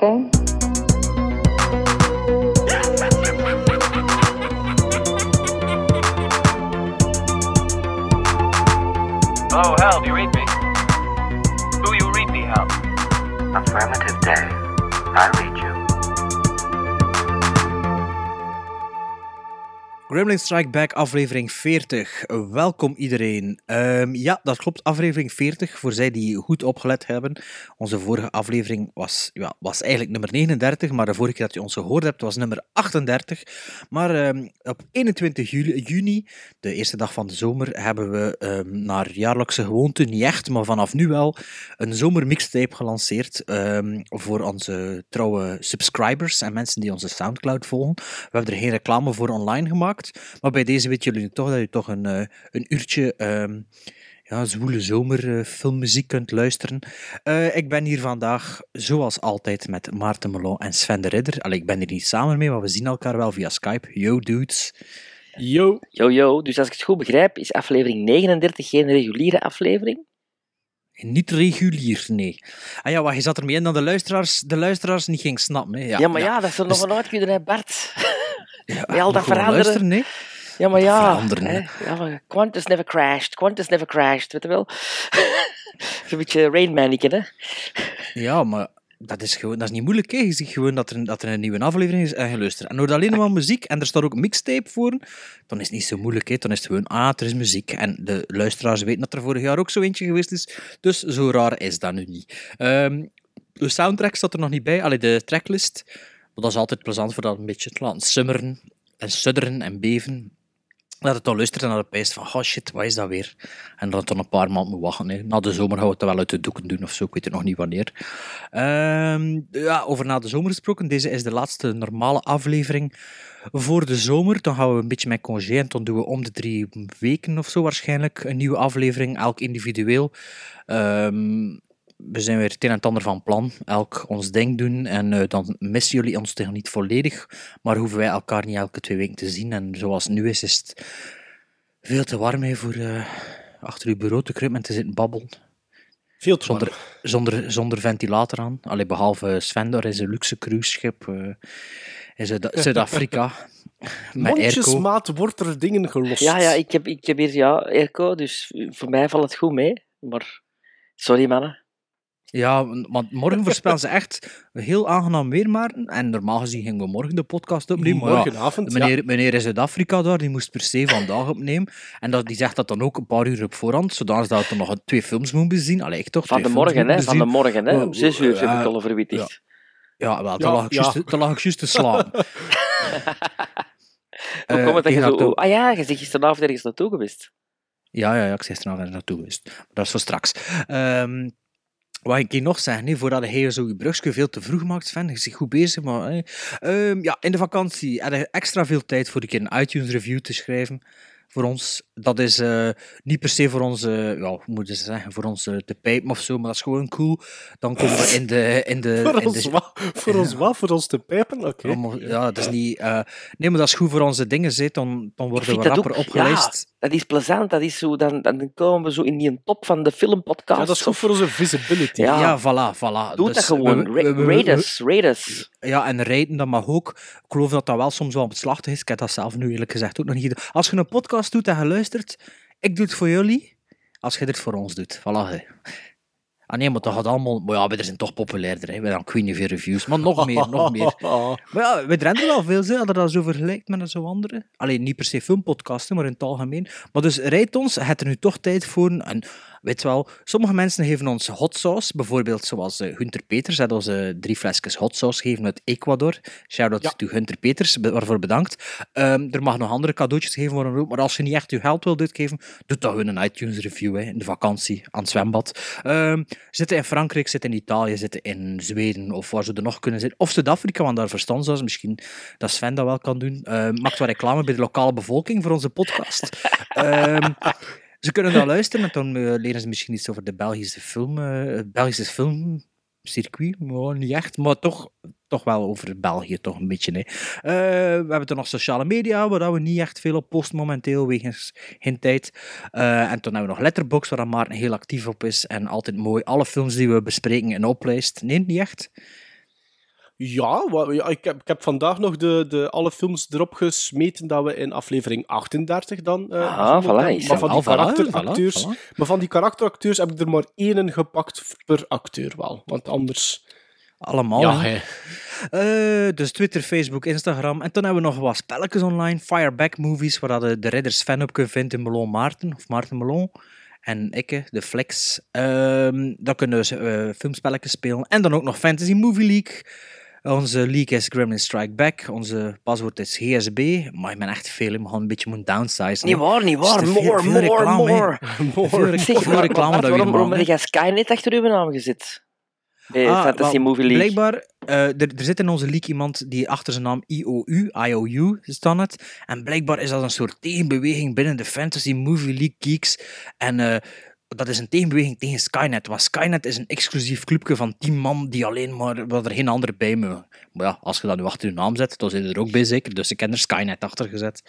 that Gremlin Strike Back, aflevering 40. Welkom iedereen. Ehm, ja, dat klopt, aflevering 40, voor zij die goed opgelet hebben. Onze vorige aflevering was, ja, was eigenlijk nummer 39, maar de vorige keer dat je ons gehoord hebt was nummer 38. Maar ehm, op 21 juli, juni, de eerste dag van de zomer, hebben we ehm, naar jaarlijkse gewoonte, niet echt, maar vanaf nu wel, een zomermixtape gelanceerd voor onze trouwe subscribers en mensen die onze Soundcloud volgen. We hebben er geen reclame voor online gemaakt. Maar bij deze weten jullie toch dat je toch een, eh, een uurtje ehm, ja, zwoele zomer eh, filmmuziek kunt luisteren. Eh, ik ben hier vandaag, zoals altijd, met Maarten Melon en Sven de Ridder. Allee, ik ben hier niet samen mee, maar we zien elkaar wel via Skype. Yo, dudes. Yo. Yo, yo. Dus als ik het goed begrijp, is aflevering 39 geen reguliere aflevering? Niet regulier, nee. Ah ja, wat, je zat ermee in dat de luisteraars, de luisteraars niet ging snappen. Hè. Ja, Ja, maar ja, dat is er nog Dus- een uit kunnen, hè, Bart. Ja, al dat veranderen. nee. Ja, maar ja. veranderen, hè. ja maar Qantas never crashed. Qantas never crashed, weet je wel? Zo'n beetje Rain Manneken, hè? Ja, maar dat is, gewoon, dat is niet moeilijk. Hè. Je ziet gewoon dat er, dat er een nieuwe aflevering is en je luistert. En hoort alleen maar muziek en er staat ook mixtape voor, dan is het niet zo moeilijk. Hè. Dan is het gewoon, ah, er is muziek. En de luisteraars weten dat er vorig jaar ook zo eentje geweest is. Dus zo raar is dat nu niet. Ehm, de soundtrack staat er nog niet bij, alleen de tracklist. Maar dat is altijd plezant voor dat een beetje te laten summeren en sudderen en beven. Dat het dan luistert en dat het pijst van, oh shit, wat is dat weer? En dat het dan een paar maanden moet wachten. Hè. Na de zomer gaan we het wel uit de doeken doen of zo, ik weet het nog niet wanneer. Ehm, ja, over na de zomer gesproken, deze is de laatste normale aflevering voor de zomer. Dan gaan we een beetje met congé en dan doen we om de drie weken of zo waarschijnlijk een nieuwe aflevering, elk individueel. Ehm, we zijn weer het een en het ander van plan, elk ons ding doen en eh, dan missen jullie ons toch niet volledig, maar hoeven wij elkaar niet elke twee weken te zien. En zoals het nu is, is het veel te warm hè, voor eh, achter uw bureau te kruipen en te zitten babbelen. Veel te Zonder, warm. zonder, zonder ventilator aan. Allee, behalve Sven, daar is een luxe cruiseschip eh in Zuid- Zuid-Afrika. met. Mondjesmaat wordt er dingen gelost. Ja, ja, ik heb, ik heb hier ja, airco, dus voor mij valt het goed mee. Maar sorry, mannen. Ja, want morgen voorspellen ze echt heel aangenaam weer, Maarten. En normaal gezien gingen we morgen de podcast opnemen. Morgenavond, ja. meneer, meneer in Zuid-Afrika daar, die moest per se vandaag opnemen. En dat, die zegt dat dan ook een paar uur op voorhand, zodat dat er nog twee films moet bezien. Allee, ik toch? Van de films morgen, hè? Van de morgen, hè? Om zes uur heb Ja, ik al verwittigd. Ja, wel, Ja, dan lag ik ja. juist- dan lag ik juist te slaan. Hoe Eh, komt het dat je tegen zo... Ah ja, je zegt gisteravond ergens naartoe geweest. Ja, ja, ja, ik zei gisteravond er naartoe geweest. Maar dat is voor straks. Ehm, wat ik hier nog zeggen, nee, voordat hij zo je brugje veel te vroeg maakt, Sven, je zit goed bezig, maar... Ehm, ja, in de vakantie had je extra veel tijd voor een keer een iTunes-review te schrijven. Voor ons, dat is eh, niet per se voor onze, ja, hoe moeten ze zeggen, voor ons eh, te pijpen of zo, maar dat is gewoon cool. Dan komen we in de... In de, Voor in ons de wat? Voor ons wat? Voor ons te pijpen? Oké. ja, dat is niet... eh, nee, maar dat is goed voor onze dingen, zit. Dan, dan worden we rapper ook- opgelijst. Dat is plezant, dat is zo... Dan, dan komen we zo in die top van de filmpodcast. Ja, dat is goed voor onze visibility. Ja. Ja, voilà, voilà. Doe Dus dat gewoon. we- we- Ra- we- we- Rate us, rate us. Ja, en rijden, dat mag ook. Ik geloof dat dat wel soms wel beslachtig is. Ik heb dat zelf nu eerlijk gezegd ook nog niet gedaan. Als je een podcast doet en je luistert, ik doe het voor jullie, als je het voor ons doet. Voilà. hè. Ah nee, maar dat gaat allemaal... Maar ja, wij zijn toch populairder. Hè. Wij dan Queen of Reviews. Maar nog meer, nog meer. Maar ja, we rennen wel veel, hè, als je dat zo vergelijkt met zo andere. Alleen niet per se filmpodcasten, maar in het algemeen. Maar dus rijdt ons, het er nu toch tijd voor. En weet wel, sommige mensen geven ons hot sauce, bijvoorbeeld zoals eh, Hunter Peters, had onze drie flesjes hot sauce gegeven uit Ecuador. Shout-out Ja. to Hunter Peters, waarvoor bedankt. Ehm, er mag nog andere cadeautjes geven voor een roep, maar als je niet echt je geld wilt uitgeven, doe dan gewoon een iTunes-review hè, in de vakantie aan het zwembad. Ehm, zitten in Frankrijk, zitten in Italië, zitten in Zweden of waar ze er nog kunnen zitten. Of Zuid-Afrika, want daar verstand ze misschien dat Sven dat wel kan doen. Ehm maakt wel reclame bij de lokale bevolking voor onze podcast. Ehm, ze kunnen dan luisteren en dan eh, leren ze misschien iets over de Belgische film, eh, Belgische filmcircuit. Maar niet echt, maar toch, toch wel over België, toch een beetje. Hè. Eh, we hebben dan nog sociale media, waar we niet echt veel op posten momenteel, wegens geen tijd. En dan hebben we nog Letterboxd, waar Maarten heel actief op is. En altijd mooi alle films die we bespreken in oplijst. Nee, niet echt. Ja, ik, heb, ik heb vandaag nog de, de, alle films erop gesmeten dat we in aflevering 38 dan... eh, Ah, voilà, maar, van die voilà, karakteracteurs, voilà, maar van die karakteracteurs heb ik er maar één gepakt per acteur wel. Want anders... Allemaal. ja, hè. Eh, dus Twitter, Facebook, Instagram. En toen hebben we nog wat spelletjes online. Fireback Movies, waar dat de, de Ridders fan op kunt vinden. Melon Maarten, of Maarten Melon. En ikke, de Flex. Ehm dan kunnen we eh, filmspelletjes spelen. En dan ook nog Fantasy Movie League. Onze league is Gremlin Strike Back. Onze paswoord is GSB. Maar ik ben echt veel, we gaan een beetje moeten downsize. Niet waar, niet waar. Veel- More, veel more, reclame, hè. more. Veel, Zeg, veel reclame Bart, dat we waarom, waarom heb jij Skynet achter uw naam gezet? Bij Ah, Fantasy Movie League. Blijkbaar, eh, er, er zit in onze league iemand die achter zijn naam IOU, IOU staat het. En blijkbaar is dat een soort tegenbeweging binnen de Fantasy Movie League geeks. En eh, dat is een tegenbeweging tegen Skynet. Want Skynet is een exclusief clubje van 10 man die alleen maar, waar er geen andere bij mogen. Maar ja, als je dat nu achter je naam zet, dan zit je er ook bij zeker. Dus ik heb er Skynet achter gezet.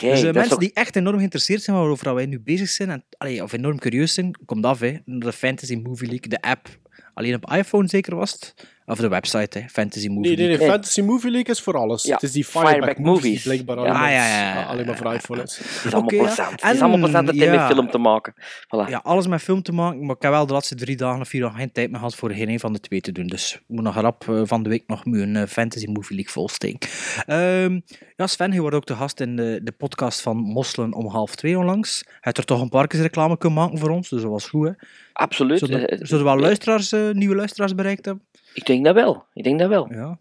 Dus eh, mensen die echt enorm geïnteresseerd zijn waarover wij nu bezig zijn, en, allee, of enorm curieus zijn, komt af, hè. De Fantasy Movie League, de app. Alleen op iPhone zeker was het. Of de website, hè. Fantasy Movie nee, League. nee, Nee. Fantasy Movie League is voor alles. Ja, Het is die Fireback Fireback, Movies, die Movies. blijkbaar alleen, maar- ja, ja, ja, alleen maar voor iPhone is. Het is allemaal ja. plezant. Het is En, allemaal plezant dat hij ja. met film te maken. Voilà. Ja, alles met film te maken, maar ik heb wel de laatste drie dagen of vier dagen geen tijd meer gehad voor geen een van de twee te doen. Dus ik moet nog rap eh, van de week nog mijn eh, Fantasy Movie League volsteken. Ehm ja, Sven, je wordt ook de gast in de, de podcast van Mosselen om half twee onlangs. Hij heeft er toch een paar keer reclame kunnen maken voor ons, dus dat was goed. Hè? Absoluut. Zullen, Eh, zullen we wel luisteraars, nieuwe luisteraars bereikt hebben? Ik denk dat wel. Ik denk dat wel. Ja.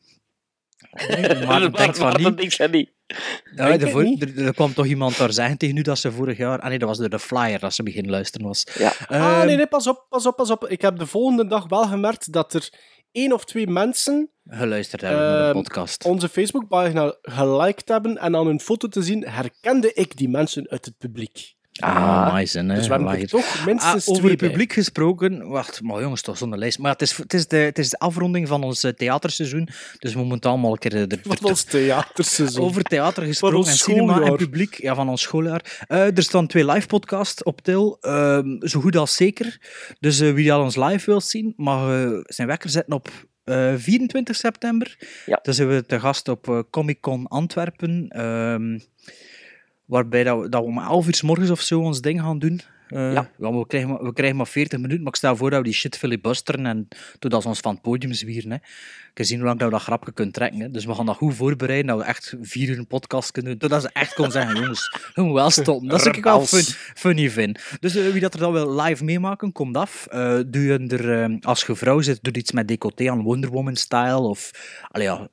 Maar ik denk van niet. denkt van niet. Ja, Denk de het voor- niet. er, er kwam toch iemand daar zeggen tegen nu dat ze vorig jaar... Ah nee, dat was door de flyer dat ze beginnen luisteren was. Ja. Ah, Ehm, nee, nee, pas op, pas op, pas op. Ik heb de volgende dag wel gemerkt dat er één of twee mensen Geluisterd hebben naar de Ehm, podcast. onze Facebookpagina geliked hebben en aan hun foto te zien herkende ik die mensen uit het publiek. Ah, nice. hè, Dus we hebben er toch minstens Ah, over het bij. publiek gesproken. Wacht, maar jongens, toch zonder lijst. Maar het is, het is, de, het is de afronding van ons eh, theaterseizoen. Dus we moeten allemaal een keer. eh, er- Van er- ons theaterseizoen. over theater gesproken en cinema en publiek. Ja, van ons schooljaar. Eh, er staan twee live podcasts op til. ehm, zo goed als zeker. Dus eh, wie al ons live wil zien, mag zijn wekker zetten op eh, 24 september. Ja. Dan zijn we te gast op Comic Con Antwerpen. ehm, waarbij dat we, dat we om 11 uur 's morgens of zo ons ding gaan doen. Eh, Ja. we, krijgen, maar- we krijgen maar 40 minuten, maar ik stel voor dat we die shit filibusteren en totdat ze ons van het podium zwieren. Hè. Ik kan zien hoe lang dat we dat grapje kunnen trekken. Hè. Dus we gaan dat goed voorbereiden, dat we echt vier uur een podcast kunnen doen, totdat ze echt kon zeggen, jongens, we moeten wel stoppen. Dat is ik wel fun, funny vind. Dus eh, wie dat er dan wil live meemaken, komt af. Eh, doe je er, als je vrouw zit, doe iets met decoté aan Wonder Woman-style, of, allee ja,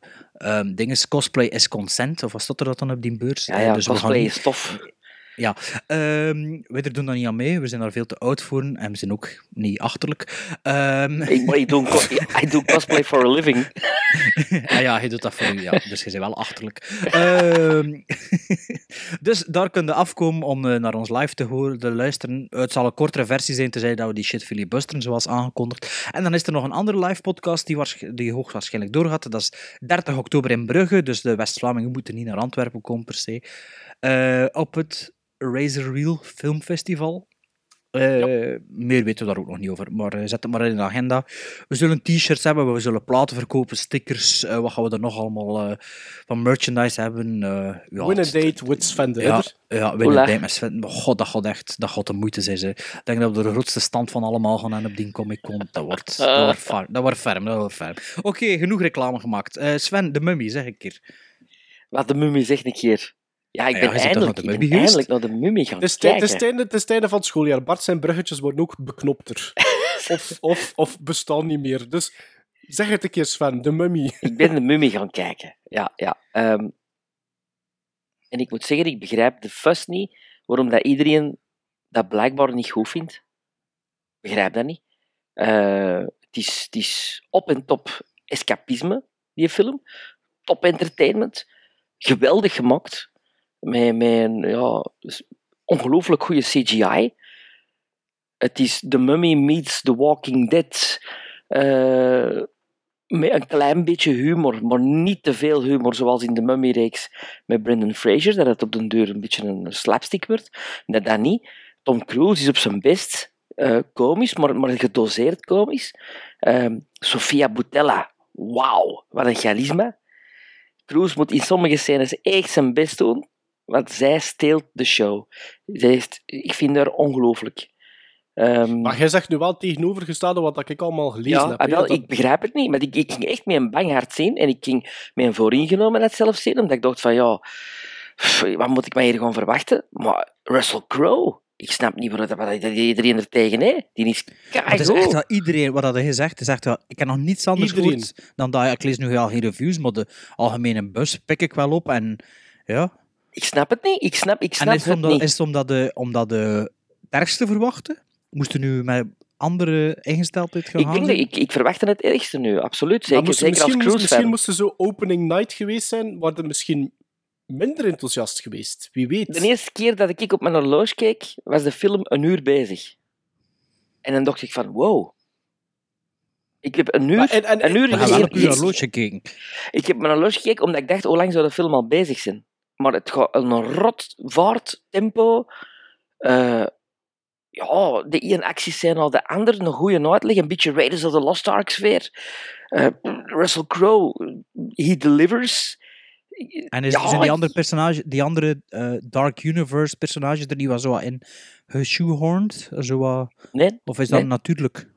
dinges, cosplay is consent, of wat staat er dat dan op die beurs? Ja, Eh, ja, dus we gaan cosplay is tof. Ja, ehm wij er doen daar niet aan mee. We zijn daar veel te oud voor en we zijn ook niet achterlijk. Ehm, Ik, maar ik, doe, ik doe cosplay for a living. ah ja, je doet dat voor u, ja. Dus je bent wel achterlijk. Ehm, dus daar kun je afkomen om eh, naar ons live te horen, te luisteren. Het zal een kortere versie zijn, tenzij dat we die shit filibusteren, zoals aangekondigd. En dan is er nog een andere live podcast die, die hoogstwaarschijnlijk doorgaat. Dat is 30 oktober in Brugge, dus de West-Vlamingen moeten niet naar Antwerpen komen per se. Eh, op het Razor Reel Filmfestival. Eh, Meer weten we daar ook nog niet over, maar eh, zet het maar in de agenda. We zullen t-shirts hebben, we zullen platen verkopen, stickers, eh, wat gaan we er nog allemaal eh, van merchandise hebben. eh ja, Win a date with Sven de ja, ja winnen date met Sven. God, dat gaat echt dat gaat de moeite zijn. Ze. Ik denk dat we de grootste stand van allemaal gaan hebben op die Comic Con. Dat wordt, dat wordt, far, dat wordt ferm. Dat wordt ferm. Oké, genoeg reclame gemaakt. Eh, Sven, de mummy, zeg een keer. Wat de mummie zegt een keer. Ja, ik Ja, ben, toch eindelijk, naar de ik ben Mummie geweest? eindelijk naar de mummie gaan Het is, tij- het, is kijken. het is van het schooljaar. Bart zijn bruggetjes worden ook beknopter. of, of, of bestaan niet meer. Dus zeg het een keer, Sven. De mummy. Ik ben de mummie gaan kijken. Ja, ja. ehm, en ik moet zeggen, ik begrijp de fuss niet waarom dat iedereen dat blijkbaar niet goed vindt. Ik begrijp dat niet. Eh, het, is, het is op en top escapisme, die film. Top entertainment. Geweldig gemaakt. Met, een ja, dus ongelooflijk goede CGI. Het is The Mummy meets The Walking Dead. Eh, met een klein beetje humor, maar niet te veel humor, zoals in de Mummy-reeks met Brendan Fraser, dat het op den deur een beetje een slapstick wordt. Dat dat niet. Tom Cruise is op zijn best eh, komisch, maar, maar gedoseerd komisch. Ehm, Sofia Boutella, wauw, wat een charisma. Cruise moet in sommige scènes echt zijn best doen, want zij steelt de show. Zij ik vind haar ongelooflijk. Ehm, Maar jij zegt nu wel tegenovergestelde wat ik allemaal gelezen ja, heb. ah, wel, dat- ik begrijp het niet, maar ik, ik ging echt met een bang hart zien en ik ging met een vooringenomenheid zelf zien, omdat ik dacht van ja, wat moet ik mij hier gewoon verwachten? Maar Russell Crowe, ik snap niet wat, wat iedereen er tegen heeft. Die is Maar het is keigoed. echt wel iedereen, wat hij gezegd is echt wel, ik heb nog niets anders Iedereen. gehoord dan dat, ik lees nu al geen reviews, maar de algemene bus pik ik wel op en ja. Ik snap het niet, ik snap, ik En snap is het het omdat, niet. is het omdat de, omdat de het ergste verwachten? Moesten nu met andere ingesteldheid gaan Ik, denk dat, ik, ik verwacht het ergste nu, absoluut. Maar Zeker, moest- zeker als misschien, moest, misschien cruise-fan. moest er zo opening night geweest zijn, waar het misschien minder enthousiast geweest. Wie weet. De eerste keer dat ik op mijn horloge keek, was de film een uur bezig. En dan dacht ik van, wow. Ik heb een uur, Maar en- en- een uur wel geen- op horloge gekeken. Ik heb mijn horloge gekeken omdat ik dacht, hoe lang zou de film al bezig zijn? Maar het gaat een rot vaart, tempo. eh, ja, de ene actiescène al de andere, een goede uitleg, een beetje Raiders of the Lost Ark sfeer. Eh, Russell Crowe, he delivers. En is, Ja, zijn die andere personage, die andere eh, Dark Universe personages er niet wat zo in geshoehorned? Zo wat- Nee, of is dat Nee. natuurlijk?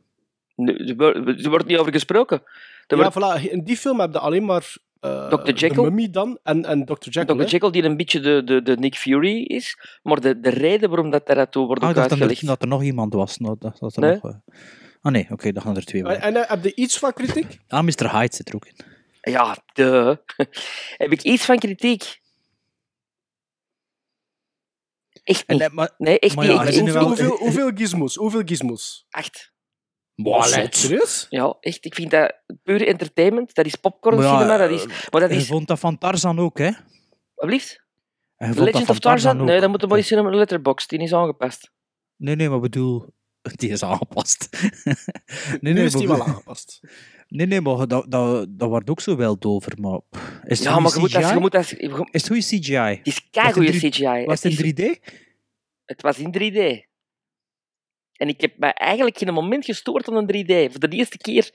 nee, er wordt- er wordt niet over gesproken. Er ja, wordt voilà. In die film heb je alleen maar eh Dr. Jekyll? de mummy dan en, en Dr. Jekyll. Dr. hè. Jekyll die een beetje de, de, de Nick Fury is, maar de, de reden waarom dat daartoe wordt Ah, ook ik dacht dat er, uitgelegd. dat er nog iemand was. Dat, dat, dat er Nee. nog, eh, Ah nee, oké, dan gaan er twee En, bij. en eh, heb je iets van kritiek? Ah, Mr. Hyde zit er ook in. Ja, de. Heb ik iets van kritiek? Echt niet. maar, Nee, echt maar niet. ja, Hoeveel, wel- hoeveel, hoeveel gizmos? Hoeveel gizmos? Acht. Serieus? Ja, echt. Ik vind dat puur entertainment. Dat is popcorn Maar ja, cinema. Dat is, maar dat je is... vond dat van Tarzan ook, hè? Alsjeblieft. Je Legend van of Tarzan? ook. Nee, dat moet je zien op een letterbox. Die is aangepast. Nee, nee, maar bedoel... Die is aangepast. nee, nu nee, is die maar- wel aangepast. Nee, nee, maar dat, dat, dat wordt ook zo wel over. Maar is het Ja, maar je moet dat... CGI? Je moet dat je- Is het goede CGI? het is keigoede CGI. Was Het in 3D? Het was in 3D. En ik heb me eigenlijk geen moment gestoord aan een 3D. Voor de eerste keer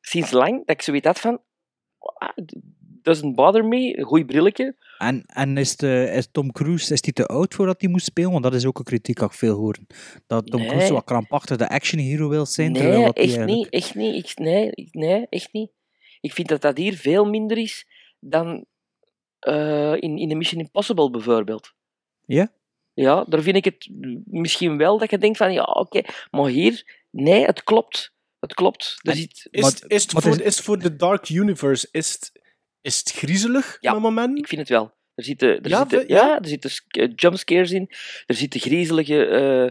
sinds lang dat ik zoiets had van... Doesn't bother me. Een goed brilletje. En, en is, de, is Tom Cruise is die te oud voordat hij moest spelen? Want dat is ook een kritiek dat ik veel hoor. Dat Tom Nee. Cruise wat krampachtig de action hero wil zijn. Nee, dat echt eigenlijk- niet. Echt niet. Ik, nee, nee, echt niet. Ik vind dat dat hier veel minder is dan eh, in, in de Mission Impossible bijvoorbeeld. Ja? Ja, daar vind ik het misschien wel dat je denkt van, ja, oké. Maar hier, nee, het klopt. Het klopt. Er zit, Is, Maar- het- is, het maar voor, is- is het voor de Dark Universe is het, is het griezelig Ja, op het moment? ik vind het wel. Er zitten, er Ja, zitten, vind- ja? ja? er zitten eh, jumpscares in. Er zitten griezelige, eh,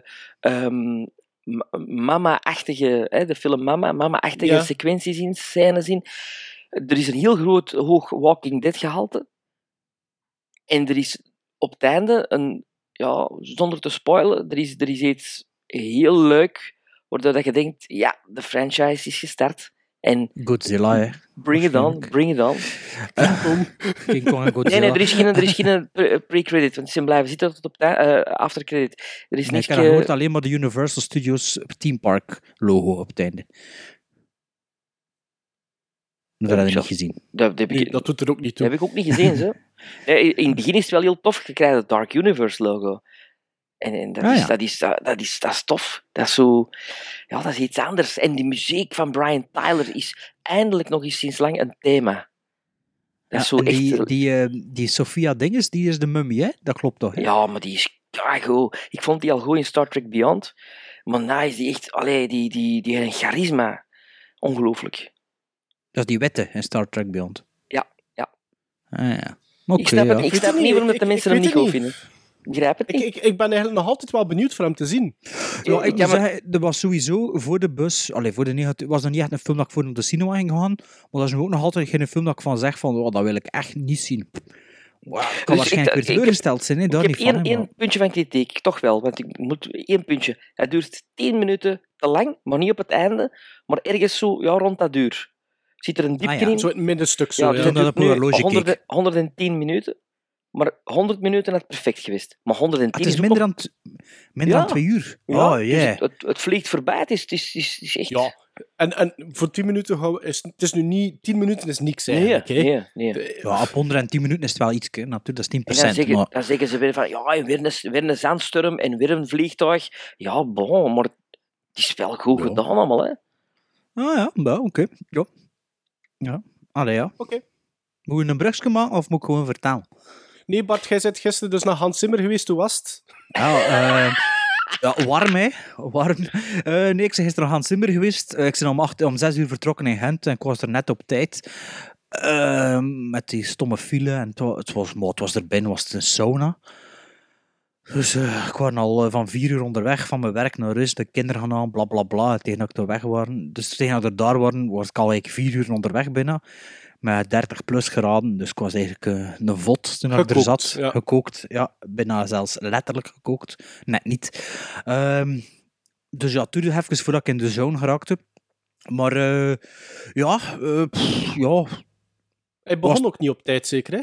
ehm, ma- mama-achtige, hè, de film Mama, mama-achtige Ja. sequenties in, scènes in. Er is een heel groot, hoog Walking Dead gehalte. En er is op het einde, een, ja, zonder te spoilen, er is, er is iets heel leuk, waardoor dat je denkt, ja, de franchise is gestart. En Godzilla, hè. bring it on, bring it on. King Kong. King Kong en Godzilla. Nee, nee, er is geen, er is geen pre- pre-credit, want ze zijn blijven zitten tot op de uh, aftercredit. Er is Nee, ik heb gehoord alleen maar de Universal Studios Theme Park logo op het einde. Dat heb ik niet gezien. dat, dat heb ik, Nee, dat doet er ook niet dat toe. heb ik ook niet gezien, zo. Nee, in het begin is het wel heel tof, je krijgt het Dark Universe logo. En, en dat, Ah, is, ja. dat, is, dat, dat is, dat is tof. Dat is zo... Ja, dat is iets anders. En die muziek van Brian Tyler is eindelijk nog eens sinds lang een thema. Dat is Ja, zo en die, echt... die, eh, die Sophia Dinges, die is de mummy, hè? Dat klopt toch? Hè? Ja, maar die is goed. Ik vond die al goed in Star Trek Beyond. Maar nou is die echt... Allee, die, die, die heeft een charisma. Ongelooflijk. Dat is die witte in Star Trek Beyond. Ja, ja. Ah, ja. Ik snap, ja. het, ik snap het niet waarom de ik- mensen ik hem niet goed vinden. Ik begrijp het Ik, niet. ik, ik ben eigenlijk nog altijd wel benieuwd voor hem te zien. Ja, ik Ja, moet maar- zeggen, er was sowieso voor de bus, allee, voor de negatief, was nog niet echt een film dat ik voor op de cinema ging gaan, maar dat is nu ook nog altijd geen film dat ik van zeg van, oh, dat wil ik echt niet zien. Wow, ik kan ik- waarschijnlijk ik- weer teleurgesteld zijn, hè, Ik daar heb niet van. één, puntje van kritiek, toch wel. Want ik moet één puntje. Het duurt tien minuten te lang, maar niet op het einde, maar ergens zo ja, rond dat duur. Zit er een diepje Ah, ja. in? Zo in het middenstuk zo. ja, Ja, dus horloge 100 keek. 110 minuten, maar 100 minuten had perfect geweest. Maar 110 Ah, het is minder dan, t- minder Ja. dan twee uur. Ja, oh, dus yeah. het, het, het vliegt voorbij. Het is, het is, het is, echt... Ja, En, en voor 10 minuten gaan we- is het is nu niet... 10 minuten is niks Nee, eigenlijk. hè. nee, nee. De- Ja, op 110 minuten is het wel iets, natuurlijk. Dat is 10%. En dan zeggen, maar, dan zeggen ze weer van, ja, weer een, weer een zandstorm en weer een vliegtuig. Ja, bon, maar het is wel goed Ja. gedaan allemaal, hè. ah ja, nou, oké. Ja. Ja, allee ja. Oké. Moet je een brugje maken of moet ik gewoon vertellen? Nee, Bart, jij bent gisteren dus naar Hans Zimmer geweest. Hoe was het? Ja, eh, ja warm hè. Warm. Eh, nee, ik ben gisteren naar Hans Zimmer geweest. Eh, ik ben om, acht, om zes uur vertrokken in Gent en ik was er net op tijd. Met die stomme file en het wa- het was, maar het was er binnen, was het een sauna. Dus eh, ik was al eh, van vier uur onderweg van mijn werk naar rust, de kinderen gaan aan, bla bla bla. Tegen dat ik er weg waren. Dus tegen dat er daar waren, was ik al eigenlijk vier uur onderweg binnen. Met 30 plus graden, dus ik was eigenlijk eh, een vod toen ik er Gekookt, zat. ja. Gekookt, ja. Bijna zelfs letterlijk gekookt. Net niet. Ehm, dus ja, toen even voordat ik in de zone geraakte. Maar ja, pff, ja, Hij begon Was- ook niet op tijd, zeker, hè?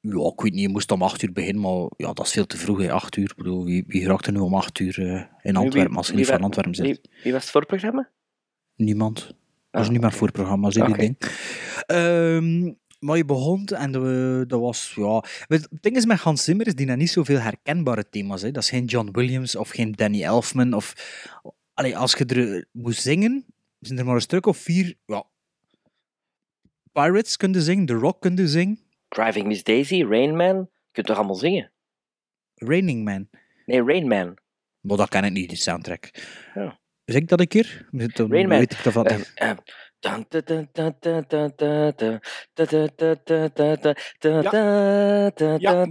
Ja, ik weet niet, je moest om 8 uur beginnen, maar ja, dat is veel te vroeg, hè, 8 uur. Ik bedoel, wie, wie raakt er nu om 8 uur eh, in Antwerpen als je niet van Antwerpen zit? Wie, wie was het voorprogramma? Niemand. Dat is Ah, niet meer oké. voor programma's, die Oké. ding. Ehm, maar je begon en de, dat was, ja... Het ding is met Hans Zimmer is die net niet zoveel herkenbare thema's. Hè. Dat is geen John Williams of geen Danny Elfman. Of, allee, als je er moest zingen, zijn er maar een stuk of vier... Ja, Pirates kunnen zingen, The Rock kunnen zingen, Driving Miss Daisy, Rain Man. Je kunt toch allemaal zingen? Raining Man. Nee, Rain Man. Maar dat ken ik niet, die soundtrack. Ja. Zeg ik dat een keer? Rain Man. weet ik dat ja. ja.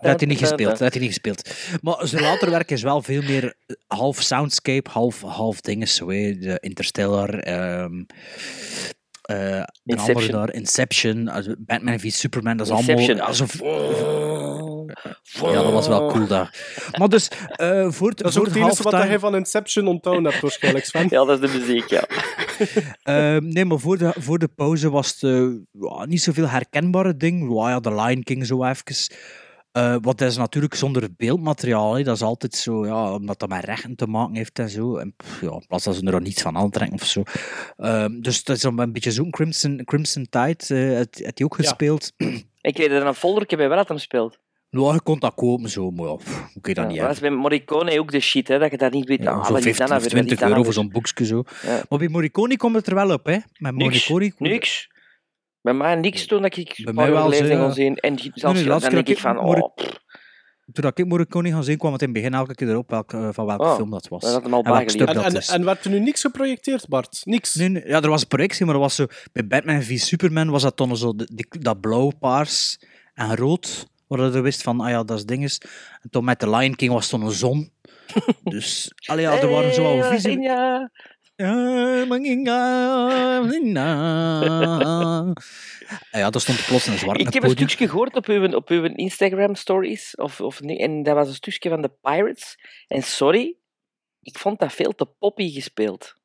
Dat hij niet gespeeld, dat heb hij niet gespeeld. Maar zijn later werk is wel veel meer half soundscape, half, half dingen, zo, Interstellar eh, de andere Inception. daar, Inception, eh, Batman v Superman, dat is Inception. allemaal... Alsof, ja, dat was wel cool daar. Maar dus, eh, voor, het- Dat is voor ook het enige wat hij van Inception onthouden hebt, waarschijnlijk, Sven. Ja, dat is de muziek, ja. Ehm, nee, maar voor de, voor de pauze was het eh, ja, niet zoveel herkenbare. Ja, ja, de Lion King zo even. Eh, wat is natuurlijk zonder beeldmateriaal. Dat is altijd zo, ja, omdat dat met rechten te maken heeft en zo. En pff, ja, in plaats dat ze er nog niets van aantrekken of zo. Ehm, dus dat is dan een beetje zo'n Crimson, Crimson Tide. het heeft hij ook Ja. gespeeld. Ik weet er een foldertje bij wel dat hem speelt. Nou, je kon dat kopen zo, maar ja, pff, hoe kun je dat Ja, niet dat is hebben? bij Morricone ook de shit, hè, dat je dat niet weet. Ja, zo'n is 15 dat of nou weer, wat is 20 dat nou euro voor zo'n boekje zo. Ja. Maar bij Morricone komt het er wel op, hè. Met niks. Bij mij niks toen dat ik Bij een mij paar wel, jaar geleden zo, ja. kon zien. En zelfs nee, dan laatste denk ik van, dat ik oh, Toen ik Morricone gaan zien, kwam het in het begin elke keer erop welke, van welke Oh, film dat was. dat had hem al En is. en werd er nu niks geprojecteerd, Bart? Niks? Nee, nee, ja, er was een projectie, maar dat was zo... Bij Batman v Superman was dat dan zo de- die- dat blauw, paars en rood, waar je wist van, ah ja, dat is dinges. En toen met The Lion King was het dan een zon. dus, allee, ja, er waren zo wel visie... ja. Ja, daar stond plots een zwarte Ik heb een stukje gehoord op uw, op uw Instagram stories. Of, of, en dat was een stukje van de Pirates. En sorry, ik vond dat veel te poppy gespeeld.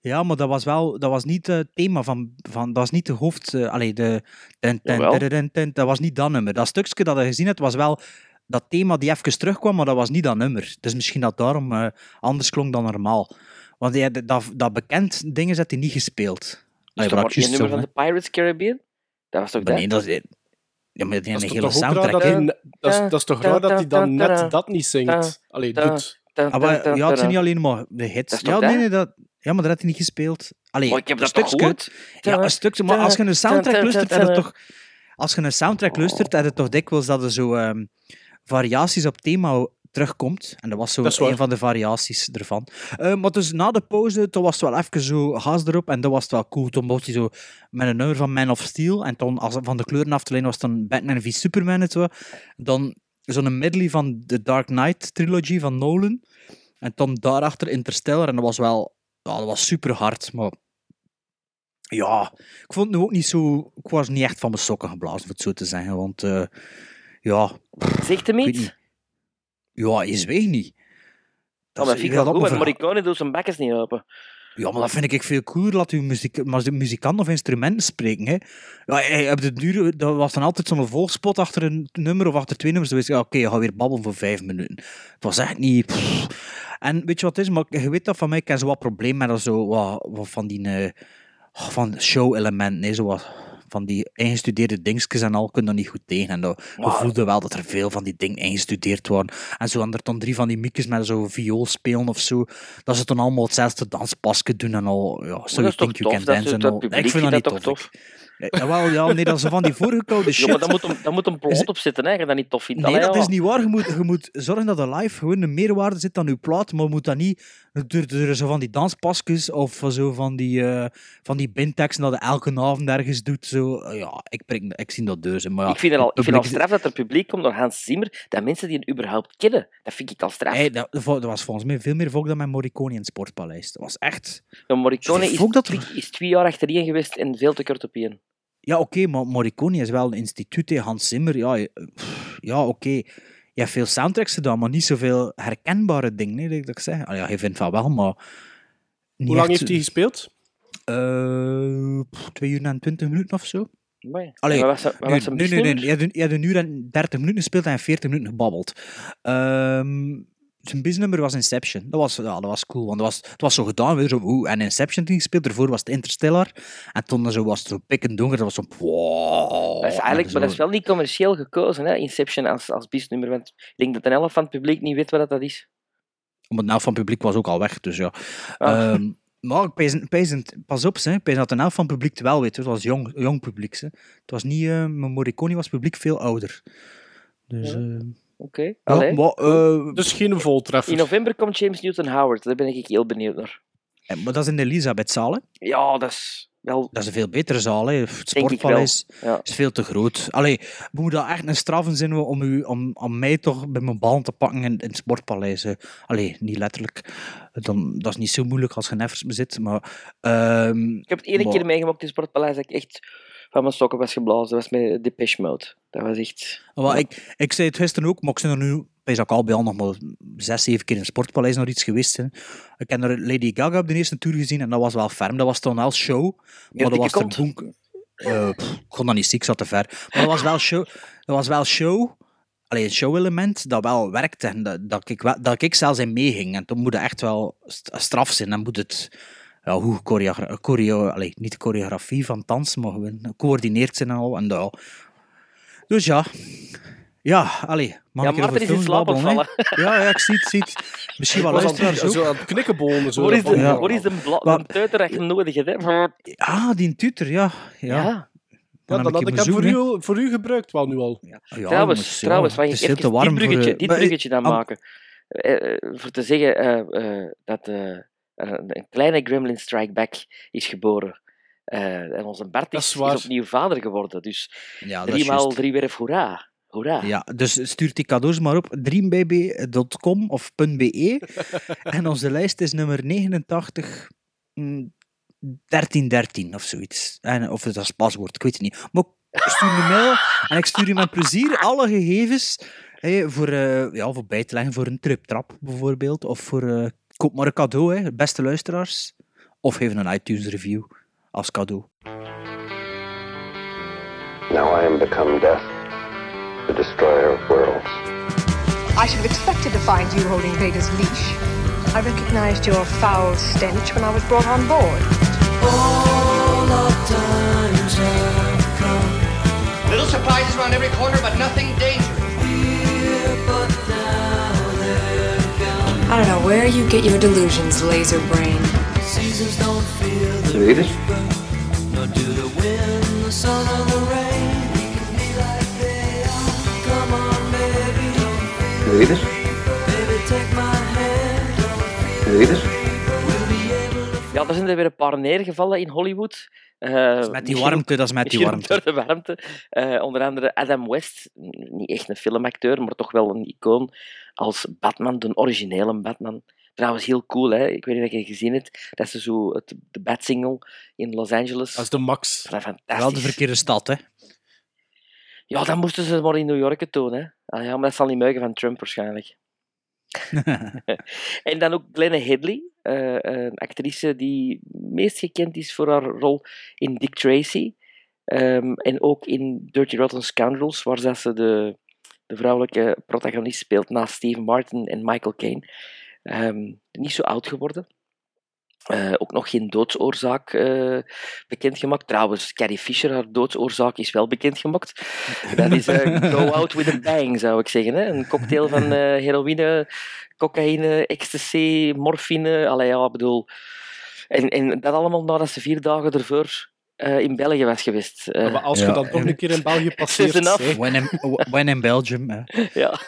Ja, maar dat was wel, dat was niet het thema van, van dat was niet de hoofd, eh, allee, de, ten, ten, ten, dat was niet dat nummer. Dat stukje dat je gezien hebt, was wel dat thema die even terugkwam, maar dat was niet dat nummer. Dus misschien dat daarom eh, anders klonk dan normaal. Want ja, dat, dat bekend dingen had hij niet gespeeld. Is juist één nummer van de Pirates Caribbean? Dat was toch dat? nee, dat is... Ja, maar die Dat heeft is een toch hele soundtrack, dat dat is, dat is toch raar dat hij dan net dat niet zingt? Allee, doet. Ah, maar, ja, het zijn niet alleen maar de hits. Dat is ja, nee, dat? nee, dat, ja, maar dat had hij niet gespeeld. Allee, Maar ik heb een dat toch stukje. gehoord? Ja, een stukje. Maar als je een soundtrack luistert, heb je dun. toch... Als je een soundtrack luistert, heb je toch dikwijls dat er zo ehm, variaties op thema terugkomt. En dat was zo Dat een van de variaties ervan. Eh, maar dus na de pauze, toen was het wel even zo gas erop. En dat was het wel cool. Toen begon hij zo met een nummer van Man of Steel. En toen, als van de kleuren af te leiden, was het dan Batman v Superman en zo. Dan zo'n medley van de Dark Knight trilogy van Nolan. En dan daarachter Interstellar. En dat was wel... Ja, dat was super hard, maar... Ja, ik vond het nu ook niet zo... Ik was niet echt van mijn sokken geblazen, om het zo te zeggen. Want, eh, ja... Zegt hem ik weet iets? Ja, je zweeg niet. Dat vind ik wel goed, verhaal- Morricone doet zijn bekkens niet open. Ja, maar dat vind ik veel cooler. Laat uw muziek, maar de muzikant of instrumenten spreken. Hè. Ja, op de duur, dat was dan altijd zo'n volgspot achter een nummer of achter twee nummers. Dan wist je, ja, oké, je gaat weer babbelen voor vijf minuten. Het was echt niet... pff. En weet je wat het is? Maar je weet dat van mij, ik heb zo wat probleem met dat zo, wat, wat van die eh, van show-elementen. wat, van die ingestudeerde dingetjes en al, kun je dat niet goed tegen. En dat, we voelden wel dat er veel van die dingen ingestudeerd waren. En zo hadden er dan drie van die miekjes met zo'n viool spelen of zo. Dat ze dan allemaal hetzelfde danspasje doen en al. Ja, so dat you is toch think you tof? Dat publiek Ik vind dat niet tof. Ik. Ja, nee, dat is van die voorgekoude shit. Ja, maar dan moet hem, dan moet hem plot op zitten, hè, je dat niet tof vindt. Nee, Allee, dat ja. is niet waar. Je moet, je moet zorgen dat er live gewoon een meerwaarde zit aan je plaat, maar je moet dat niet door, door zo van die danspasjes of zo van die, eh van die binteksten dat je elke avond ergens doet. Zo. Eh, Ja, ik, prik, ik zie dat dus. Maar ja, ik vind het al, ik vind al straf dat er publiek komt door Hans Zimmer, dat mensen die hem überhaupt kennen. Dat vind ik al straf. Hey, dat, dat was volgens mij veel meer volk dan met Morricone in het Sportpaleis. Dat was echt... Ja, Morricone is, dat er- is twee jaar achtereen geweest en veel te kort op één. Ja, oké, maar Morricone is wel een instituut. hè. Hans Zimmer, ja, pff, ja oké. Je hebt veel soundtracks gedaan, maar niet zoveel herkenbare dingen, hè, dat ik zeg. Ah, ja, je vindt van wel, maar... Hoe lang echt- heeft hij gespeeld? Eh, pff, twee uur en twintig minuten of zo. Amai. Allee, was, Nee, was nee, nee, nee. Je had een- je een uur en 30 minuten gespeeld en 40 minuten gebabbeld. Ehm, zijn biznummer was Inception. Dat was, ja, dat was cool, want dat was, het was zo gedaan. Weer zo, oeh, en Inception die gespeeld. Daarvoor was het Interstellar. En toen zo was het zo pikken donker. Dat was zo... Wow, Dat is eigenlijk, maar dat is wel niet commercieel gekozen, hè, Inception als, als bisnummer. Want ik denk dat een helft van het publiek niet weet wat dat is. Maar de helft van het publiek was ook al weg, dus ja. Ah. Ehm, maar pas op, hè. pees dat de helft van het publiek het wel weet. Het was jong, jong publiek. Hè. Het was niet... maar Morricone was publiek veel ouder. Dus... Ja. eh, Oké, ja, allee. maar, eh, Dus geen voltreffer. In november komt James Newton Howard, daar ben ik heel benieuwd naar. eh, maar dat is in de Elisabethzaal, hè. Ja, dat is wel... Dat is een veel betere zaal. Hè. Het Sportpaleis Ja. is veel te groot. Allee, we moeten dat echt een straffen zijn om, u, om, om mij toch bij mijn bal te pakken in, in het Sportpaleis. hè. Allee, niet letterlijk. Dan, dat is niet zo moeilijk als je neffers bezit. Maar, ehm, Ik heb het ene Maar- keer meegemaakt in Sportpaleis dat ik echt van mijn sokken was geblazen. Dat was met Depeche Mode. Dat was echt... maar ik, ik zei het gisteren ook, maar ik ben er nu bij al bij al nog maar zes, zeven keer in het Sportpaleis nog iets geweest. Hè. Ik heb er Lady Gaga op de eerste tour gezien en dat was wel ferm. Dat was dan wel show. Maar dat was kont? boek. Eh, pff, ik kon dat niet zien, ik zat te ver. Maar dat was wel show. Dat was wel show. Alleen een show-element dat wel werkte en dat, dat, ik, wel- dat ik zelfs in meeging. En toen moet het echt wel st- straf zijn. Dan moet het ja, hoe choreogra- choreo, allee, niet de choreografie van dans, maar gewoon gecoördineerd zijn en al. En dat. Dus ja. Ja, allee. Mag Ja, ik er Maarten is in slaap gevallen. Ja, ja, ik zie het, zie het. Misschien wel luisteraars ook. zo aan het knikkenbollen. Zo Waar is de, Ja. waar is de, de dat je nodig hebt? hè? Ah, die tutor, ja. Ja, Ja. Ja, Dan heb had ik hem voor u, voor u gebruikt wel nu al. Ja, trouwens, ja, trouwens het ik is veel even dit bruggetje, voor... dit bruggetje dan maken. Eh, eh, voor te zeggen eh, eh, dat eh, eh, een kleine Gremlin Strike Back is geboren. Eh, en onze Bart Dat is, is is opnieuw vader geworden. Dus Ja, dat is drie maal drie werf hoera. Hoera. Ja, dus stuurt die cadeaus maar op dreambaby.com of .be. en onze lijst is nummer 89 mm, 1313 of zoiets. En, of het als paswoord, ik weet het niet. Maar ik stuur een mail en ik stuur je met plezier alle gegevens hè, voor, eh, ja, voor bij te leggen voor een triptrap bijvoorbeeld. Of voor eh, koop maar een cadeau, hè, beste luisteraars. Of geef een iTunes review als cadeau. Now I am become death, the destroyer of worlds. I should have expected to find you holding Vader's leash. I recognized your foul stench when I was brought on board. Little surprises around every corner, but nothing dangerous. I don't know where you get your delusions, laser brain. Read it. Read it. Read it. Ja, er zijn er weer een paar neergevallen in Hollywood. Eh, Dat is met die warmte, dat is met die warmte. door de warmte. Eh, onder andere Adam West, niet echt een filmacteur, maar toch wel een icoon als Batman, de originele Batman. Trouwens, heel cool, hè? ik weet niet of je het gezien hebt. Dat is zo het, de Bat-single in Los Angeles. Dat is de max. Dat is fantastisch. Wel de verkeerde stad, hè. Ja, dan moesten ze het maar in New York doen. Hè? Ah, ja, maar dat zal niet meugen van Trump waarschijnlijk. en dan ook Glenna Headley, eh, een actrice die meest gekend is voor haar rol in Dick Tracy. Ehm, en ook in Dirty Rotten Scoundrels, waar dat ze de, de vrouwelijke protagonist speelt naast Steve Martin en Michael Caine. Ehm, niet zo oud geworden. Eh, ook nog geen doodsoorzaak eh, bekendgemaakt. Trouwens, Carrie Fisher, haar doodsoorzaak is wel bekendgemaakt. Dat is eh, Go Out with a Bang, zou ik zeggen. Hè? Een cocktail van heroïne, cocaïne, ecstasy, morfine. Allee, ja, ik bedoel... En, en dat allemaal nadat ze vier dagen ervoor in België was geweest. maar als je ja, dan toch en- een keer in België passeert... When in, when in Belgium. hè. ja.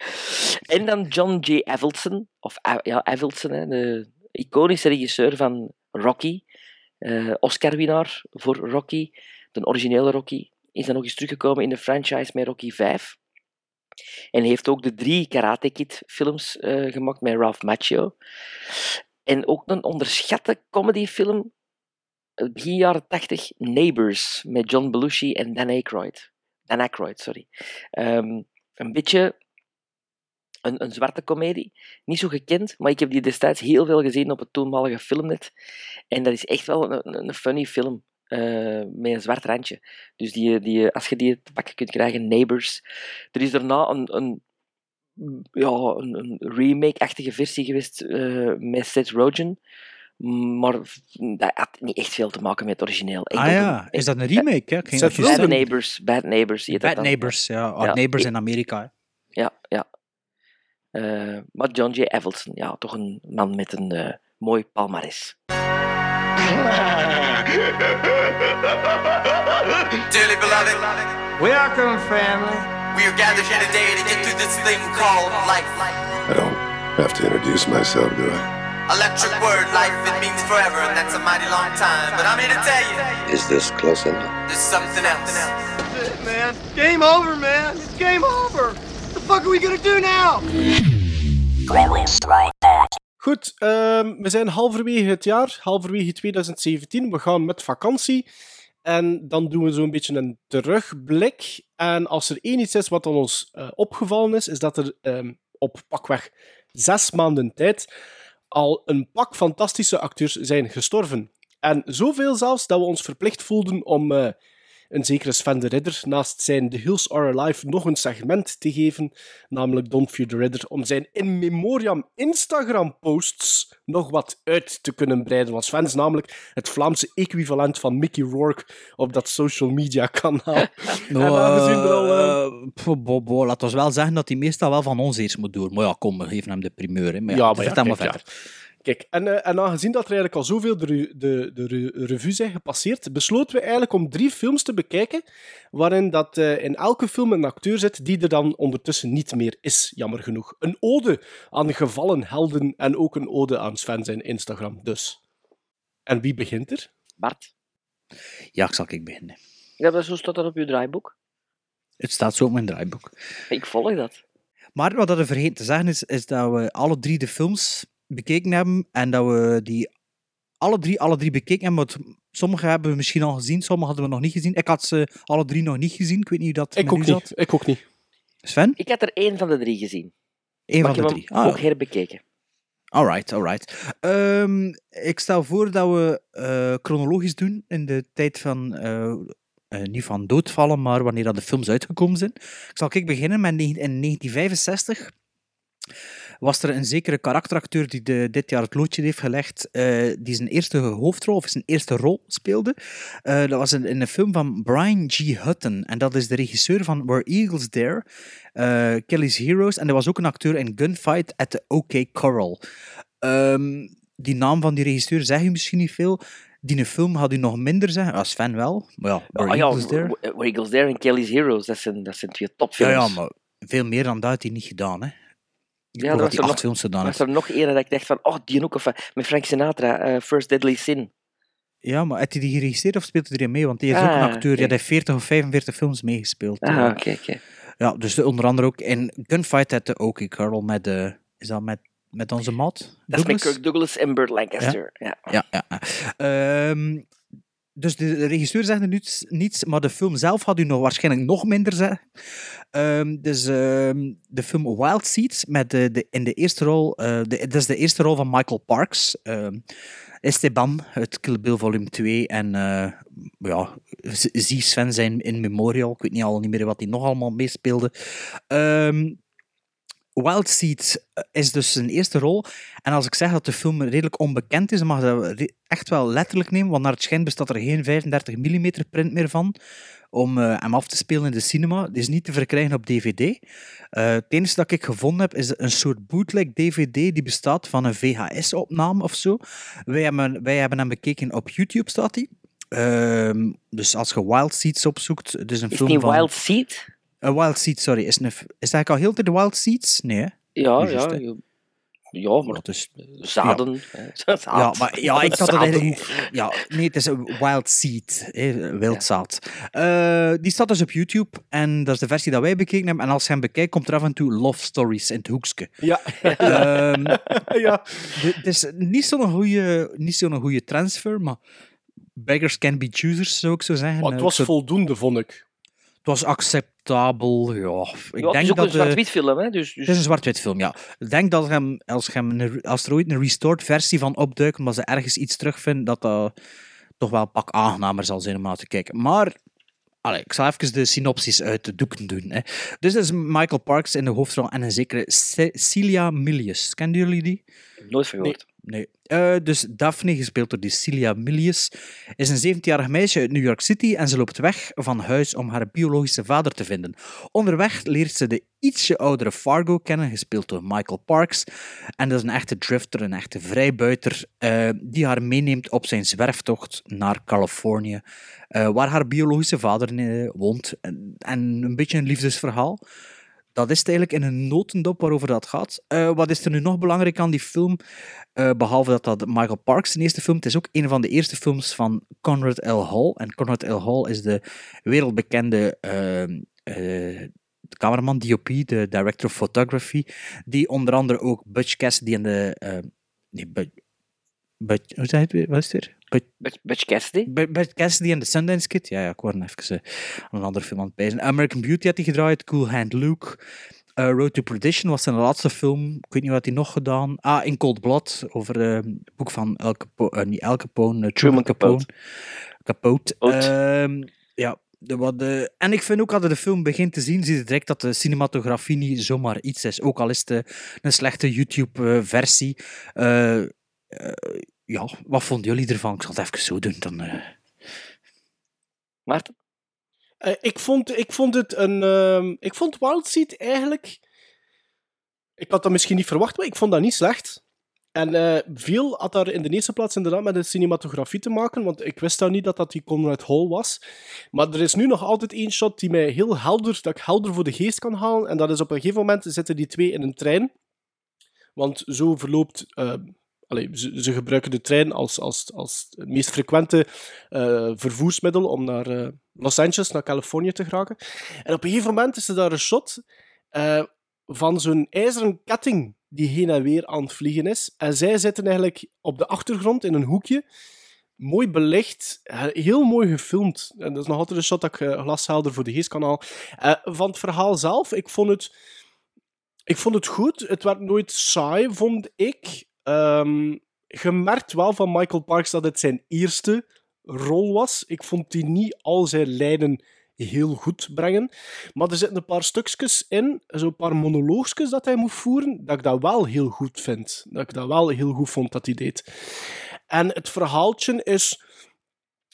en dan John J. Avildsen, of ja, Avildsen, hè, de iconische regisseur van Rocky, eh, Oscar-winnaar voor Rocky, de originele Rocky, is dan nog eens teruggekomen in de franchise met Rocky 5. En heeft ook de drie Karate Kid films eh, gemaakt met Ralph Macchio. En ook een onderschatte comedyfilm, eh, begin jaren 80, Neighbors, met John Belushi en Dan Aykroyd. Dan Aykroyd, sorry. Ehm, een beetje een, een zwarte komedie. Niet zo gekend, maar ik heb die destijds heel veel gezien op het toenmalige filmnet. En dat is echt wel een, een, funny film. eh, met een zwart randje. Dus die, die, als je die te pakken kunt krijgen, Neighbors. Er is daarna een, een, ja, een remake-achtige versie geweest eh, met Seth Rogen. Maar dat had niet echt veel te maken met het origineel. Ah Enkel ja, is dat een remake? Hè? Ik dat Bad? Neighbors. Bad Neighbors. dat Bad dan. Neighbors, ja. Ja. Neighbors in Amerika. hè. Ja, ja. Eh, maar John J. Avildsen, ja, toch een man met een eh, mooi palmares. Dearly beloved, Welcome, family. we are gathered here today to get through this thing called life. I don't have to introduce myself, do I? Electric word, life, it means forever, and that's a mighty long time. But I'm here to tell you, Is this close enough? there's something else. Man, game over, man. It's game over. What the fuck are we gonna do now? Goed, ehm, we zijn halverwege het jaar, halverwege 2017. We gaan met vakantie. En dan doen we zo'n beetje een terugblik. En als er één iets is wat aan ons eh, opgevallen is, is dat er ehm, op pakweg zes maanden tijd al een pak fantastische acteurs zijn gestorven. En zoveel zelfs dat we ons verplicht voelden om eh, een zekere Sven de Ridder naast zijn The Hills Are Alive nog een segment te geven, namelijk Don't Fear the Ridder, om zijn in memoriam Instagram-posts nog wat uit te kunnen breiden. Want Sven is namelijk het Vlaamse equivalent van Mickey Rourke op dat social media kanaal. Nou, en aangezien er al... eh, eh, pff, bo, bo, laat ons wel zeggen dat hij meestal wel van ons eerst moet doen. Maar ja, kom, we geven hem de primeur. Hè. Maar ja, Ja, maar ja, vertel maar verder. Kijk, en, eh, en aangezien dat er eigenlijk al zoveel de, de, de re- revue zijn gepasseerd, besloten we eigenlijk om drie films te bekijken, waarin dat eh, in elke film een acteur zit die er dan ondertussen niet meer is, jammer genoeg. Een ode aan gevallen helden en ook een ode aan Sven zijn Instagram, dus. En wie begint er? Bart, Ja, ik zal ik beginnen. ja, maar zo staat dat op uw draaiboek. Het staat zo op mijn draaiboek. Ik volg dat. Maar wat we vergeten te zeggen is, is dat we alle drie de films bekeken hebben en dat we die alle drie, alle drie bekeken hebben. Want sommige hebben we misschien al gezien, sommige hadden we nog niet gezien. Ik had ze alle drie nog niet gezien. Ik weet niet hoe dat Ik ook u niet. zat. Ik ook niet. Sven? Ik had er één van de drie gezien. Eén van de heb drie. hem Ah, ook herbekeken. Alright, alright. Ehm, ik stel voor dat we eh, chronologisch doen in de tijd van, eh, eh, niet van doodvallen, maar wanneer dat de films uitgekomen zijn. Ik zal ik beginnen met in 1965. Was er een zekere karakteracteur die de, dit jaar het loodje heeft gelegd, eh, die zijn eerste hoofdrol, of zijn eerste rol speelde. Eh, dat was in, in een film van Brian G. Hutton. En dat is de regisseur van Where Eagles Dare, eh, Kelly's Heroes. En er was ook een acteur in Gunfight at the OK Corral. Ehm, die naam van die regisseur zegt u misschien niet veel. Die een film had u nog minder zeggen. Als Sven wel. Maar ja, Where Ah, ja, Eagles Dare. Where Eagles Dare en Kelly's Heroes, dat zijn, dat zijn twee Ja, topfilms. ja, maar veel meer dan dat had hij niet gedaan. Hè. Ja, dat was hij er acht nog- films gedaan was er nog één dat ik dacht van, oh, die ook, of eh, met Frank Sinatra, eh, First Deadly Sin. Ja, maar heeft hij die geregisseerd of speelt hij erin mee? Want hij is ook een Ah, acteur. hij heeft 40 of 45 films meegespeeld. Ah, Eh, oké. Ja, dus onder andere ook in Gunfight at the OK Corral met, de is dat met, met onze mat? Dat is met Douglas? Kirk Douglas en Burt Lancaster. Ja. Ja, ja. ja. Ehm, dus de regisseur zegt er niets, niets, maar de film zelf had u nog waarschijnlijk nog minder zeggen. Ehm, dus ehm, de film Wild Seeds, met de, de, in de eerste rol, eh, de, dat is de eerste rol van Michael Parks. ehm, Esteban uit Kill Bill Volume 2 en eh, ja, zie Sven zijn in Memorial. Ik weet niet al niet meer wat hij nog allemaal meespeelde. Ehm Wild Seeds eh, is dus zijn eerste rol. En als ik zeg dat de film redelijk onbekend is, dan mag je dat echt wel letterlijk nemen, want naar het schijnt bestaat er geen 35 mm print meer van om eh, hem af te spelen in de cinema. Het is niet te verkrijgen op DVD. Eh, het enige dat ik gevonden heb, is een soort bootleg DVD die bestaat van een VHS-opname of zo. Wij hebben, wij hebben hem bekeken op YouTube, staat hij. Ehm, dus als je Wild Seeds opzoekt, het is een Is film die van... Wild Seed? Eh, Wild Seeds, sorry. Is, een, is het eigenlijk al heel de Wild Seeds? Nee, hè? Ja, ja. je- Ja, maar Dat is... zaden. Zaad. Ja, maar ja, ik had het Zaden. eigenlijk... Ja, nee, het is een wild seed. Hè, wildzaad. Eh, die staat dus op YouTube en dat is de versie dat wij bekeken hebben. En als je hem bekijkt, komt er af en toe love stories in het hoekje. Ja. Ehm, ja. Het is niet zo'n goede, niet zo'n goede transfer, maar beggars can be choosers, zou ik zo zeggen. Maar het Eh, was voldoende, vond ik. Het was acceptabel, ja. Ik Ja, het denk is ook dat een de- zwart-wit film, hè? Dus, dus... Het is een zwart-wit film, ja. Ik denk dat hem, als, je hem een- als er ooit een restored versie van opduikt, maar ze ergens iets terugvinden, dat dat toch wel een pak aangenamer zal zijn om naar te kijken. Maar, allee, ik zal even de synopsis uit de doeken doen. Hè. Dus dat is Michael Parks in de hoofdrol en een zekere Celia Milius. Kennen jullie die? Nooit van gehoord. Nee. Eh, dus Daphne, gespeeld door die Celia Milius, is een 17-jarig meisje uit New York City en ze loopt weg van huis om haar biologische vader te vinden. Onderweg leert ze de ietsje oudere Fargo kennen, gespeeld door Michael Parks. En dat is een echte drifter, een echte vrijbuiter, eh, die haar meeneemt op zijn zwerftocht naar Californië, eh, waar haar biologische vader woont. En een beetje een liefdesverhaal. Dat is eigenlijk in een notendop waarover dat gaat. Eh, wat is er nu nog belangrijk aan die film? Eh, behalve dat dat Michael Parks zijn eerste film, het is ook een van de eerste films van Conrad L. Hall. En Conrad L. Hall is de wereldbekende ehm, eh, cameraman, DOP, de director of photography, die onder andere ook Butch Cassidy en de... ehm, nee, Butch, hoe zei het weer? Wat is het weer? Butch, Butch Cassidy? Bu- Butch Cassidy en de Sundance Kid. Ja, ja, ik word even eh, een andere film aan het pijzen. American Beauty had hij gedraaid, Cool Hand Luke. Eh, Road to Perdition was zijn laatste film. Ik weet niet wat hij nog gedaan. Ah, In Cold Blood, over eh, het boek van El Capone, niet El Capone, Truman Capote. Capote. Capote. Ehm, ja, de, wat de, en ik vind ook als je de film begint te zien, zie je direct dat de cinematografie niet zomaar iets is. Ook al is het een slechte YouTube-versie. Eh, eh, ja, wat vonden jullie ervan? Ik zal het even zo doen. Dan, eh. Maarten? Eh, ik, vond, ik vond het een. ehm, ik vond Wild Seed eigenlijk. Ik had dat misschien niet verwacht, maar ik vond dat niet slecht. En eh, veel had daar in de eerste plaats inderdaad met de cinematografie te maken, want ik wist daar niet dat dat die Conrad Hall was. Maar er is nu nog altijd één shot die mij heel helder, dat ik helder voor de geest kan halen. En dat is op een gegeven moment zitten die twee in een trein. Want zo verloopt. Ze, gebruiken de trein als, als, als het meest frequente eh, vervoersmiddel om naar eh, Los Angeles, naar Californië te geraken. En op een gegeven moment is er daar een shot eh, van zo'n ijzeren ketting die heen en weer aan het vliegen is. En zij zitten eigenlijk op de achtergrond in een hoekje. Mooi belicht, heel mooi gefilmd. En dat is nog altijd een shot dat ik glashelder voor de geest kan van het verhaal zelf, ik vond het, ik vond het goed. Het werd nooit saai, vond ik. Ehm, je merkt wel van Michael Parks dat het zijn eerste rol was. Ik vond die niet al zijn lijnen heel goed brengen. Maar er zitten een paar stukjes in, zo'n paar monoloogjes dat hij moet voeren, dat ik dat wel heel goed vind. Dat ik dat wel heel goed vond dat hij deed. En het verhaaltje is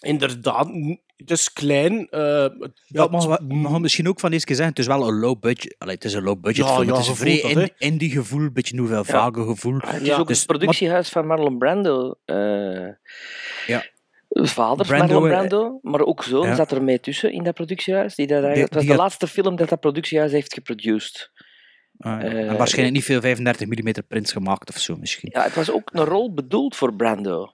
inderdaad, het is klein. eh, het- Ja, dat- maar we we gaan misschien ook van deze keer zeggen, het is wel een low budget. Allee, het is een low budget Ja, film. ja, het is een vrij dat, indie, gevoel, een beetje nouvelle vage gevoel. Het is Ja, ook dus- het productiehuis van Marlon Brando. eh Ja. Vader Brando, Marlon eh, Brando, maar ook zoon ja. zat er mee tussen in dat productiehuis. Die dat eigenlijk, Die- het was die de had- laatste film dat dat productiehuis heeft geproduced. Ah, ja. Eh, en waarschijnlijk niet veel 35 mm prints gemaakt of zo misschien. Ja, het was ook een rol bedoeld voor Brando,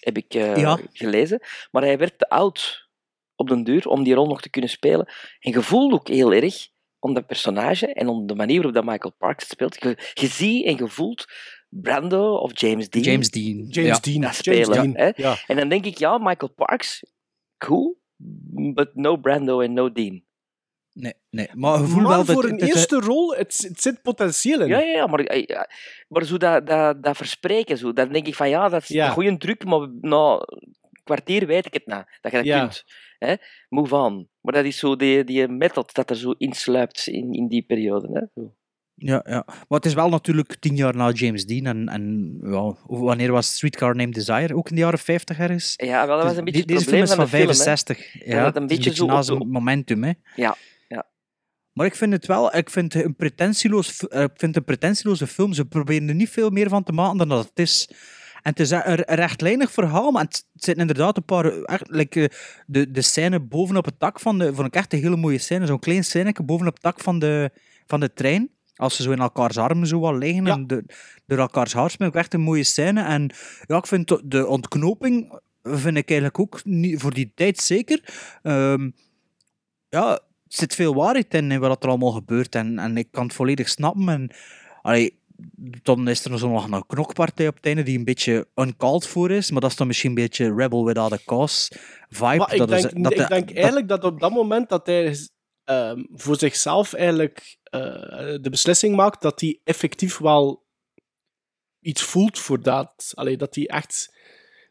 heb ik eh, Ja. gelezen. Maar hij werd te oud op den duur om die rol nog te kunnen spelen. En je voelt ook heel erg om dat personage en om de manier waarop dat Michael Parks het speelt. Je, je ziet en je voelt Brando of James Dean James Dean. James ja. Dean. dat James spelen. Dean. Ja. En dan denk ik, ja, Michael Parks cool, but no Brando en no Dean. Nee, nee. Maar je voelt maar wel dat voor het- een het- eerste rol, het, het zit potentieel in. Ja, ja, ja, maar, eh, maar zo dat, dat, dat verspreken, zo, dan denk ik van ja, dat is Ja. een goede truc, maar na een kwartier weet ik het nou, dat je dat Ja. kunt. Hè? Move on. Maar dat is zo die, die method dat er zo insluipt in, in die periode. Hè? Zo. Ja, ja. Maar het is wel natuurlijk tien jaar na James Dean. En, en ja, wanneer was Streetcar Named Desire? Ook in de jaren 50 ergens? Ja, wel, dat was een beetje het deze film probleem is van van de film, hè. 65. Ja, Ja, dat een het is beetje zo na zijn momentum. Hè. Ja. Maar ik vind het wel, ik vind het een pretentieloos, eh, ik vind het een pretentieloze film. Ze proberen er niet veel meer van te maken dan dat het is. En het is een, rechtlijnig verhaal, maar het zijn inderdaad een paar... Echt, like, eh, de, de scène bovenop het dak van de... Vond ik echt een hele mooie scène. Zo'n klein scèneke bovenop het dak van de, van de trein. Als ze zo in elkaars armen zo wat liggen Ja. en de, door elkaars haar smijten. Echt een mooie scène. En ja, ik vind de- ontknoping vind ik eigenlijk ook niet, voor die tijd zeker. Ehm, ja, zit veel waarheid in, wat er allemaal gebeurt. En, en ik kan het volledig snappen. En, allee, dan is er zo nog een knokpartij op het einde die een beetje uncalled voor is. Maar dat is dan misschien een beetje Rebel Without a Cause vibe. Maar ik dat is- denk, dat ik de- denk eigenlijk dat op dat moment dat hij ehm, voor zichzelf eigenlijk eh, de beslissing maakt dat hij effectief wel iets voelt voor dat. Allee, dat hij echt...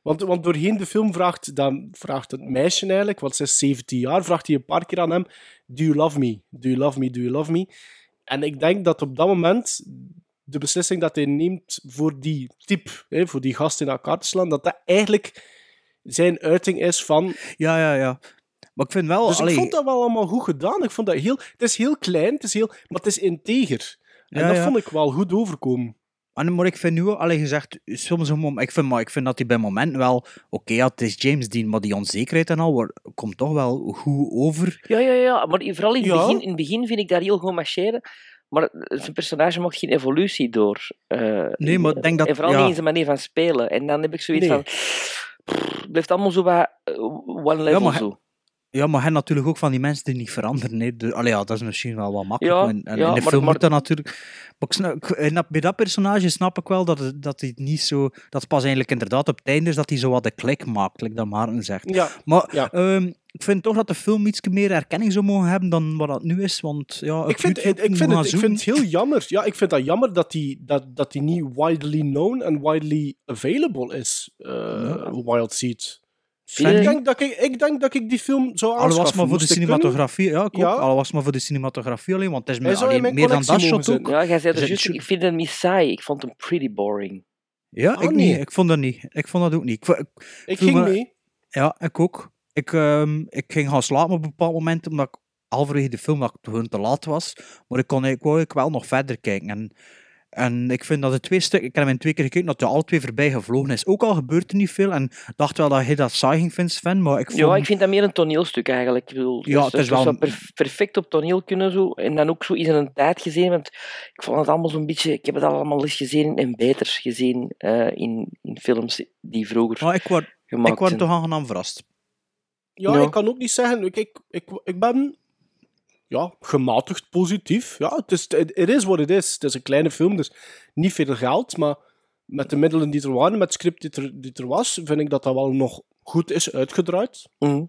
Want, want doorheen de film vraagt, dan vraagt het meisje eigenlijk, want ze is 17 jaar, vraagt hij een paar keer aan hem, do you love me? Do you love me? Do you love me? En ik denk dat op dat moment de beslissing dat hij neemt voor die type, hè, voor die gast in elkaar te slaan, dat dat eigenlijk zijn uiting is van Ja, ja, ja. Maar ik vind wel... dus allee, ik vond dat wel allemaal goed gedaan. Ik vond dat heel, het is heel klein, het is heel, maar het is integer. En Ja, dat ja. vond ik wel goed overkomen. En, maar ik vind nu, allee, gezegd, soms een mom- ik vind, maar ik vind dat hij bij momenten wel, oké, ja, het is James Dean, maar die onzekerheid en al wordt- komt toch wel goed over. Ja, ja, ja. Maar vooral in het, Ja. begin, in het begin vind ik dat heel goed marcheren. Maar zijn personage maakt geen evolutie door. eh, Nee, maar ik denk dat- En vooral ja. niet in zijn manier van spelen. En dan heb ik zoiets Nee. van... pff, Het blijft allemaal zo wat eh, one level maar zo. Ja, maar hij natuurlijk ook van die mensen die niet veranderen. Nee. De, allee, ja, dat is misschien wel wat makkelijk. Ja, en ja, in de maar- film maar- moet dat natuurlijk... Maar ik snap, dat- bij dat personage snap ik wel dat, het, dat hij niet zo... Dat het pas eigenlijk inderdaad op het einde is dat hij zo wat de klik maakt, like dat Maarten zegt. Ja, Maar Ja. ehm, ik vind toch dat de film iets meer erkenning zou mogen hebben dan wat dat nu is. Want ja, ik vind, YouTube ik, vind het, ik vind het heel jammer. Ja, ik vind dat jammer dat die, dat, dat die niet widely known en widely available is, eh, Wild Seed. Ik denk, dat ik, ik denk dat ik die film zou Al was aanschaffen. maar voor de cinematografie, ja, ik ook. Ja. Al was maar voor de cinematografie alleen, want het is alleen meer dan dat shot ook. Ja, jij zei Er zit juist, zo- ik vind hem niet saai. Ik vond hem pretty boring. Ja, Ah, ik nee. niet. Ik vond dat niet. Ik vond dat ook niet. Ik, ging me- mee. ja, ik ook. Ik, ehm, ik ging gaan slapen op een bepaald moment, omdat ik halverwege de film dat ik te laat was. Maar ik kon ik wou ik wel nog verder kijken. En, en ik vind dat de twee stukken, ik heb hem in twee keer gekeken, dat de alle twee voorbij gevlogen is. Ook al gebeurt er niet veel. En dacht wel dat hij dat saai ging vinden, Sven. Maar ik vond... Ja, ik vind dat meer een toneelstuk eigenlijk. Ik bedoel, Ja, dus het is zou wel perf- perfect op toneel kunnen zo. En dan ook zo eens in een tijd gezien. Want ik vond het allemaal zo'n beetje. Ik heb het allemaal eens gezien en beter gezien eh, in, in films die vroeger Maar ik word, gemaakt ik word zijn. toch aangenaam verrast. Ja, Ja. ik kan ook niet zeggen. Ik, ik, ik, ik ben ja, gematigd positief. Ja, het is, het it is what it is. Het is een kleine film, dus niet veel geld. Maar met de middelen die er waren, met het script die er, die er was, vind ik dat dat wel nog goed is uitgedraaid. Mhm.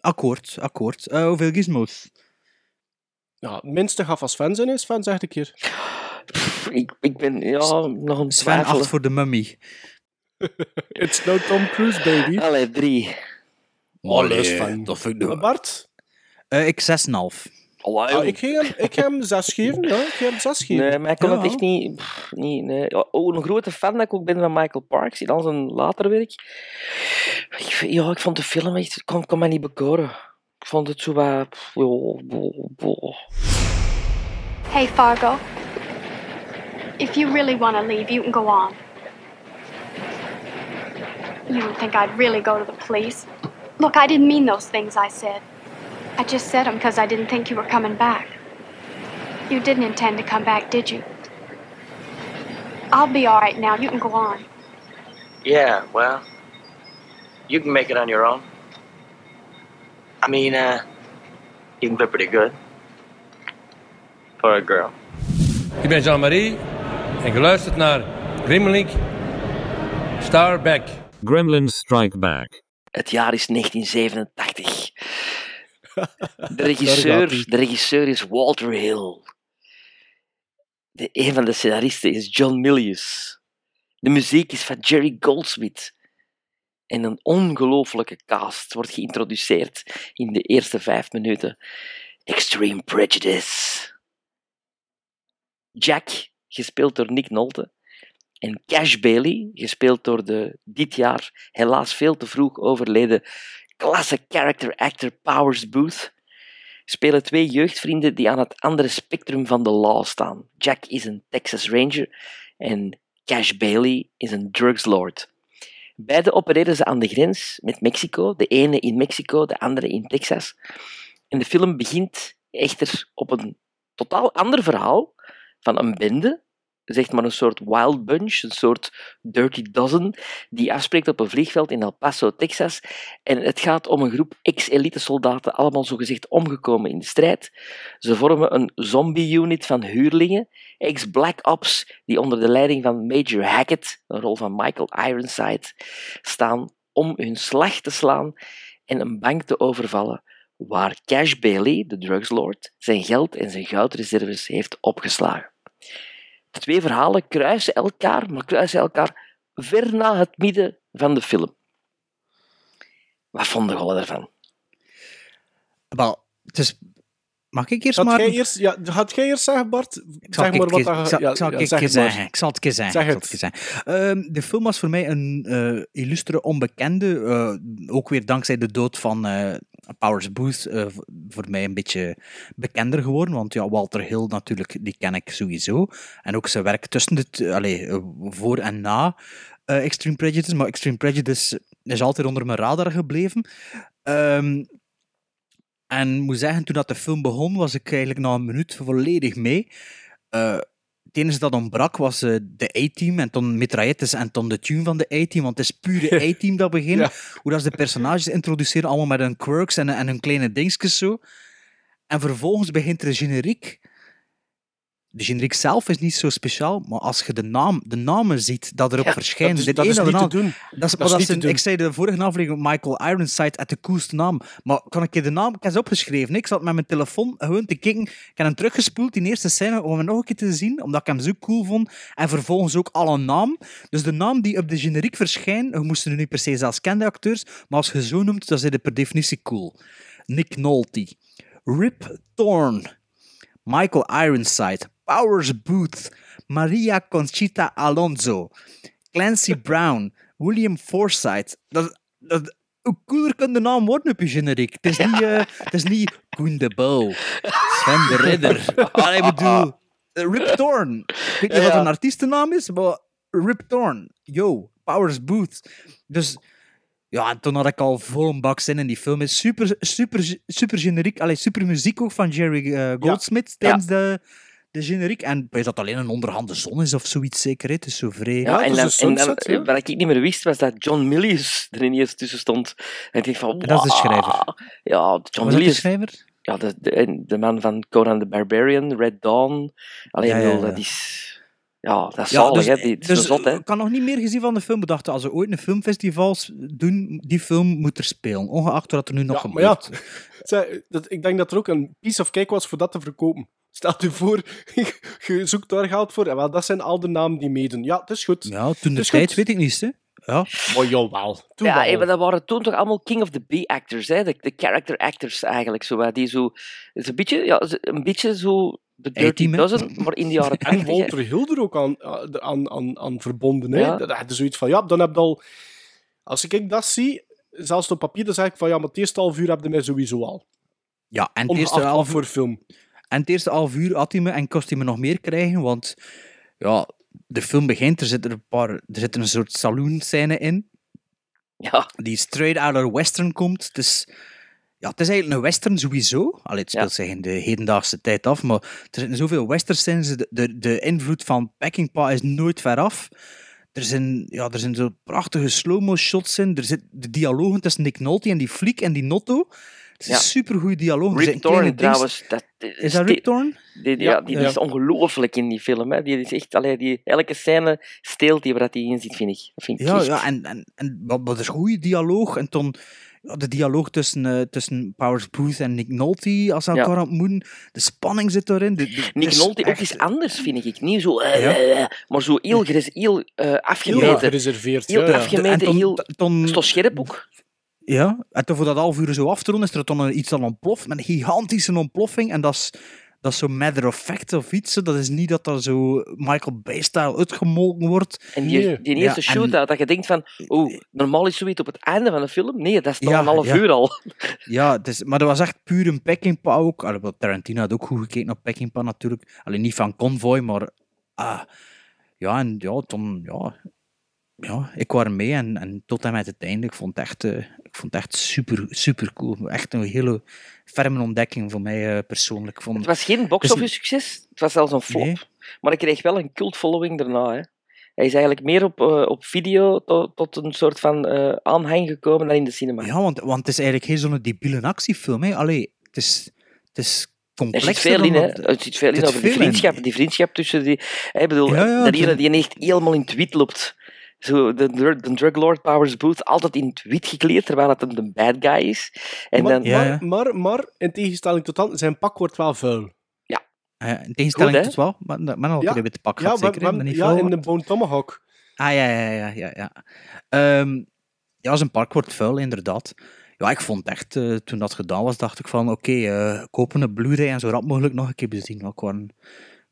Akkoord, akkoord. Eh, hoeveel gizmos? Ja, het minste gaf als fan zijn is, fan zegt een keer. Pff, Ik, ik ben ja, nog een Sven. 8 voor de mummy. It's no Tom Cruise, baby. Allee, drie. Oh, is fijn. Dat vind ik Bart, Eh, ik 6,5. Allee, ah, ik ging hem, ik ga hem zes geven. Ja, ik ga hem zes geven. Nee, maar ik kon Ja. het echt niet... pff, niet nee. Ja, oh, een grote fan dat ik ook ben van Michael Parks in al zijn later werk. Ik, ja, ik vond de film echt... Ik kon, kon mij niet bekoren. Ik vond het zo wat... pff, ja, bo, bo. Hey, Fargo. If you really want to leave, you can go on. You don't think I'd really go to the police? Look, I didn't mean those things I said. I just said them because I didn't think you were coming back. You didn't intend to come back, did you? I'll be all right now. You can go on. Yeah, well, you can make it on your own. I mean, uh, you can play pretty good. For a girl. Ik ben Jean-Marie en geluisterd naar Grimlink Starback. Gremlins Strike Back. Het jaar is 1987. De regisseur, de regisseur is Walter Hill. De, een van de scenaristen is John Milius. De muziek is van Jerry Goldsmith. En een ongelofelijke cast wordt geïntroduceerd in de eerste vijf minuten. Extreme Prejudice. Jack, gespeeld door Nick Nolte. En Cash Bailey, gespeeld door de dit jaar helaas veel te vroeg overleden klasse character actor Powers Booth, spelen twee jeugdvrienden die aan het andere spectrum van de law staan. Jack is een Texas Ranger en Cash Bailey is een drugslord. Beide opereren ze aan de grens met Mexico, de ene in Mexico, de andere in Texas. En de film begint echter op een totaal ander verhaal van een bende, zeg maar een soort wild bunch, een soort dirty dozen, die afspreekt op een vliegveld in El Paso, Texas. En het gaat om een groep ex-elite soldaten, allemaal zogezegd omgekomen in de strijd. Ze vormen een zombie-unit van huurlingen, ex-black ops, die onder de leiding van Major Hackett, een rol van Michael Ironside, staan om hun slag te slaan en een bank te overvallen waar Cash Bailey, de drugslord, zijn geld en zijn goudreserves heeft opgeslagen. Twee verhalen kruisen elkaar, maar kruisen elkaar ver na het midden van de film. Wat vonden jullie ervan? Wel, het is... Mag ik eerst Gaat maar... jij eerst, ja, gaat jij eerst zeggen, Bart? Ik zal zeg maar het wat ik zal- ja, ik zal het zeg keer het maar. zeggen. Ik zal het een keer zeggen. Zeg ik zal het. het een keer zeggen. Ehm, de film was voor mij een eh, illustere onbekende. eh, ook weer dankzij de dood van eh, Powers Booth voor mij een beetje bekender geworden. Want ja, Walter Hill natuurlijk, die ken ik sowieso. En ook zijn werk tussen de... t- allee, eh, voor en na Extreme Prejudice. Maar Extreme Prejudice is altijd onder mijn radar gebleven. Ehm, en moet zeggen, toen dat de film begon, was ik eigenlijk na een minuut volledig mee. Eh, het enige dat ontbrak was eh, de A-team en dan mitraillettes en dan de tune van de A-team, want het is pure A-team dat begint. Ja. Hoe dat ze de personages introduceren, allemaal met hun quirks en, en hun kleine dingetjes zo. En vervolgens begint er een generiek. De generiek zelf is niet zo speciaal, maar als je de, naam, de namen ziet dat erop Ja, verschijnen... dat is- dat niet na te doen. Dat is, Dat dat doen. ik zei de vorige aflevering, Michael Ironside uit de coolste naam. Maar kan ik je de naam... Ik heb ze opgeschreven. Ik zat met mijn telefoon gewoon te kijken. Ik heb hem teruggespoeld, die eerste scène, om hem nog een keer te zien, omdat ik hem zo cool vond. En vervolgens ook alle naam. Dus de naam die op de generiek verschijnt, we moesten nu niet per se zelfs kennen, de acteurs, maar als je zo noemt, dan zijn ze per definitie cool. Nick Nolte, Rip Torn, Michael Ironside, Powers Booth, Maria Conchita Alonso, Clancy Brown, William Forsythe. Dat, dat, hoe cooler kan de naam worden op je generiek? Het is niet, eh, het is niet Koen de Bo, Sven de Ridder. Ik bedoel, Rip Torn. Ik weet niet wat een artiestennaam is, maar Rip Torn. Yo, Powers Booth. Dus ja, en toen had ik al vol een bak zin in die film. Is super, super, super generiek. Allee, super muziek ook van Jerry eh, Goldsmith tijdens de, de generiek. En weet dat alleen een onderhande zon is of zoiets zeker. Het is zo vrij. Ja, en dan, en dan, eh, wat ik niet meer wist, was dat John Milius er ineens tussen stond. En ik dacht van... Dat is de schrijver. Ja, John Was dat de Milius. schrijver? Ja, de, de, de man van Conan the Barbarian, Red Dawn. Alleen, Ja, ja, bedoel, ja. dat is... Ja, dat is Ja, zalig, dus, hè. Is dus, zo zot, hè. Ik kan nog niet meer gezien van de film. Ik dacht, als ze ooit een filmfestivals doen, die film moet er spelen. Ongeacht wat er nu nog Maar ja, gebeurt. Zeg, dat, ik denk dat er ook een piece of cake was voor dat te verkopen. Stel je voor, je zoekt daar geld voor. En wel, dat zijn al de namen die meedoen. Ja, het is goed. Ja, toen de tijd goed. weet ik niet, hè. Ja. Maar jawel. Toen Ja, wel. hey, maar dat waren toen toch allemaal King of the B-actors, hè? De, de character actors eigenlijk. Zo, hè, die zo, een, beetje, ja, een beetje zo de Dirty? Dozen, maar in de jaren En 80. hè. Walter Hill er ook aan, aan, aan, aan verbonden. Hè? Ja. Dat zoiets van, ja, dan heb je al... Als ik dat zie, zelfs op papier, dan zeg ik van, ja, maar het eerste half uur heb je mij sowieso al. Ja, en het eerste half voor film. En het eerste half uur had hij me en kost hij me nog meer krijgen, want ja, de film begint, er zit er een paar, er zit een soort saloon-scène in, Ja. die straight out of western komt. Het is, ja, het is eigenlijk een western sowieso. Allee, het speelt zich in de hedendaagse tijd af, maar er zitten zoveel western scenes, de, de, de invloed van Peckinpah is nooit ver af. Er zijn, ja, er zijn zo prachtige slow-mo shots in. Er zit de dialogen tussen Nick Nolte en die fliek en die Notto. Het is Ja. een supergoeie dialoog. Rip Torn trouwens. Dat, Is dat Rip Torn? Die, ja, Ja, die, ja. is ongelooflijk in die film. Hè. Die is echt, allee, die, elke scène steelt die waar dat die in zit, vind ik. Vind ik Ja, echt- ja en, en, en wat, wat is een goede dialoog. En toen ja, de dialoog tussen, eh, tussen Powers Booth en Nick Nolte, als ze Ja. elkaar ontmoeten. De spanning zit erin. De, de- Nick is Nolte ook echt- eens anders, vind ik. Niet zo... eh, Ja. eh, maar zo heel, heel Heel afgemeten. gereserveerd. Heel ja, ja. afgemeten, heel... toch scherp ook? Ja, en toen voor dat half uur zo af te ronden, is er dan een- iets dat ontploft, met een gigantische ontploffing. En dat is, dat is zo matter of fact of iets. Dat is niet dat dat zo Michael Bay-style uitgemolken wordt. En die, die eerste Ja, en- shootout, dat je denkt van... Oh, normaal is zoiets op het einde van de film. Nee, dat is al Ja, een half ja. uur al. Ja, het is, maar dat was echt puur een Peckinpah ook. Allee, Tarantino had ook goed gekeken naar Peckinpah natuurlijk. Alleen niet van Convoy, maar... Ah, ja, en ja, toen... Ja, ja, ik was mee en, en tot en met het einde. Ik vond het echt, eh, ik vond het echt super, super cool. Echt een hele ferme ontdekking voor mij eh, persoonlijk. Ik vond, Het was geen box-office succes. Het was zelfs een flop. Nee. Maar hij kreeg wel een cult following daarna. Hè. Hij is eigenlijk meer op, eh, op video tot, tot een soort van aanhang gekomen dan in de cinema. Ja, want, want het is eigenlijk geen zo'n debiele actiefilm. Hè. Allee, het is, het is Er zit veel in, hè. Er zit veel in over die vriendschap, die vriendschap tussen die... Ik bedoel, Ja, ja, dat het- die echt helemaal in het wit loopt. Zo, de, drug- de drug lord Powers Booth, altijd in het wit gekleed, terwijl het een de bad guy is. En maar, dan, Ja, maar, maar, maar, in tegenstelling tot dan, zijn pak wordt wel vuil. Ja, in tegenstelling Goed, tot wel, maar met een Ja. ja. witte pak Ja, gaat zeker maar niet ja in de Bone Tomahawk. Ah, ja, ja, ja, ja. ja. Ehm, ja, zijn park wordt vuil, inderdaad. Ja, ik vond echt, eh, toen dat gedaan was, dacht ik van, oké, eh kopen een Blu-ray en zo rap mogelijk nog een keer bezien. Ik was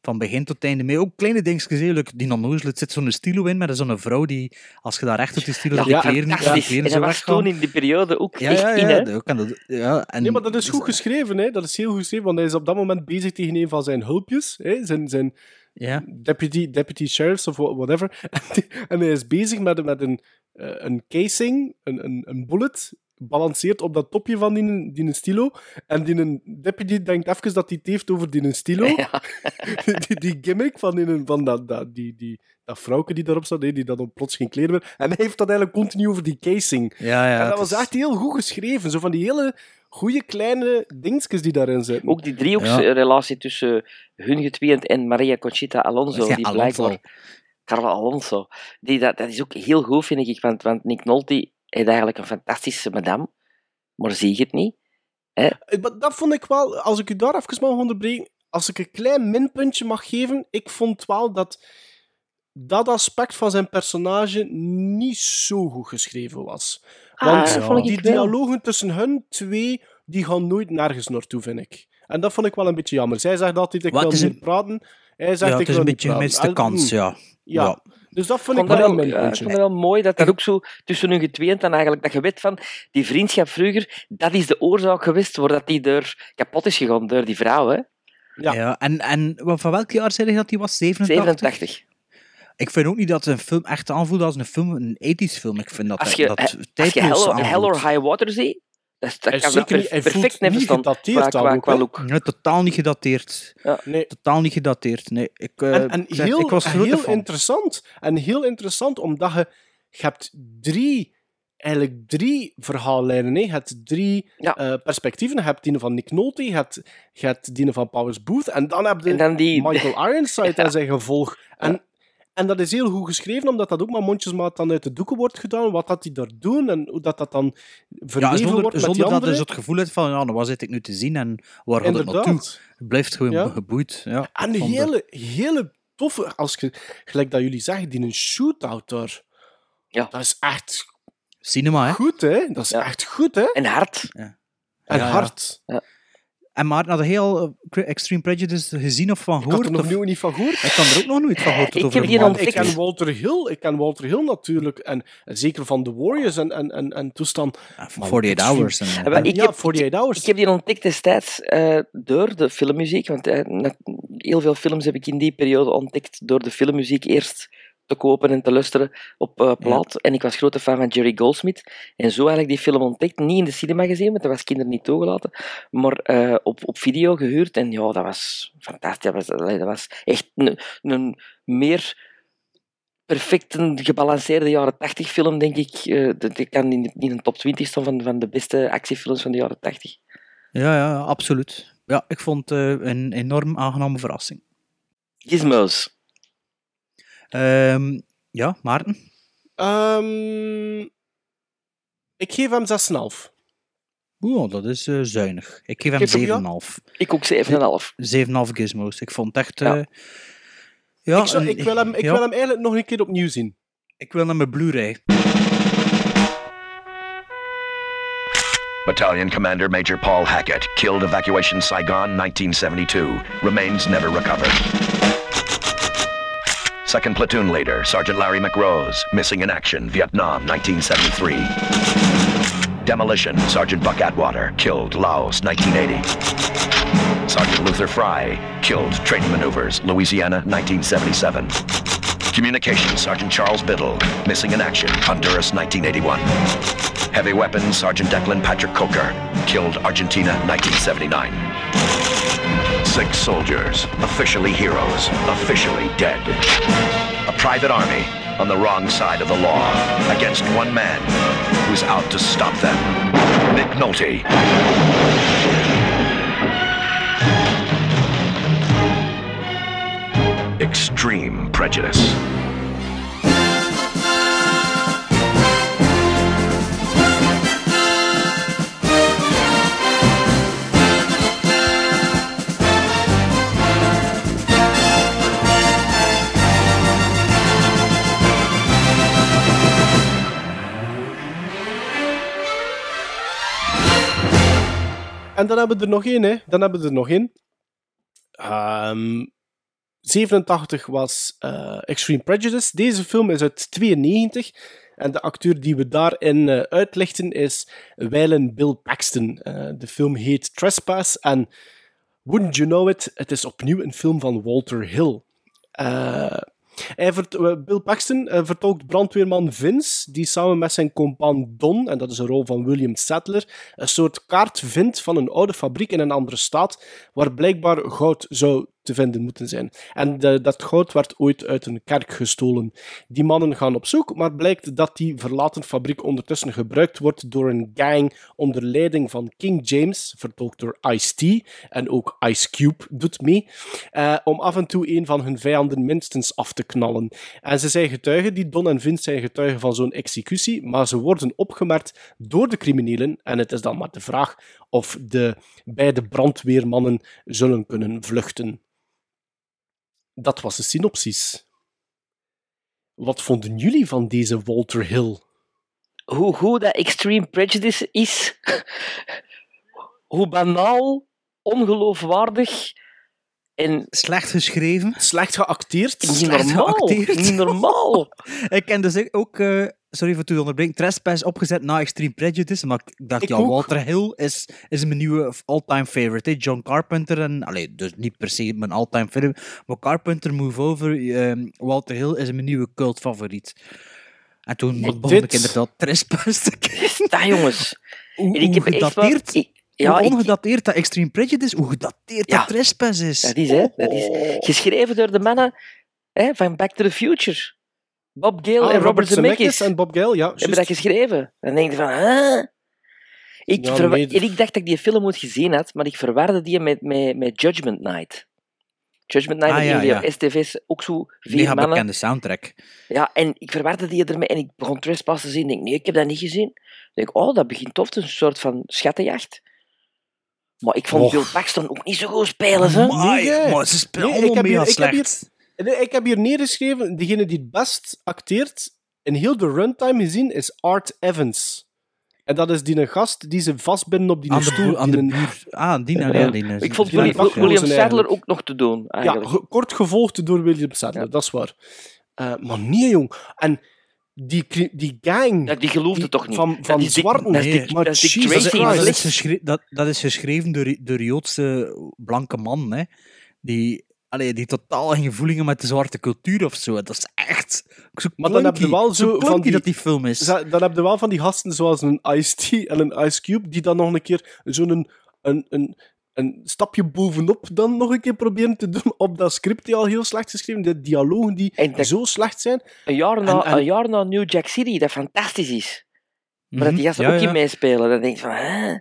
van begin tot einde mee. Ook kleine dingetjes, like, die er zit zo'n stilo in met zo'n vrouw die, als je daar recht op die stilo, ja, die kleren, die fantastisch. kleren En zo dat was toen in die periode ook Ja, echt ja, in, ja, hè. dat kan dat- ja, en, Nee, maar dat is goed geschreven. Hè? Dat is heel goed geschreven, want hij is op dat moment bezig tegen een van zijn hulpjes. Hè? Zijn, zijn Ja. deputy, deputy sheriffs of wha- whatever. En hij is bezig met, met een, eh, een casing, een, een, een bullet, balanceert op dat topje van die, die stilo. En die een deputy denkt even dat hij het heeft over die stilo. Ja. die, die gimmick van, die, van dat, dat, die, die, dat vrouwke die daarop staat, hè, die dan plots geen kleren meer. En hij heeft dat eigenlijk continu over die casing. Ja, ja, en dat het was is- echt heel goed geschreven. Zo van die hele goede kleine dingetjes die daarin zitten. Ook die driehoeksrelatie tussen hun getweend en Maria Conchita Alonso, Ja, die Alonso. blijkbaar... Carla Alonso. Die, dat, dat is ook heel goed, vind ik. Want, want Nick Nolte heeft eigenlijk een fantastische madame, maar zie je het niet. Maar Dat vond ik wel, als ik u daar even mag onderbreken, als ik een klein minpuntje mag geven, ik vond wel dat dat aspect van zijn personage niet zo goed geschreven was. Ah, Want die dialogen tussen hun twee, die gaan nooit nergens naartoe, vind ik. En dat vond ik wel een beetje jammer. Zij zegt altijd, ik Wat wil niet een- praten. Hij zegt, ja, ik het is wil een niet beetje gemiste En, kans, mm, ja. Ja. Ja. Dus dat vond Ik wel dat wel, ja, ik vond dat wel mooi dat dat ook zo tussen hun getweend en eigenlijk dat je weet van die vriendschap vroeger, dat is de oorzaak geweest voordat die door kapot is gegaan door die vrouw, hè? Ja. Ja. en, en van welk jaar zei je dat die was? 87? 87. Ik vind ook niet dat een film echt aanvoelt als een film, een 80s film. Ik vind dat Als je, dat als je tijdloos Hell, or High Water ziet, dat, dat Hij is kan zeker niet- hij perfect niet gedateerd qua, qua, ook, qua hè? look. Nee, totaal niet gedateerd. Nee. Totaal niet gedateerd. Nee, ik, eh, En, en zeg, heel, ik was heel interessant. En heel interessant, omdat je, je hebt drie, eigenlijk drie verhaallijnen. hè. Je hebt drie Ja. eh, perspectieven. Je hebt die van Nick Nolte, je hebt, je hebt die van Powers Booth, en dan heb je En dan die... Michael Ironside en zijn gevolg. En, en dat is heel goed geschreven, omdat dat ook maar mondjesmaat dan uit de doeken wordt gedaan, wat dat die daar doen en hoe dat, dat dan Ja, verweven zonder, wordt met zonder die dat zo het gevoel hebt van, ja, nou, wat zit ik nu te zien en waar gaat het naartoe? Het blijft gewoon Ja. geboeid. Ja, En de- hele, hele toffe, als je, gelijk dat jullie zeggen, die een shootout daar. Ja. Dat is echt Cinema, hè? goed, hè? Dat is Ja. echt goed, hè? En hard. En Ja, ja. hard. En maar had heel eh, Extreme Prejudice gezien of van Ik had gehoord? er nog of- nieuw niet van gehoord. Ik kan er ook nog nooit van gehoord. Ik over heb ontdekt. Ik ken Walter Hill, ik ken Walter Hill natuurlijk. En, en zeker van The Warriors en, en, en, en toestand. Ja, van 48 Hours. En, ik ja, heb- 48 Hours. Ik heb die ontdekt destijds eh, door de filmmuziek, want eh, heel veel films heb ik in die periode ontdekt door de filmmuziek eerst te kopen en te luisteren op eh, plaat. En ik was grote fan van Jerry Goldsmith. En zo eigenlijk die film ontdekt. Niet in de cinema gezien, want dat was kinderen niet toegelaten. Maar eh, op, op video gehuurd. En ja, dat was fantastisch. Dat was, allee, dat was echt een, een meer perfect een gebalanceerde jaren 80 film, denk ik. Eh, dat dat kan in, in een top 20 staan van, van de beste actiefilms van de jaren 80. Ja, ja, absoluut. Ja, ik vond het eh, een enorm aangename verrassing. Gizmos. Ehm, ja, Maarten? Ehm, ik geef hem 6,5. Oeh, dat is eh, zuinig. Ik geef hem hem ja? 7,5. Ik ook 7,5. 7,5 gizmos. Ik vond het echt... Ja. eh, ja, ik, zou- ik, wil hem, ik ja, wil hem eigenlijk nog een keer opnieuw zien. ik wil naar mijn Blu-ray. Battalion Commander Major Paul Hackett, killed evacuation Saigon 1972. Remains never recovered. Second Platoon Leader Sergeant Larry McRose, missing in action, Vietnam 1973. Demolition Sergeant Buck Atwater, killed Laos 1980. Sergeant Luther Fry, killed training maneuvers, Louisiana 1977. Communications Sergeant Charles Biddle, missing in action, Honduras 1981. Heavy Weapons Sergeant Declan Patrick Coker, killed Argentina 1979. Six soldiers, officially heroes, officially dead. A private army on the wrong side of the law against one man who's out to stop them. McNulty. Extreme prejudice. En dan hebben we er nog één, hè. Dan hebben we er nog één. Ehm, 87 was eh, Extreme Prejudice. Deze film is uit 92. En de acteur die we daarin eh, uitlichten is wijlen Bill Paxton. Eh, de film heet Trespass. En wouldn't you know it, het is opnieuw een film van Walter Hill. Hij eh, Bill Paxton eh, vertolkt brandweerman Vince, die samen met zijn compaan Don, en dat is een rol van William Sadler, een soort kaart vindt van een oude fabriek in een andere staat, waar blijkbaar goud zou te vinden moeten zijn. En dat goud werd ooit uit een kerk gestolen. Die mannen gaan op zoek, maar blijkt dat die verlaten fabriek ondertussen gebruikt wordt door een gang onder leiding van King James, vertolkt door Ice-T, en ook Ice Cube doet mee, eh, om af en toe een van hun vijanden minstens af te knallen. En ze zijn getuigen, die Don en Vince zijn getuigen van zo'n executie, maar ze worden opgemerkt door de criminelen, en het is dan maar de vraag of de beide brandweermannen zullen kunnen vluchten. Dat was de synopsis. Wat vonden jullie van deze Walter Hill? Hoe goed dat Extreme Prejudice is. Hoe banaal, ongeloofwaardig en... Slecht geschreven. Slecht geacteerd. Niet Slecht normaal. geacteerd. Niet normaal. Ik ken dus ook, eh, sorry voor het onderbreken, Trespass opgezet na Extreme Prejudice. Maar ik dacht, Ik ja, ook. Walter Hill is, is mijn nieuwe all-time favorite. hè. John Carpenter en, allee, dus niet per se mijn all-time film, maar Carpenter, Move Over, ehm, Walter Hill is mijn nieuwe cult favoriet. En toen begon dit- ik inderdaad Trespass te kijken. Dat jongens. Hoe, En ik heb gedateerd, ja, hoe ik- ongedateerd dat Extreme Prejudice, hoe gedateerd Ja. dat Trespass is. Dat is, hè. Dat is geschreven door de mannen hè, van Back to the Future. Bob Gale Ah, en Robert Zemeckis en Bob Gale, ja. hebben dat geschreven. Dan denk je van, huh? Ik, Ja, verwa- nee, en ik dacht dat ik die film ooit gezien had, maar ik verwarde die met, met, met Judgment Night. Judgment Night, Ah, ja, die ja. op STV's ook zo vier Mega mannen. bekende soundtrack. Ja, en ik verwarde die ermee en ik begon Trespass te zien. Ik denk, nee, ik heb dat niet gezien. Ik denk, oh, dat begint tof, een soort van schattenjacht. Maar ik vond Och. Bill Paxton ook niet zo goed spelen, hè. Amai, Nee, hè. maar ze spelen Nee, ik allemaal heb hier- mega ik heb hier- slecht. Ik heb hier neergeschreven, degene die het best acteert in heel de runtime gezien is Art Evans. En dat is die een gast die ze vastbinden op die Aan de, stoel. aan die de buur. Ah, die nou, ja, die. Ik vond die William, William Sadler eigenlijk. ook nog te doen, Ja, eigenlijk. ge- kort gevolgd door William Sadler, dat is waar. Eh, maar nee, jong. En die, die gang Ja, die geloofde die- toch niet? van, Dat van is Dick- zwarten. dat is maar dat is Dick dat, geschreven door, door Joodse blanke man, hè, die, allee, die totaal geen gevoelingen met de zwarte cultuur of zo. Dat is echt zo Maar dan heb je wel zo van die- dat die film is. Dan heb je wel van die gasten zoals een Ice-T en een Ice Cube, die dan nog een keer zo'n een, een, een, een stapje bovenop dan nog een keer proberen te doen op dat script die al heel slecht geschreven, de dialogen die zo slecht zijn. Een jaar, na, En- en- een jaar na New Jack City, dat fantastisch is. Maar Mhm. dat die gasten Ja, ook ja. in meespelen, dan denk je van, hè?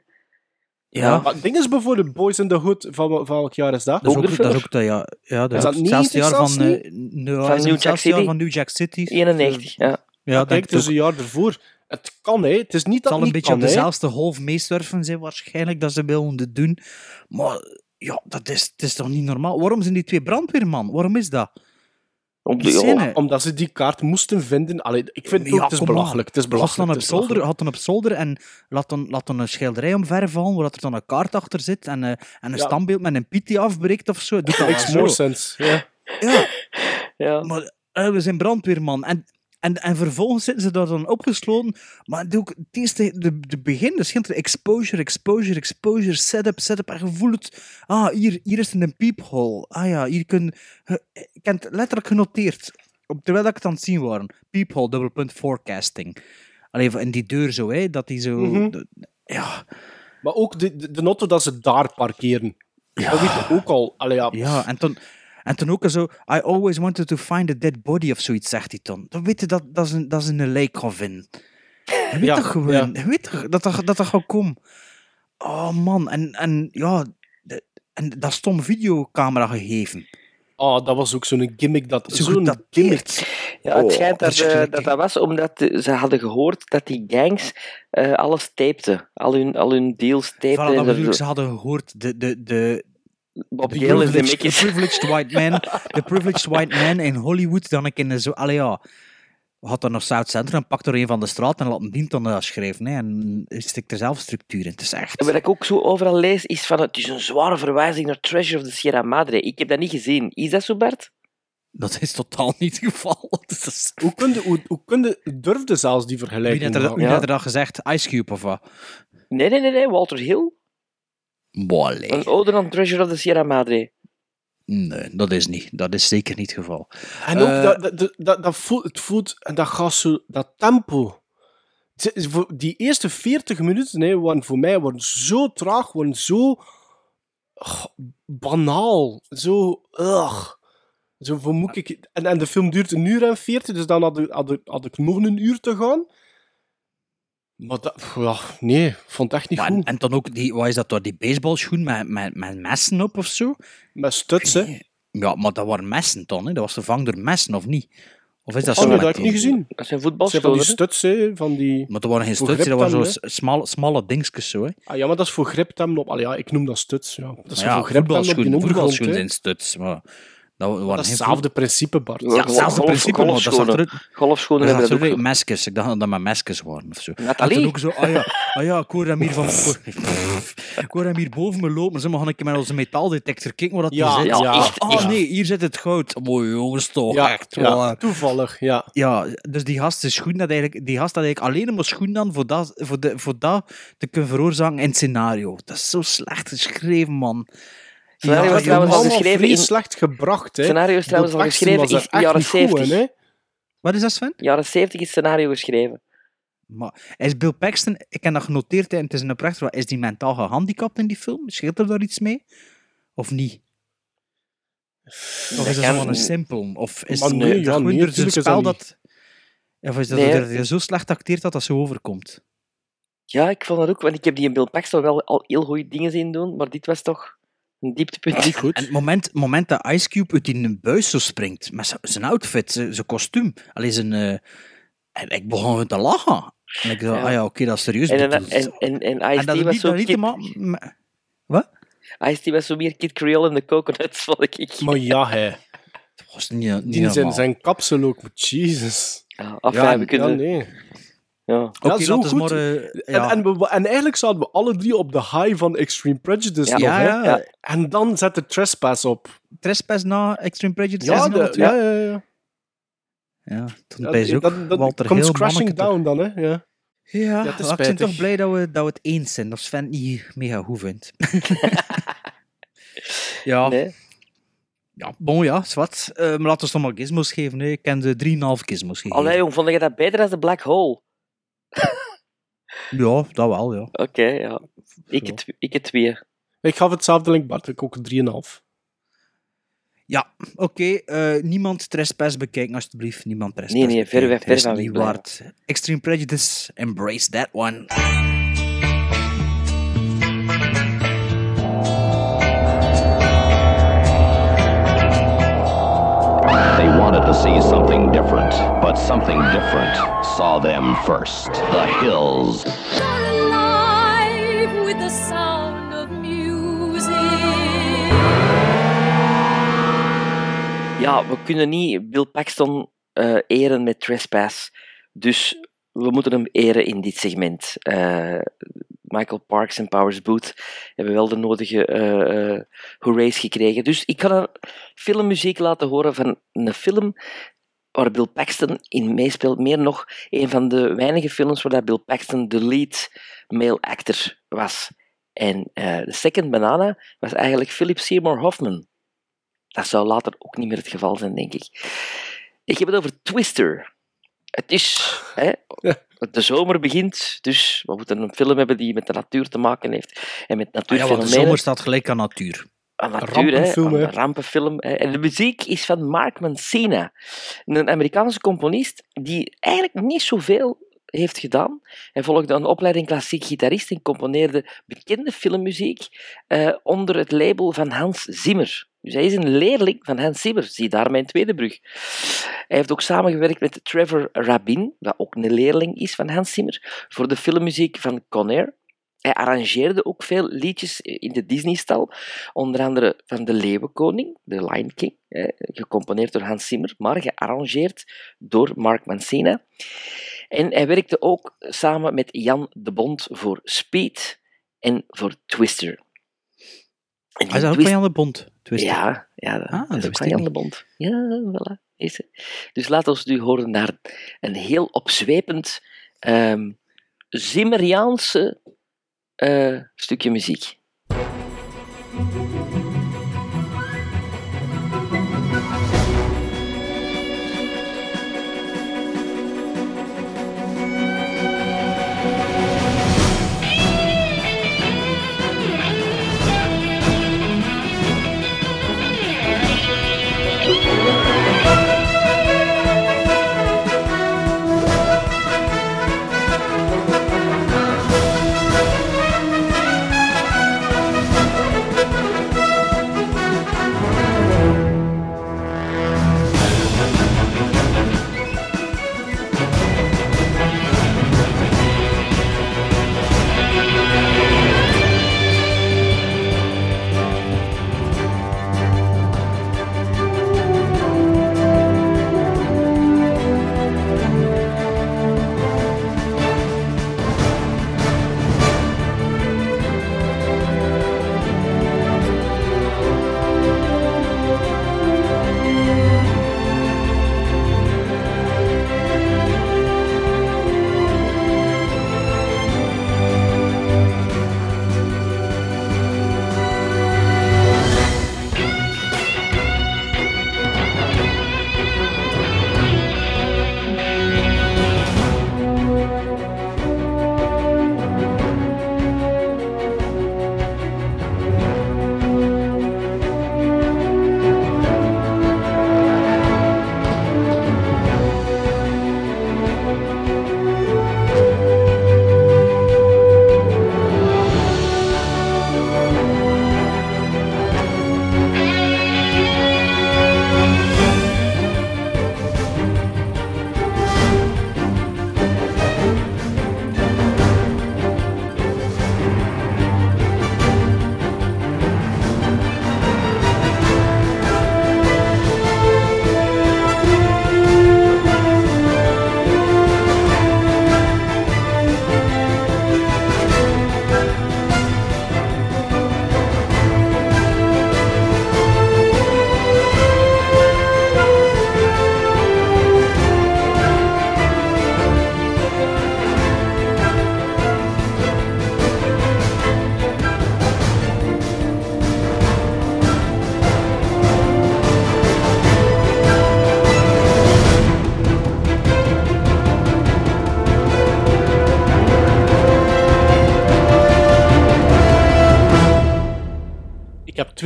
Ja. Maar het ding is bijvoorbeeld Boys in the Hood, van, van welk jaar is dat? Dat is ook, dat is ook dat, ja. ja dat Is dat is hetzelfde 90 jaar van, zelfs niet? Van is New het Jack jaar City? van New Jack City. 91, ja. Ja, Kijk, denk het is ik een jaar ervoor. Het kan, hè. Het is niet Het dat zal een beetje kan, op dezelfde golf meesurfen zijn waarschijnlijk dat ze willen doen. Maar ja, dat is, het is toch niet normaal? Waarom zijn die twee brandweerman? Waarom is dat? Om Die scène. Omdat ze die kaart moesten vinden. Allee, ik vind het ook, Ja, het is belachelijk. Het is belachelijk. dan op het is zolder, belachelijk. had dan op zolder en laat dan, laat dan een schilderij omvervallen waar er dan een kaart achter zit en, eh, en een Ja. standbeeld met een piet die afbreekt of zo. Doet dat Makes more sense. Ja. Ja, Ja. maar eh, we zijn brandweerman. En, en, en vervolgens zitten ze daar dan opgesloten. Maar ook het eerste, de, de begin, dus begint er exposure, exposure, exposure, setup, setup. En je voelt het. Ah, hier, hier is een peephole. Ah ja, hier kun je. Ik heb het letterlijk genoteerd. Op, terwijl dat ik het aan het zien waren. Peephole, dubbelpunt, forecasting. Alleen in die deur zo, hè, dat die zo. Mhm. de- ja, Maar ook de, de, de auto dat ze daar parkeren. Ja. Dat weet je ook al. Allee, ja. ja, en toen. En toen ook zo, I always wanted to find a dead body of zoiets, zegt hij dan. Dan weet je dat, dat, ze, dat ze een lijk gaan vinden. Je weet Ja, toch gewoon, ja. je weet toch dat dat, dat, dat gaat komen. Oh man, en, en ja, de- en dat stom videocamera gegeven. Oh, dat was ook zo'n gimmick. Dat, Zo zo'n gedateerd. Ja, het Oh, schijnt dat, eh, dat dat was omdat ze hadden gehoord dat die gangs eh, alles tapten. Al hun, al hun deals tapten. Voilà, dat en bedoel ik, ze hadden gehoord, de, de, de, Bob de Gale is de privileged, the white man, de privileged white man in Hollywood, dan ik in de zo, allee ja, had dan nog South Central en pakte er een van de straat en laat een dient dan dat schrijven, hè, en stikt er zelf structuur in. Het is echt... Wat ik ook zo overal lees, is van het is een zware verwijzing naar Treasure of the Sierra Madre. Ik heb dat niet gezien. Is dat zo, Bart? Dat is totaal niet het geval. Is... Hoe kun je, hoe, hoe kun je, durfde zelfs die Wie vergelijking had er, wie had er dat gezegd? Ice Cube of wat? Nee, nee, nee, nee. Walter Hill. Bolle. Een ode aan Treasure of the Sierra Madre. Nee, dat is niet. Dat is zeker niet het geval. En ook Eh, dat, dat, dat, voelt, het voelt, en dat gaat zo, dat tempo. Die eerste 40 minuten hè, waren voor mij worden zo traag, worden zo oh, banaal. Zo, ugh. Zo voor moet ik, en, en de film duurt een uur en 40, dus dan had ik, had, ik, had ik nog een uur te gaan. Maar dat, pff, nee, vond het echt niet Maar goed. en dan ook, die, wat is dat door die baseballschoen met, met, met messen op of zo? Met stuts, hè. Ja, maar dat waren messen dan, hè? Dat was vervangen door messen, of niet? Of is dat Oh, zo? nee, dat heb ik niet gezien. Dat zijn Dat zijn van die voetbalschoenen. stuts, hè, van die... Maar dat waren geen Voor stuts, dat waren zo smalle, smalle dingetjes zo, hè? Ah, ja, maar dat is voor griptemmen op... Allee, ja, ik noem dat stuts, ja. Dat is ja, voor griptemmen op die zijn stuts, maar... Dat waren Dat is hetzelfde principe, Bart. Ja, hetzelfde golf- principe, maar dat golfschoenen. hebben dat ook. meskes. Ik dacht dat dat maar meskes waren of zo. Nathalie? En toen ook zo, ah ja, ah ja, ik hoor hem hier van... ik hoor hem hier boven me lopen. Ze gaan een keer met onze metaaldetector kijken waar dat Ja, hier zit. ja, echt, Oh nee, hier zit het goud. Mooi jongens, toch. Ja, echt ja, waar. toevallig, ja. Ja, dus die gast, is schoen dat eigenlijk, die gast had eigenlijk alleen maar schoen dan voor dat, voor, de, voor dat te kunnen veroorzaken in het scenario. Dat is zo slecht geschreven, man. Scenario was die trouwens al geschreven in- slecht gebracht, hè. scenario is trouwens al geschreven in jaren niet goed 70. in, hè. Wat is dat, Sven? Jaren 70 is scenario geschreven. Maar is Bill Paxton, ik heb dat genoteerd en het is een oprecht, vraag, is die mentaal gehandicapt in die film? Scheelt er daar iets mee? Of niet? Of is dat gewoon een simpel? Of is het nee, een ja, nee, is spel dat. Of is dat Nee, zo slecht acteert dat dat zo overkomt? Ja, ik vond dat ook, want ik heb die in Bill Paxton wel al heel goede dingen zien doen, maar dit was toch een dieptepunt. Niet goed. En het moment, moment dat Ice Cube uit in een buis zo springt, met zijn- outfit, zijn kostuum, alleen zijn... eh, en ik begon te lachen. En ik dacht, Ja. ah ja, oké, dat is serieus En, en, en, en, en En Ice-T dat was niet, zo Kid, Wat? Ice-T was zo meer Kid Creole in de Coconuts, vond ik. Maar ja, hè. Dat was niet, niet Die zijn, zijn kapsel ook, maar Jesus. Ja, enfin, Ja, we Ja, kunnen... nee. Ja. Zo dat is goed. maar... ja. en, we, en eigenlijk zaten we alle drie op de high van Extreme Prejudice Ja. nog, ja, hè. ja, Ja. En dan zet de Trespass op. Trespass na Extreme Prejudice. Ja, de, ja, ja, ja. ja. Toen Ja, ben je ook dat, dat Walter komt Heel crashing down dan, hè. Ja. Ja, Ja, het is maar ik ben toch blij dat we, dat we het eens zijn. Dat Sven niet mega goed vindt. ja, Nee. ja, bon ja, zwart. Uh, maar laten we toch maar gizmos geven. hè. Ik ken de 3,5 gizmos gegeven. Allee, jong, vond je dat beter dan de Black Hole? Ja, dat wel, ja. Oké, ja. Ik het, ik het twee. Ik gaf hetzelfde link, Bart. Ik ook een 3,5. Ja, oké. eh, niemand Trespass bekijken, alsjeblieft. Niemand Trespass Nee, nee, ver weg- ver van. Extreme Prejudice, embrace that one. Something different saw them first. The Hills. alive with the sound of music. Ja, we kunnen niet Bill Paxton eh, eren met Trespass. Dus we moeten hem eren in dit segment. Eh, Michael Parks en Powers Booth hebben wel de nodige eh eh, hoorays gekregen. Dus ik ga een filmmuziek laten horen van een film waar Bill Paxton in meespeelt. Meer nog een van de weinige films waar dat Bill Paxton de lead male actor was. En eh, de second banana was eigenlijk Philip Seymour Hoffman. Dat zou later ook niet meer het geval zijn, denk ik. Ik heb het over Twister. Het is... Hè, de zomer begint, dus we moeten een film hebben die met de natuur te maken heeft. En met Ah ja, want natuurfenomenen. de zomer staat gelijk aan natuur. Hè, Rampenfilm, hè. een rampenfilm. hè. En de muziek is van Mark Mancina, een Amerikaanse componist die eigenlijk niet zoveel heeft gedaan. Hij volgde een opleiding klassiek gitarist en componeerde bekende filmmuziek eh, onder het label van Hans Zimmer. Dus hij is een leerling van Hans Zimmer. Zie daar mijn tweede brug. Hij heeft ook samengewerkt met Trevor Rabin, dat ook een leerling is van Hans Zimmer, voor de filmmuziek van Conair. Hij arrangeerde ook veel liedjes in de Disney-stal, onder andere van De Leeuwenkoning, The Lion King, gecomponeerd door Hans Zimmer, maar gearrangeerd door Mark Mancina. En hij werkte ook samen met Jan de Bond voor Speed en voor Twister. Hij is ook Twist- van Jan de Bond. Twister. Ja, ja dat, Ah, dat is ook van Jan de. Bond. Ja, voilà. Dus laat ons nu horen naar een heel opzwepend ehm Zimmeriaanse eh, stukje muziek.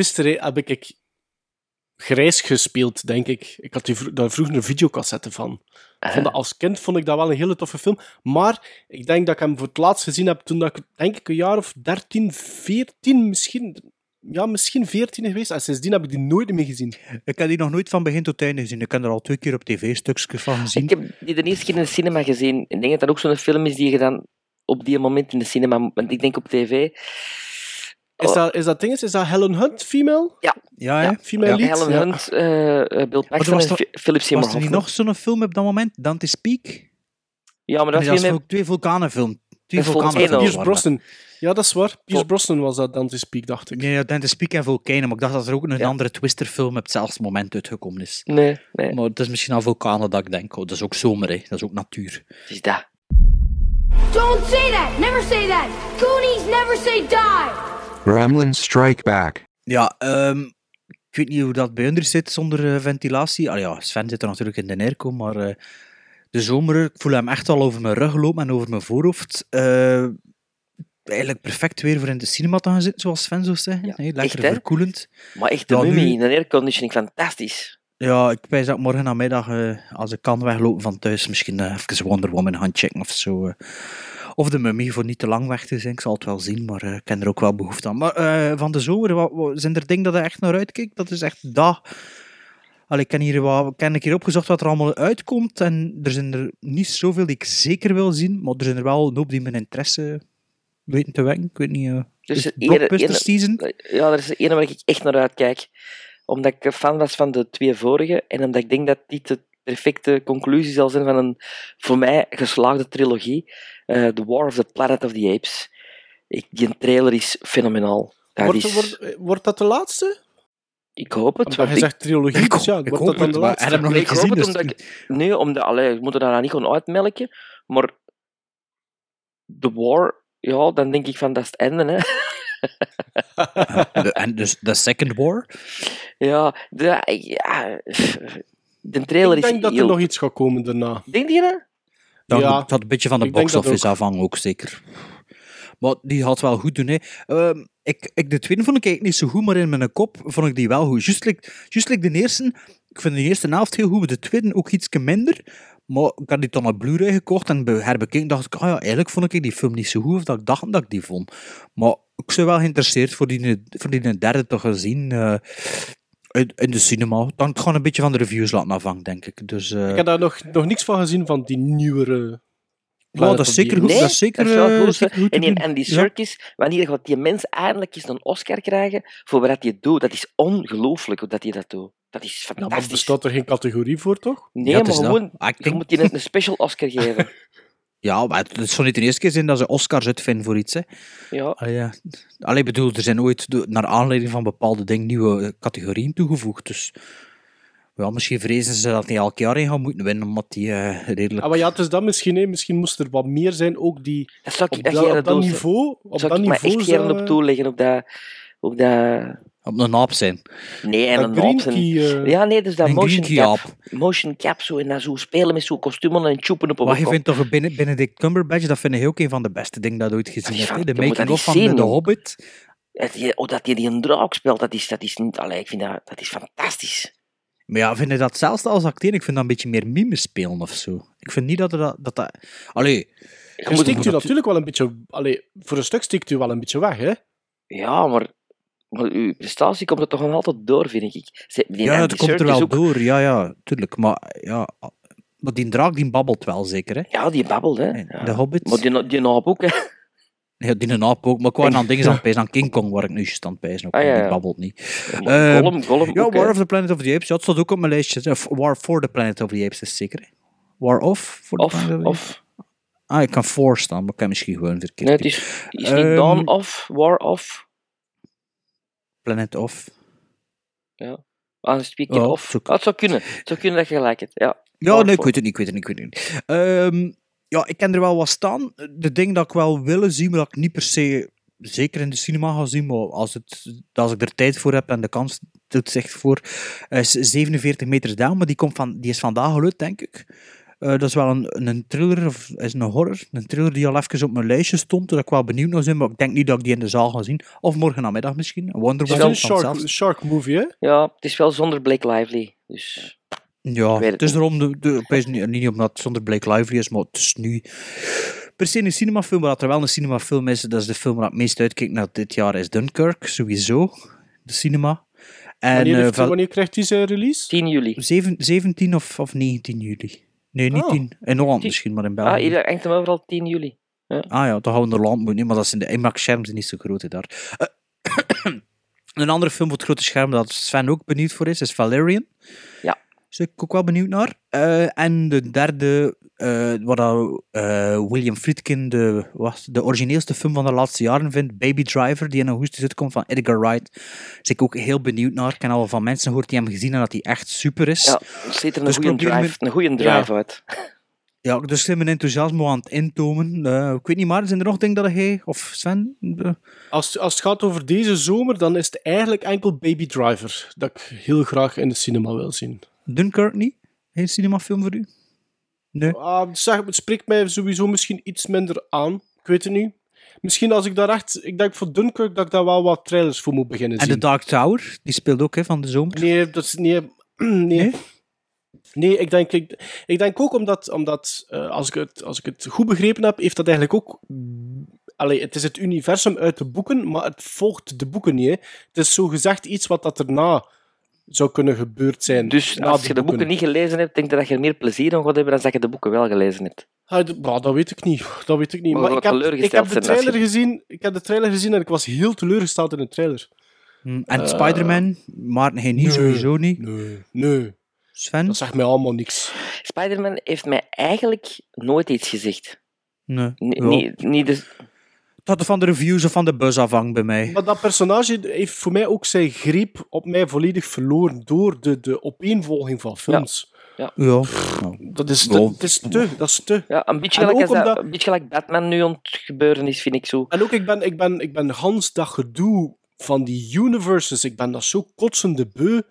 Twister hè, heb ik, ik grijs gespeeld, denk ik. Ik had die vro- daar vroeger een videocassette van. Ik vond dat als kind vond ik dat wel een hele toffe film. Maar ik denk dat ik hem voor het laatst gezien heb toen dat ik, denk ik, een jaar of 13, 14 misschien. ja, misschien 14 geweest. En sindsdien heb ik die nooit meer gezien. Ik heb die nog nooit van begin tot einde gezien. Ik heb er al twee keer op tv stukjes van gezien. Ik heb die de eerste keer in de cinema gezien. Ik denk dat dat ook zo'n film is die je dan op die moment in de cinema... Want ik denk op tv... Is dat, is dat ding, is dat Helen Hunt, female? Ja. Ja, hè? Female lead? Helen Ja. Hunt, eh, eh, Bill Maar Paxton was en Philip Seymour Was er niet nog zo'n film op dat moment? Dante's Peak? Ja, maar dat Nee, is was met... ook twee vulkanenfilm. Twee is waren dat. Brosnan. Ja, dat is waar. Pierce Brosnan was dat Dante Speak, dacht ik. Nee, ja, Dante's Peak en Vulkanen. Maar ik dacht dat er ook een Ja. andere Twister-film op hetzelfde moment uitgekomen is. Nee, nee. Maar het is misschien aan vulkanen dat ik denk. Oh, dat is ook zomer, hè. dat is ook natuur. Is dat. Don't say that! Never say that! Goonies never say die! Gremlins Strike Back. Ja, ehm, ik weet niet hoe dat bij hun zit zonder eh, ventilatie. Ah ja, Sven zit er natuurlijk in de airco, maar eh, de zomer, ik voel hem echt al over mijn rug lopen en over mijn voorhoofd. Eh, eigenlijk perfect weer voor in de cinema te gaan zitten, zoals Sven zou zeggen. hè. Lekker echt, verkoelend. Maar echt, de Ja, nu- mummie in de airconditioning, fantastisch. Ja, ik wijs dat morgen namiddag, eh, als ik kan weglopen van thuis, misschien eh, even Wonder Woman gaan checken of zo. Of de mummy voor niet te lang weg te zijn, ik zal het wel zien, maar eh, ik ken er ook wel behoefte aan. Maar eh, van de zomer, wat, wat- zijn er dingen dat je echt naar uitkijkt? Dat is echt dat. Allee, ik heb hier, wat, ik keer opgezocht wat er allemaal uitkomt en er zijn er niet zoveel die ik zeker wil zien, maar er zijn er wel een hoop die mijn interesse weten te wekken. Ik weet niet, is blockbuster ene- season? Ja, er is de ene waar ik echt naar uitkijk. Omdat ik fan was van de twee vorige. En omdat ik denk dat dit de perfecte conclusie zal zijn van een voor mij geslaagde trilogie. Eh, The War of the Planet of the Apes. Ik, die trailer is fenomenaal. Dat Wordt, is, wordt, wordt dat de laatste? ik hoop het. Want want je ik- zegt trilogie, dus ja, ik wordt hoop dat dan het, de maar laatste? ik hoop het dus- omdat ik... Nee, omdat... Allee, we moeten daar nou niet gewoon uitmelken. Maar... The War... Ja, dan denk ik van, dat is het einde, hè. De- en dus de Second War? Ja, de, ja, de trailer Ik is denk dat er nog iets gaat komen daarna. Denk je dat? Dan Ja, het had een beetje van de box-office ook. afhangen ook, zeker. Maar die had wel goed doen. Hè. Ehm, ik, ik, de tweede vond ik eigenlijk niet zo goed, maar in mijn kop vond ik die wel goed. Juist like, juist like de eerste, ik vind de eerste helft heel goed, maar de tweede ook iets minder. Maar ik had die dan op Blu-ray gekocht en be- herbekeken dacht ik, ah ja, eigenlijk vond ik die film niet zo goed, of dat ik dacht dat ik die vond. Maar ik ben wel geïnteresseerd voor die, voor die derde te gaan zien eh, in, de cinema. Dan het gewoon een beetje van de reviews laten afhangen, denk ik. Dus, eh, Ik heb daar nog, nog niks van gezien van die nieuwere... Ja, dat is zeker goed. Nee, dat is zeker, dat is wel eh, goed, zeker goed En die Ja. Serkis, wanneer gaat die mens eindelijk eens een Oscar krijgen voor wat hij doet, dat is ongelooflijk hoe dat hij dat doet. Dat is Ja, maar fantastisch. bestaat er geen categorie voor, toch? Nee, Ja, maar gewoon, ik je denk- moet die net een special Oscar geven. Ja, maar het is zo niet de eerste keer zijn dat ze Oscars uitvinden voor iets. Hè. Ja. Allee, ja. Allee, bedoel, er zijn ooit naar aanleiding van bepaalde dingen nieuwe eh, categorieën toegevoegd. Dus ja, misschien vrezen ze dat niet elk jaar in gaan moeten winnen, omdat die eh, redelijk... Ah, maar ja, het is dat misschien. Hè. Misschien moest er wat meer zijn, ook die Dat zou ik op dat op niveau. Op zou dat ik maar niveau echt geen zou- op toeleggen op dat... Op dat... Op een naap zijn. Nee, en een naap zijn- eh, Ja, nee, dus dat Een motion cap. Motion cap, zo, en dan zo spelen met zo'n kostuum en tjoepen op een Maar je vindt toch Bene- Benedict Cumberbatch, dat vind ik ook een van de beste dingen dat ik ooit gezien is heb. van- hè. De je making-of van man. Hobbit. Het- je- oh, dat hij die een draak speelt, dat is, dat is niet... Allee, ik vind dat, dat is fantastisch. Maar ja, vind je dat zelfs als acteur? Ik vind dat een beetje meer mime spelen of zo. Ik vind niet dat er dat... dat, dat... Allee, Je Je steekt u natuurlijk wel een beetje... Allee, voor een stuk steekt u wel een beetje weg, hè? Ja, maar, maar uw prestatie komt er toch nog altijd door, vind ik. Die ja, het komt er wel ook- door. Ja, ja, tuurlijk. Maar ja... Maar die draak die babbelt wel zeker, hè? Ja, die babbelt, hè. Ja. De Hobbit. Maar die, die naap ook, hè. Ja, die een aap ook. Maar ik wou aan dingen aan het aan King Kong, waar ik nu juist aan Ah, ja, Die babbelt niet. Ehm, Gollum, Gollum ja, ook, War of the Planet of the Apes. Ja, het staat ook op mijn lijstje. War for the Planet of the Apes is zeker, hè? War of? For the Of, Planet of the of. Ah, ik kan for staan, maar ik kan misschien gewoon verkeerd. Nee, het is, is niet Ehm, Dawn of, War of. Planet of. Ja. Ah, speak Ja, of. Ah, het zou kunnen. Het zou kunnen dat je gelijk hebt, ja. Ja, nee, ik weet het niet, ik weet het niet, ik weet het niet. Ehm, ja, ik ken er wel wat staan. De dingen dat ik wel willen zien, maar dat ik niet per se zeker in de cinema ga zien, maar als, het, als ik er tijd voor heb en de kans doet zich voor, is 47 meter down, maar die, komt van, die is vandaag geluid, denk ik. Eh, dat is wel een, een thriller, of is een horror. Een thriller die al even op mijn lijstje stond, dat ik wel benieuwd naar ben, maar ik denk niet dat ik die in de zaal ga zien. Of morgen namiddag misschien. Wonder Het is Woman een shark, shark movie, hè? Ja, het is wel zonder Blake Lively. Dus... Ja, het het is erom, de, de, niet, niet omdat het zonder Blake Lively is, maar het is nu per se een cinemafilm, maar dat er wel een cinemafilm is, dat is de film waar ik het meest uitkijk naar dit jaar, is Dunkirk, sowieso. De cinema. En, wanneer, eh, heeft- wanneer krijgt hij zijn release? 10 juli. Zeven- 17 of, of 19 juli. Nee, niet Oh. 10. In Holland misschien, maar in België. Ah, hier hangt hem overal 10 juli. Ja. Ah ja, toch houden we land moeten, maar dat zijn de IMAX-schermen zijn niet zo groot hè, daar. Een andere film voor het grote scherm dat Sven ook benieuwd voor is, is Valerian. Ja. Ben ik ook wel benieuwd naar. Eh, en de derde, eh wat eh, William Friedkin de, wat, de origineelste film van de laatste jaren vindt, Baby Driver, die in augustus uitkomt van Edgar Wright. Ben ik ook heel benieuwd naar. Ik heb al van mensen gehoord die hem gezien en dat hij echt super is. Ja, er zit er een Dus goede drive, me- een goede drive uit. Ja, dus ben mijn enthousiasme aan het intomen. Eh, ik weet niet, maar zijn er nog dingen dat jij of Sven... eh, Als, als het gaat over deze zomer, dan is het eigenlijk enkel Baby Driver dat ik heel graag in de cinema wil zien. Dunkirk niet? Geen cinemafilm voor u? Nee. Ah, zeg, het spreekt mij sowieso misschien iets minder aan. Ik weet het niet. Misschien als ik daar echt... Ik denk voor Dunkirk dat ik daar wel wat trailers voor moet beginnen En zien. The Dark Tower, die speelt ook hè, van de zomer. Nee, dat is... Nee, nee. nee? Ik, denk, ik, ik denk ook omdat, omdat eh, als, ik het, als ik het goed begrepen heb, heeft dat eigenlijk ook... Allee, het is het universum uit de boeken, maar het volgt de boeken niet. Hè. Het is zo gezegd iets wat dat erna zou kunnen gebeurd zijn. Dus als je de boeken niet gelezen hebt, denk je dat je er meer plezier aan gaat hebben dan dat je de boeken wel gelezen hebt. Ah, bah, dat weet ik niet. Dat weet ik niet. Maar ik heb, ik heb de trailer je- gezien. Ik heb de trailer gezien en ik was heel teleurgesteld in de trailer. Hm, En Eh, Spider-Man, maar nee, niet nee, sowieso niet. Nee, nee. Sven? Dat zegt mij allemaal niks. Spider-Man heeft mij eigenlijk nooit iets gezegd. Nee. Niet, niet de... Het had van de reviews of van de buzz afhangt bij mij. Maar dat personage heeft voor mij ook zijn greep op mij volledig verloren door de, de opeenvolging van films. Ja. Ja. Dat, is te, dat is te. Dat is te. Ja, een beetje gelijk, ook als dat, omdat- een beetje gelijk Batman nu aan het gebeuren is, vind ik zo. En ook, ik ben, ik ben, ik ben Hans dat gedoe van die universes, ik ben dat zo kotsende beu.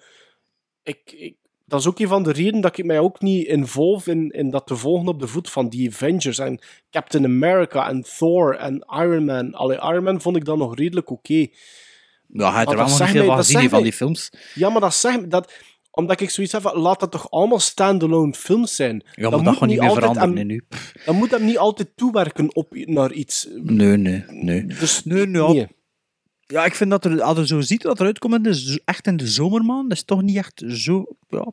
Ik, ik, dat is ook een van de redenen dat ik mij ook niet involve in, in dat te volgen op de voet van die Avengers en Captain America en Thor en Iron Man. Allee, Iron Man vond ik dan nog redelijk oké. Ja, hij had er wel nog niet veel van gezien van die films. Ja, maar dat zegt dat omdat ik zoiets heb van, laat dat toch allemaal standalone films zijn. Ja, maar dat gaat niet meer veranderen hem- nu. Dan moet hem niet altijd toewerken op, naar iets. Nee, nee, nee. Dus Nee, nee, nee. Ja, ik vind dat er, als je zo ziet wat eruit komt, de echt in de zomermaan, dat is toch niet echt zo... Ja.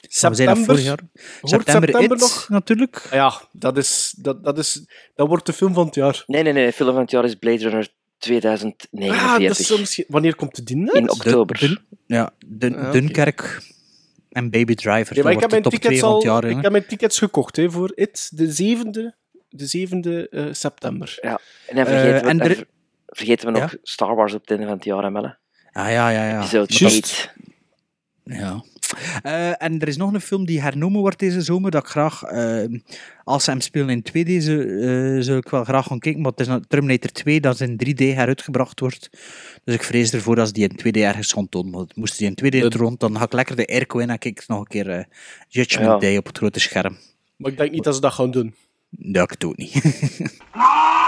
We zijn dat September? vorig jaar. Hoort September, september It, nog? natuurlijk. Ja, dat, is, dat, dat, is, dat wordt de film van het jaar. Nee, nee, nee. Film van het jaar is Blade Runner Ah, 2049. dat is zo misschien... Wanneer komt het in? In oktober. Dun- ja, Dun- Ah, oké. Dunkerque en Baby Driver. Ja, maar ik dat heb, de mijn top 2 tickets al, jaar. ik hè. heb mijn tickets gekocht hè, voor It, de 7e, de 7e eh, september. Ja. En dan vergeten, Eh, en er- vergeten we nog Ja? Star Wars op het einde van het jaar. Ah, ja, ja, ja. Episode. 8. Ja. Eh, en er is nog een film die hernomen wordt deze zomer, dat ik graag, eh, als ze hem spelen in 2D, zou, eh, zou ik wel graag gaan kijken, maar het is een Terminator 2 dat in 3D heruitgebracht wordt. Dus ik vrees ervoor dat ze die in 2D ergens gaan tonen. Maar moest die in 2D rond, dan ga ik lekker de airco in en kijk ik nog een keer Judgment Ja. Day op het grote scherm. Maar ik denk niet dat ze dat gaan doen. Dat ik doe het niet.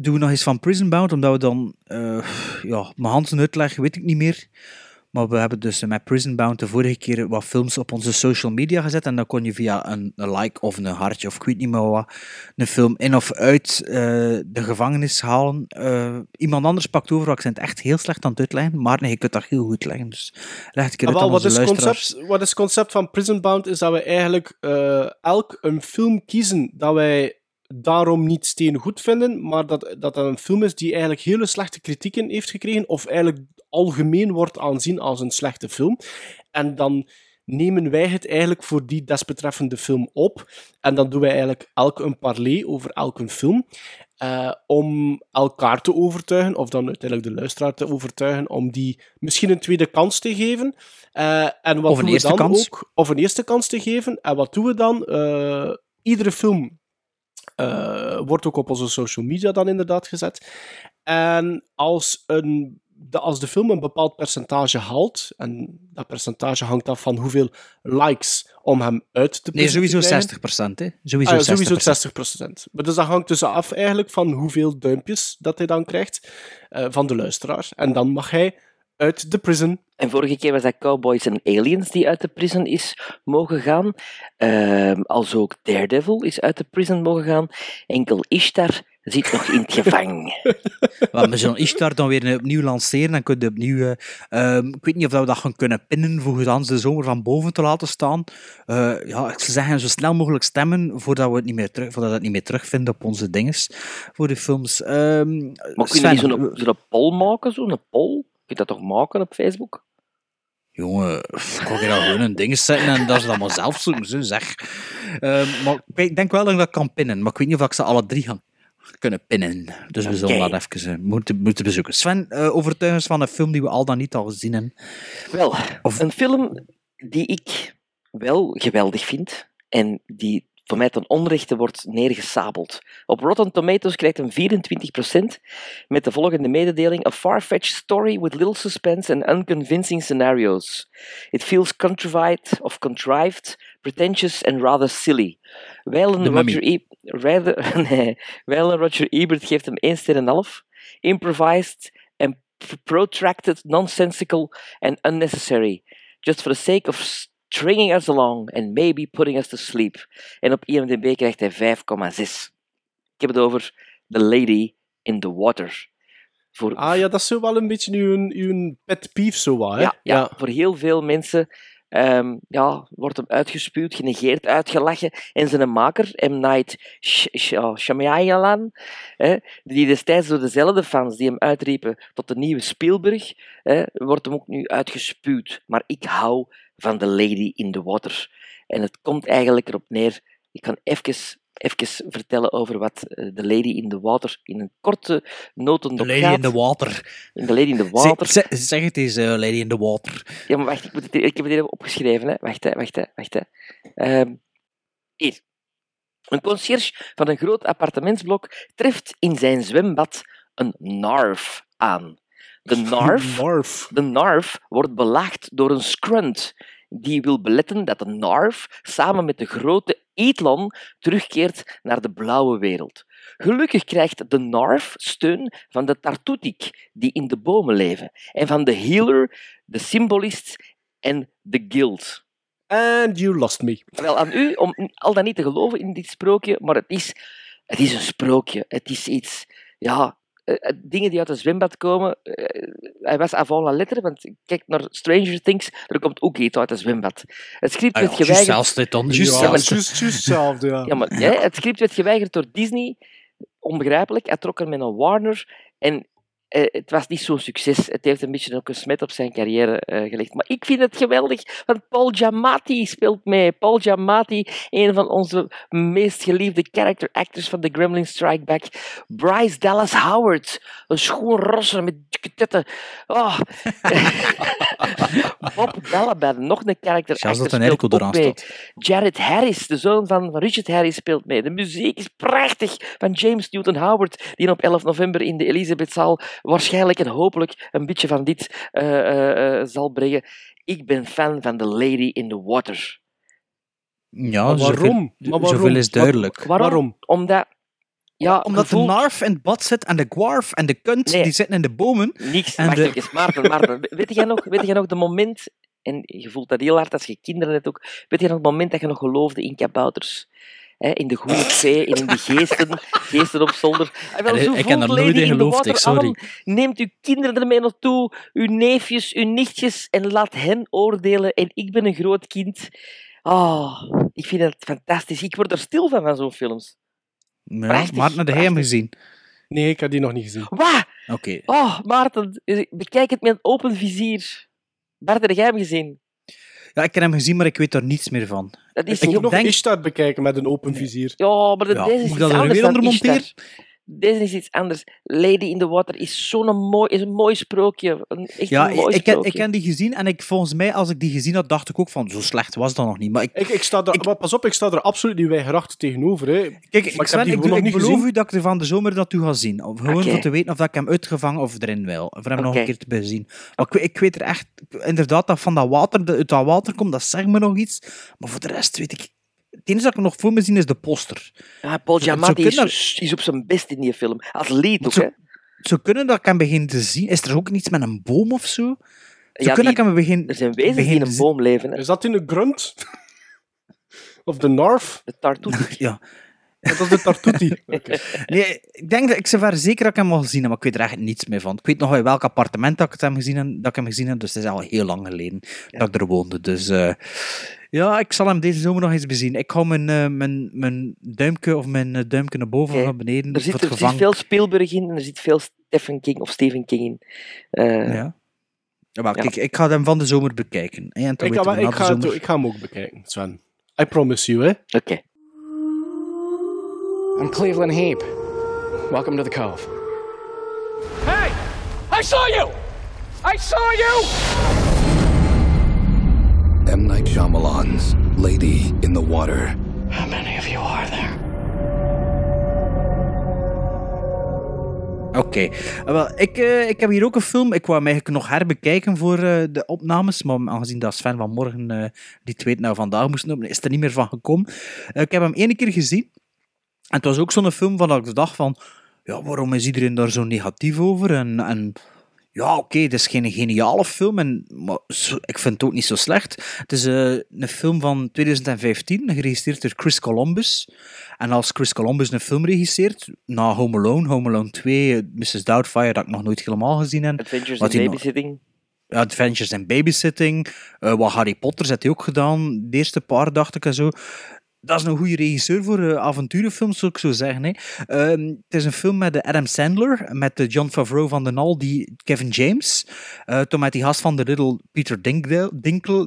doen we nog eens van Prison Bound, omdat we dan... eh ja, mijn handen uitleggen, weet ik niet meer. Maar we hebben dus met Prison Bound de vorige keer wat films op onze social media gezet. En dan kon je via een, een like of een hartje of ik weet niet meer wat, een film in of uit eh, de gevangenis halen. Eh, iemand anders pakt over, want ik ben het echt heel slecht aan het uitleggen. Maar nee, je kunt dat heel goed leggen. Dus leg het een keer Ah, uit wel, wat, is het concept, wat is het concept van Prison Bound? Is dat we eigenlijk elk een film kiezen dat wij daarom niet steen goed vinden, maar dat, dat dat een film is die eigenlijk hele slechte kritieken heeft gekregen, of eigenlijk algemeen wordt aanzien als een slechte film. En dan nemen wij het eigenlijk voor die desbetreffende film op. En dan doen wij eigenlijk elk een parley over elke film. eh, om elkaar te overtuigen, of dan uiteindelijk de luisteraar te overtuigen, om die misschien een tweede kans te geven. Eh, en wat Of een doen we eerste dan kans. ook? Of een eerste kans te geven. En wat doen we dan? Eh, iedere film eh, wordt ook op onze social media dan inderdaad gezet. En als, een, de, als de film een bepaald percentage haalt, en dat percentage hangt af van hoeveel likes om hem uit te Nee, sowieso krijgen. 60 procent, hè. Sowieso, Ah ja, 60%. sowieso 60%. Maar dus dat hangt dus af eigenlijk van hoeveel duimpjes dat hij dan krijgt eh, van de luisteraar. En dan mag hij uit de prison. En vorige keer was dat Cowboys and Aliens die uit de prison is mogen gaan. Ehm als ook Daredevil is uit de prison mogen gaan. Enkel Ishtar zit nog in het gevang. Maar we zullen Ishtar dan weer opnieuw lanceren. Dan kun je opnieuw... ehm, ik weet niet of we dat gaan kunnen pinnen voor dan de zomer van boven te laten staan. Eh, ja, ik zou zeggen, zo snel mogelijk stemmen voordat we het niet meer, terug, voordat we het niet meer terugvinden op onze dinges voor de films. Ehm Maar kunnen die zo'n zo'n poll maken? Zo'n poll? Kun je dat toch maken op Facebook? Jongen, kan je daar gewoon een ding zetten en dat ze dat maar zelf zoeken, zo zeg. Ehm, maar ik denk wel dat ik dat kan pinnen, maar ik weet niet of ik ze alle drie ga kunnen pinnen. Dus we zullen dat even eh, moeten, moeten bezoeken. Sven, eh overtuigend van een film die we al dan niet al gezien hebben. Wel, een film die ik wel geweldig vind en die voor mij ten onrechte wordt neergesabeld. Op Rotten Tomatoes krijgt een 24% met de volgende mededeling: A far-fetched story with little suspense and unconvincing scenarios. It feels contrived of contrived, pretentious and rather silly. Wijlen. Roger, e rather, nee, wijlen Roger Ebert geeft hem 1 ster en half. Improvised and pr- protracted, nonsensical and unnecessary. Just for the sake of stringing us along and maybe putting us to sleep. En op IMDb krijgt hij 5,6. Ik heb het over The Lady in the Water. Voor, Ah ja, dat is zo wel een beetje uw, uw pet peeve, zo wat, hè? ja, ja, voor heel veel mensen ehm, ja, wordt hem uitgespuwd, genegeerd, uitgelachen. En zijn maker, M. Night oh, Shyamalan, die destijds door dezelfde fans die hem uitriepen tot de nieuwe Spielberg, hè, wordt hem ook nu uitgespuwd. Maar ik hou van The Lady in the Water. En het komt eigenlijk erop neer, ik kan even... Even vertellen over wat eh, The Lady in the Water in een korte notendop Lady gaat. in the Water. In The Lady in the Water. Zeg, zeg, zeg het eens, eh, Lady in the Water. Ja, maar wacht, ik, moet het, ik heb het even opgeschreven. Hè. Wacht, hè, wacht, hè, wacht. Hè. Ehm, hier. Een conciërge van een groot appartementsblok treft in zijn zwembad een narf aan. De narf, de narf wordt belaagd door een scrunt die wil beletten dat de narf samen met de grote Eatlon terugkeert naar de blauwe wereld. Gelukkig krijgt de narf steun van de Tartutik, die in de bomen leven, en van de healer, de symbolist en de guild. And you lost me. Wel aan u om al dan niet te geloven in dit sprookje, maar het is, het is een sprookje. Het is iets, ja, dingen die uit een zwembad komen. eh, hij was avant la lettre, want kijk naar Stranger Things, er komt ook iets uit een zwembad. Het script Ah ja, werd geweigerd. zelfs dit dan, juist ja, ja. Ja, maar hè, het script werd geweigerd door Disney. Onbegrijpelijk. Hij trok er met een Warner. En eh, het was niet zo'n succes. Het heeft een beetje ook een smet op zijn carrière eh, gelegd. Maar ik vind het geweldig, want Paul Giamatti speelt mee. Paul Giamatti, een van onze meest geliefde character actors van The Gremlin Strike Back. Bryce Dallas Howard, een schoon rosser met dikke tetten. Oh. Bob Balaban, nog een character Zelfs actor, dat een speelt airco ook eraan mee. staat. Jared Harris, de zoon van, van Richard Harris, speelt mee. De muziek is prachtig van James Newton Howard, die op 11 november in de Elisabethzaal waarschijnlijk en hopelijk een beetje van dit eh, eh, eh, zal brengen. Ik ben fan van The Lady in the Water. Ja, Maar zoveel- waarom? Maar waarom? Zoveel is duidelijk. Waarom? Omdat, ja, Omdat gevoel- de narf in het bad zit en de gwarf en de kunt, Nee. die zitten in de bomen. Niks. En Wacht de- even, Maarten, Maarten. Weet jij nog, weet jij nog de moment, en je voelt dat heel hard als je kinderen hebt ook, weet jij nog het moment dat je nog geloofde in kabouters? Hè, in de en in de geesten, geesten op zolder. En wel, zo ik heb daar nooit in geloofd, ik, sorry. Neemt uw kinderen ermee naartoe, uw neefjes, uw nichtjes, en laat hen oordelen. En ik ben een groot kind. Ah, ik vind het fantastisch. Ik word er stil van, van zo'n films. Ja, Prachtig, maar had de hem gezien. Nee, ik heb die nog niet gezien. Wat? Oké. Oh, Maarten, bekijk het met een open vizier. Bart, heb jij hem gezien? Ja, ik heb hem gezien, maar ik weet er niets meer van. Dat is Ik moet nog denk- Ishtar bekijken met een open vizier. Ja, maar de, Ja, deze moet is ik dat er anders weer dan onder monteren? Deze is iets anders. Lady in the Water is zo'n mooi, is een mooi sprookje. Een, echt Ja, een mooi ik, ken, sprookje. ik ken die gezien en ik, volgens mij, als ik die gezien had, dacht ik ook van, zo slecht was dat nog niet. Maar ik, Ik, ik sta er, maar pas op, ik sta er absoluut niet weigerachtig tegenover. Hè. Kijk, Maar ik, heb Sven, die ik, nog ik beloof u dat ik er van de zomer naartoe ga zien. Of gewoon om te weten of dat ik hem uitgevangen of erin wil. Of hem nog een keer te bezien. Maar ik, weet- ik weet er echt... Inderdaad, dat van dat water, dat uit dat water komt, dat zegt me nog iets. Maar voor de rest weet ik... Het enige dat ik nog voor me zie is de poster. Ja, Paul Het zou Giamatti is, zo- is op zijn best in die film. Als lead ook, zo- hè. Zou kunnen dat ik hem begin te zien. Is er ook iets met een boom of zo? Zou Ja, kunnen die- dat ik hem begin... Er zijn wezens die begin in te een zien. boom leven. Hè. Is dat in de grunt? Of de narf? De tartoet. Ja. Dat is de tartuti. Oké. Nee, ik denk dat ik zover zeker dat ik hem al gezien heb, maar ik weet er echt niets meer van. Ik weet nog wel in welk appartement dat ik, het hem gezien heb, dat ik hem gezien heb, dus het is al heel lang geleden dat ik er woonde. Dus eh, ja, ik zal hem deze zomer nog eens bezien. Ik hou mijn, eh, mijn, mijn duimpje of mijn eh, duimpje naar boven of naar beneden Er zit, er zit veel Spielberg in en er zit veel Stephen King of Stephen King in. Eh, Ja. Ja, maar Ja. kijk, ik ga hem van de zomer bekijken. hè, En ga, ga, ik ga hem ook bekijken, Sven. I promise you, hè. Oké. I'm Cleveland Heap. Welcome to the Cove. Hey! I saw you! I saw you! M. Night Shyamalan's Lady in the Water. How many of you are there? Oké. Eh, wel, ik, eh, ik heb hier ook een film. Ik wou hem eigenlijk nog herbekijken voor eh, de opnames. Maar aangezien dat Sven vanmorgen eh, die tweet nou vandaag moest opnemen, is er niet meer van gekomen. Ik heb hem één keer gezien. En het was ook zo'n film van dat ik dacht van... Ja, waarom is iedereen daar zo negatief over? En, en ja, oké, het is geen geniale film, en, maar ik vind het ook niet zo slecht. Het is eh, een film van 2015, geregisseerd door Chris Columbus. En als Chris Columbus een film regisseert, na Home Alone, Home Alone 2, eh, Mrs. Doubtfire, dat ik nog nooit helemaal gezien heb. Adventures in Babysitting. Adventures in Babysitting. eh, wat Harry Potter heeft hij ook gedaan. De eerste paar, dacht ik en zo. Dat is een goede regisseur voor eh, avonturenfilms, zou ik zo zeggen. Hè. Ehm, het is een film met de Adam Sandler, met de John Favreau van den Al, die Kevin James. eh toen met die gast van de Riddle, Peter Dinkel,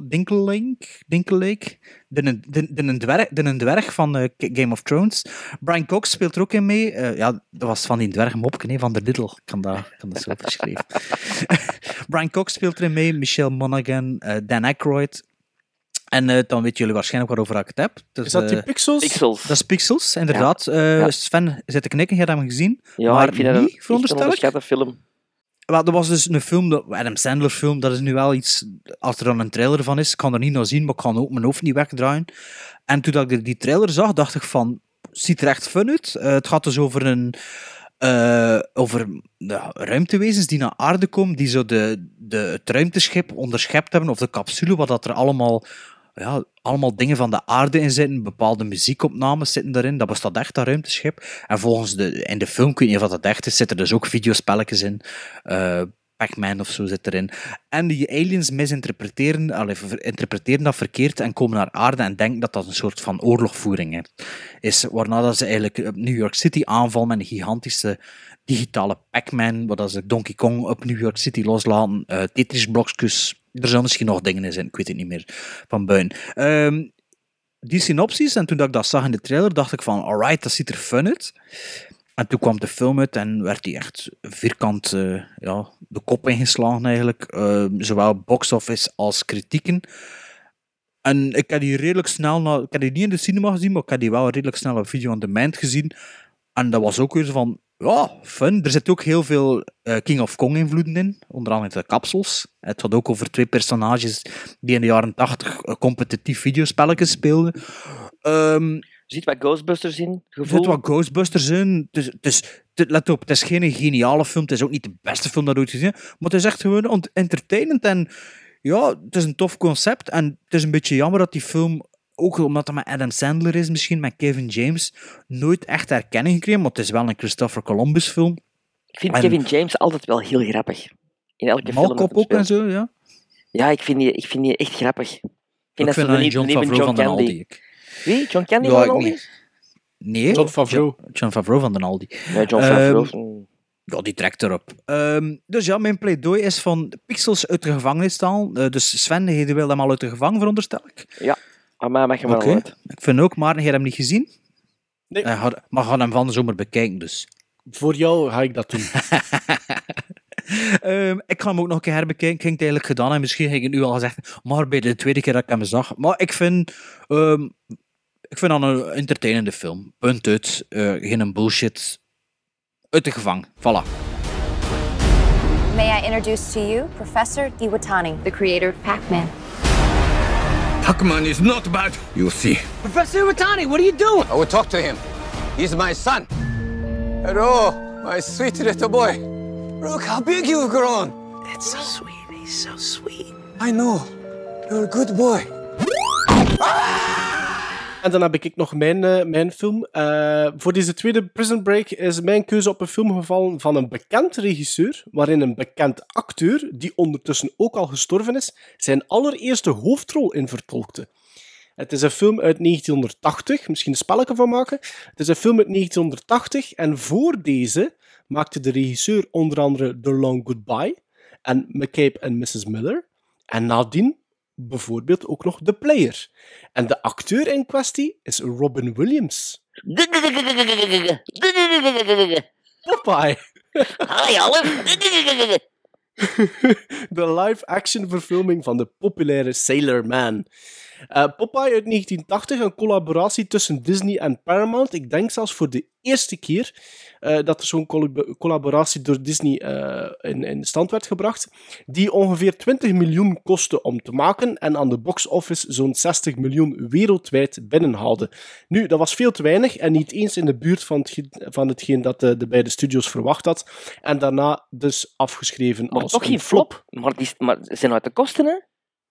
Dinkelink, Dinkelake. De, de, de, de, dwerg, de dwerg van eh, Game of Thrones. Brian Cox speelt er ook in mee. Eh, ja, dat was van die dwerg mopken, hè, van de Riddle. Ik kan dat, kan dat zo verschrijven. Brian Cox speelt erin mee, Michelle Monaghan, eh, Dan Aykroyd. En eh, dan weten jullie waarschijnlijk waarover ik het heb. Dus, Is dat die eh, Pixels? Pixels. dat is Pixels, inderdaad. Eh, Ja. Sven zit te knikken, je hebt hem gezien. Ja, maar ik vind dat een, niet, een veronderstel ik? onderschatte film. Wel, er was dus een film, de Adam Sandler film, dat is nu wel iets, als er dan een trailer van is, ik kan er niet naar zien, maar ik kan ook mijn hoofd niet wegdraaien. En toen dat ik die trailer zag, dacht ik van, ziet er echt fun uit. Het gaat dus over een, eh, over ja, ruimtewezens die naar aarde komen, die zo de, de, het ruimteschip onderschept hebben, of de capsule, wat dat er allemaal, ja, allemaal dingen van de aarde in zitten, bepaalde muziekopnames zitten daarin, dat bestaat echt, dat ruimteschip. En volgens de, in de film, ik weet niet of dat echt is, zitten dus ook videospelletjes in, eh, Pac-Man of zo zit erin. En die aliens misinterpreteren, interpreteren dat verkeerd en komen naar aarde en denken dat dat een soort van oorlogvoering is. waarna dat ze eigenlijk op New York City aanvallen met een gigantische digitale Pac-Man, dat ze Donkey Kong op New York City loslaten, eh Tetris-blokjes, er zijn misschien nog dingen in zijn, ik weet het niet meer, van buiten. Ehm, die synopsis, en toen dat ik dat zag in de trailer, dacht ik van, alright, dat ziet er fun uit. En toen kwam de film uit en werd die echt vierkant eh, ja, de kop ingeslagen eigenlijk. Eh, zowel box office als kritieken. En ik heb die redelijk snel, ik heb die niet in de cinema gezien, maar ik heb die wel redelijk snel op video on demand gezien. En dat was ook weer van, ja, fun. Er zit ook heel veel eh, King of Kong invloeden in, onder andere de capsules. Het had ook over twee personages die in de jaren tachtig competitief videospelletjes speelden. Ehm, Er zit wat Ghostbusters in, er zit wat Ghostbusters in. Is, het- let op, het is geen geniale film. Het is ook niet de beste film dat ooit gezien. Maar het is echt gewoon entertainend. En ja, het is een tof concept. En het is een beetje jammer dat die film, ook omdat het met Adam Sandler is, misschien met Kevin James, nooit echt erkenning gekregen. Maar het is wel een Christopher Columbus film. Ik vind En- Kevin James altijd wel heel grappig. In elke film Malkop hij ook en zo, ja. Ja, ik vind, die, ik vind die echt grappig. Ik vind Ik dat dat de John Favreau van John den Candy. Aldi. Wie? John Candy Ja, van Aldi? niet. Nee. John Favreau. John, Favreau van den Aldi. Ja, John Ehm, Favreau. mm. Ja, die trekt erop. Ehm, dus ja, mijn pleidooi is van pixels uit de gevangenis staan. Eh, dus Sven, je wil hem al uit de gevangen, veronderstel ik. Ja, maar mij mag je wel. Ik vind ook, maar hebt hem niet gezien. Nee. Ga- maar ga hem van de zomer bekijken, dus. Voor jou ga ik dat doen. Ehm, ik ga hem ook nog een keer herbekijken. Ik heb het eigenlijk gedaan en misschien heb ik het nu al gezegd, maar bij de tweede keer dat ik hem zag. Maar ik vind, ehm, ik vind dat een entertainende film. Punt uit. Eh, geen bullshit. Uit de gevang. Voilà. May I introduce to you Professor Diwatani, the creator of Pac-Man. Pac-Man is not bad. You'll see. Professor Iwatani, what are you doing? I will talk to him. He's my son. Hello, my sweet little boy. Look how big you've grown. It's so sweet. He's so sweet. I know. You're a good boy. Ah! En dan heb ik nog mijn, eh, mijn film. Eh, voor deze tweede Prison Break is mijn keuze op een film gevallen van een bekend regisseur, waarin een bekend acteur, die ondertussen ook al gestorven is, zijn allereerste hoofdrol in vertolkte. Het is een film uit 1980, misschien een spelletje van maken. Het is een film uit 1980 en voor deze maakte de regisseur onder andere The Long Goodbye en McCabe en Mrs. Miller. En nadien bijvoorbeeld ook nog The Player. En de acteur in kwestie is Robin Williams. Popeye. Hi, Olive. de live-action verfilming van de populaire Sailor Man. Eh, Popeye uit 1980, een collaboratie tussen Disney en Paramount. Ik denk zelfs voor de eerste keer eh, dat er zo'n collab- collaboratie door Disney eh, in, in stand werd gebracht. Die ongeveer 20 miljoen kostte om te maken en aan de box office zo'n 60 miljoen wereldwijd binnenhaalde. Nu, dat was veel te weinig en niet eens in de buurt van, hetgeen, van hetgeen dat de, de beide studios verwacht had. En daarna dus afgeschreven Maar als toch een geen flop. Maar, die, maar zijn uit de kosten, hè?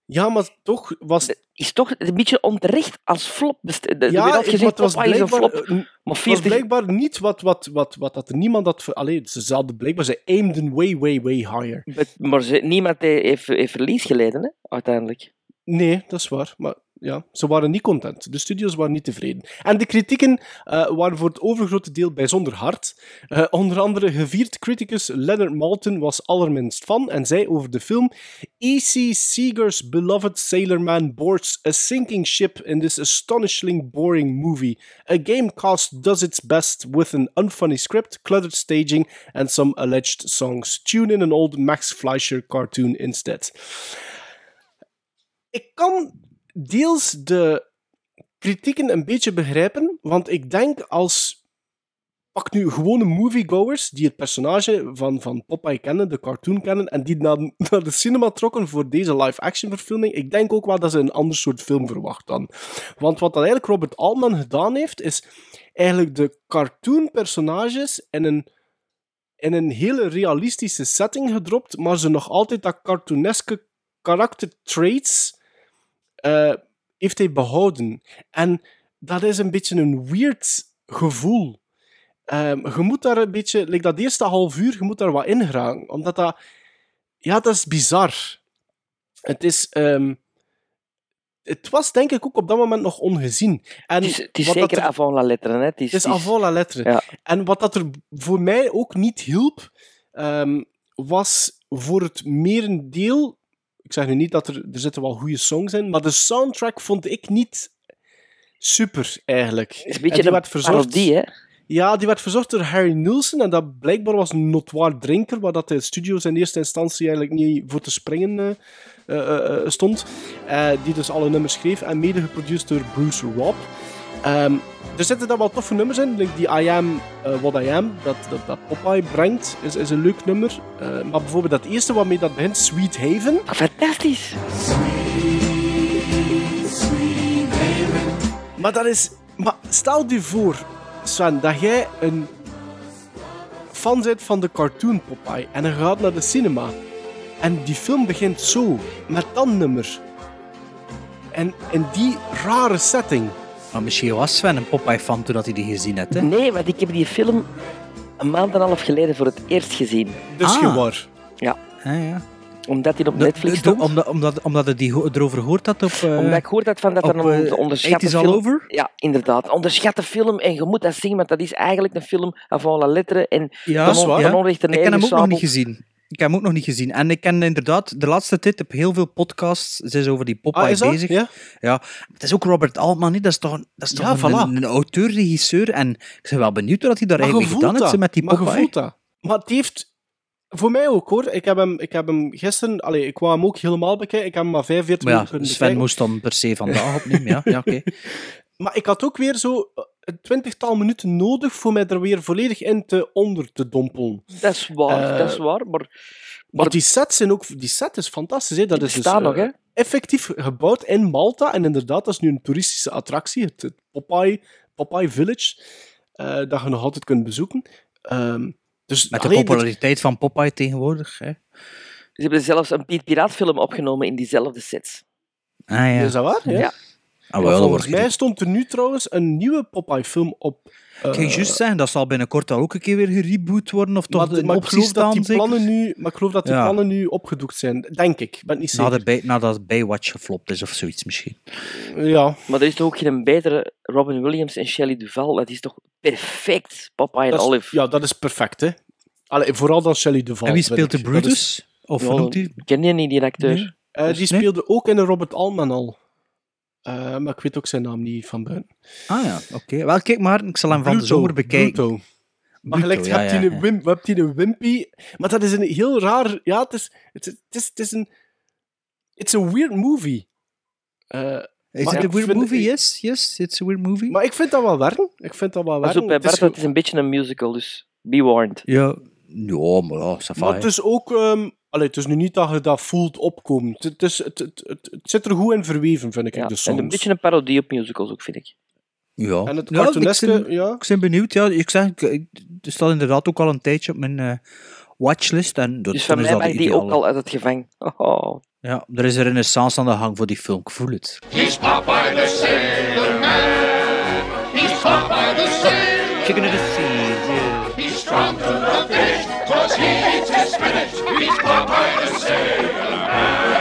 Ja, maar toch was... Is toch een beetje onterecht als flop. best- De, de, Ja, maar het was blijkbaar, flop. eh, Maar Het was 40... blijkbaar niet wat, wat, wat, wat dat niemand had... ver- Allee, ze hadden blijkbaar... Ze aimden way, way, way higher. Maar ze, niemand heeft, heeft verlies geleden, hè? uiteindelijk. Nee, dat is waar. Maar ja, ze waren niet content. De studios waren niet tevreden. En de kritieken eh, waren voor het overgrote deel bijzonder hard. Eh, onder andere gevierd criticus Leonard Maltin was allerminst van en zei over de film E.C. Seeger's beloved Sailor Man boards a sinking ship in this astonishingly boring movie. A game cast does its best with an unfunny script, cluttered staging and some alleged songs. Tune in an old Max Fleischer cartoon instead. Ik kan deels de kritieken een beetje begrijpen, want ik denk als. Pak nu gewone moviegoers die het personage van, van Popeye kennen, de cartoon kennen, en die naar, naar de cinema trokken voor deze live-action verfilming. Ik denk ook wel dat ze een ander soort film verwacht dan. Want wat dan eigenlijk Robert Altman gedaan heeft, is eigenlijk de cartoon-personages in een, in een hele realistische setting gedropt, maar ze nog altijd dat cartooneske karakter eh, heeft hij behouden. En dat is een beetje een weird gevoel. Ehm, je moet daar een beetje, like dat eerste half uur, je moet daar wat in geraken. Omdat dat, ja, dat is bizar. Het is, ehm, het was denk ik ook op dat moment nog ongezien. En Het is, het is wat dat zeker er- avant la lettre, hè? Het is, het is avant la lettre. Ja. En wat dat er voor mij ook niet hielp, ehm, was voor het merendeel... Ik zeg nu niet dat er... Er zitten wel goede songs in, maar de soundtrack vond ik niet super, eigenlijk. Is een En beetje die een parodie, hè? Ja, die werd verzorgd door Harry Nilsson. En dat blijkbaar was een notoire drinker, waar dat de studio's in eerste instantie eigenlijk niet voor te springen eh, eh, eh, stond. Die dus alle nummers schreef. En mede geproduceerd door Bruce Robb. Ehm, er zitten dan wel toffe nummers in. like Die I Am eh, What I Am, dat, dat, dat Popeye brengt, is, is een leuk nummer. Eh, maar bijvoorbeeld dat eerste waarmee dat begint, Sweet Haven. Fantastisch! Maar dat is... Maar stel je voor, Sven, dat jij een fan bent van de cartoon Popeye en je gaat naar de cinema. En die film begint zo, met dat nummer. En in die rare setting. Maar misschien was Sven een Popeye-fan toen dat hij die gezien had. Hè? Nee, want ik heb die film een maand en een half geleden voor het eerst gezien. Dus Ah. waar. Ja. Ah, ja. Omdat hij op De- Netflix de- stond. omdat, omdat, omdat hij die erover gehoord had op... eh, Omdat ik gehoord had van dat er op, een eh, onderschatte 80's All film... Over? Ja, inderdaad. Onderschatte film. En je moet dat zien, want dat is eigenlijk een film avant la lettre. En Ja, van, dat is waar. van Ja. onrecht en Ik heb hem ook nog niet gezien. Ik heb hem ook nog niet gezien. En ik ken inderdaad, de laatste tijd heb heel veel podcasts zijn over die Popeye Ah, is bezig. Ja? ja. Het is ook Robert Altman, niet? dat is toch, een- dat is toch Ja, een, voilà. een, een auteur-regisseur. En ik ben wel benieuwd wat hij daar Maar eigenlijk gedaan heeft met die Maar Popeye. voelt dat. Maar het heeft... Voor mij ook, hoor. Ik heb hem, ik heb hem gisteren... Allee, ik wou hem ook helemaal bekijken. Ik heb hem maar 45 Maar ja, minuten kunnen Sven bekijken. moest dan per se vandaag opnemen. Ja, ja oké. Maar ik had ook weer zo een twintigtal minuten nodig voor mij er weer volledig in te onder te dompelen. Dat is waar, Eh, dat is waar. Maar Maar die sets zijn ook... Die set is fantastisch, hè. Dat Die is dus, nog, eh, hè? effectief gebouwd in Malta. En inderdaad, dat is nu een toeristische attractie. Het, het Popeye, Popeye Village. eh, dat je nog altijd kunt bezoeken. Ehm, dus, Met de allee, populariteit van Popeye tegenwoordig. Hè. ze hebben zelfs een Piet Piraat-film opgenomen in diezelfde sets. Ah ja. Is dat waar? Ja. Ja. Ah, wel, dat volgens mij stond er nu trouwens een nieuwe Popeye-film op. eh, Ik ging juist zeggen, dat zal binnenkort al ook een keer weer gereboot worden, of toch maar, maar ik optie geloof dat staan, die zeker? plannen nu, maar ik geloof dat die Ja. plannen nu opgedoekt zijn. Denk ik. Ik ben niet Na zeker. de bij, nadat Baywatch geflopt is, of zoiets misschien. Ja. Maar er is toch ook geen betere Robin Williams en Shelley Duvall. Dat is toch perfect, Popeye en Dat Olive. Ja, dat is perfect, hè. Allee, vooral dan Shelley Duvall. en wie speelt de. Dat Brutus? is- Of Ja, noemt hij? Ik ken die niet, die acteur. Nee. Eh, die Nee? speelde ook in een Robert Altman al. Eh, maar ik weet ook zijn naam niet van buiten. Ah ja, oké. Wel, kijk maar, ik zal hem van de zomer bekijken. Pluto. Maar gelijk, je ja, hebt ja, die ja. een wim, een wimpy. Maar dat is een heel raar... Ja, het is, het is, het is, het is een... It's a weird movie. Eh, Is het een weird vind- movie? Yes, yes, it's a weird movie. Maar ik vind dat wel werken. Ik vind dat wel Pas werken. op, bij Het is het een beetje een musical, dus be warned. Ja, ja maar ja, va, Maar het is ook... ehm allee, het is nu niet dat je dat voelt opkomen. Het, is, het, het, het, het zit er goed in verweven, vind ik, Ja, de en een beetje een parodie op musicals ook, vind ik. Ja. En het Ja, cartooneske, ik ben, ja. Ik ben benieuwd. Ja, ik zeg, ik- ik- er staat inderdaad ook al een tijdje op mijn eh, watchlist. En dat, Dus van mij mag die ook al uit het gevang. Oh. Ja, er is een renaissance aan de gang voor die film. Ik voel het. He's Popeye the Sailor Man. He's Popeye the Sailor Chicken of the sea. He's strong to the finish, cause he. He's Popeye the Sailor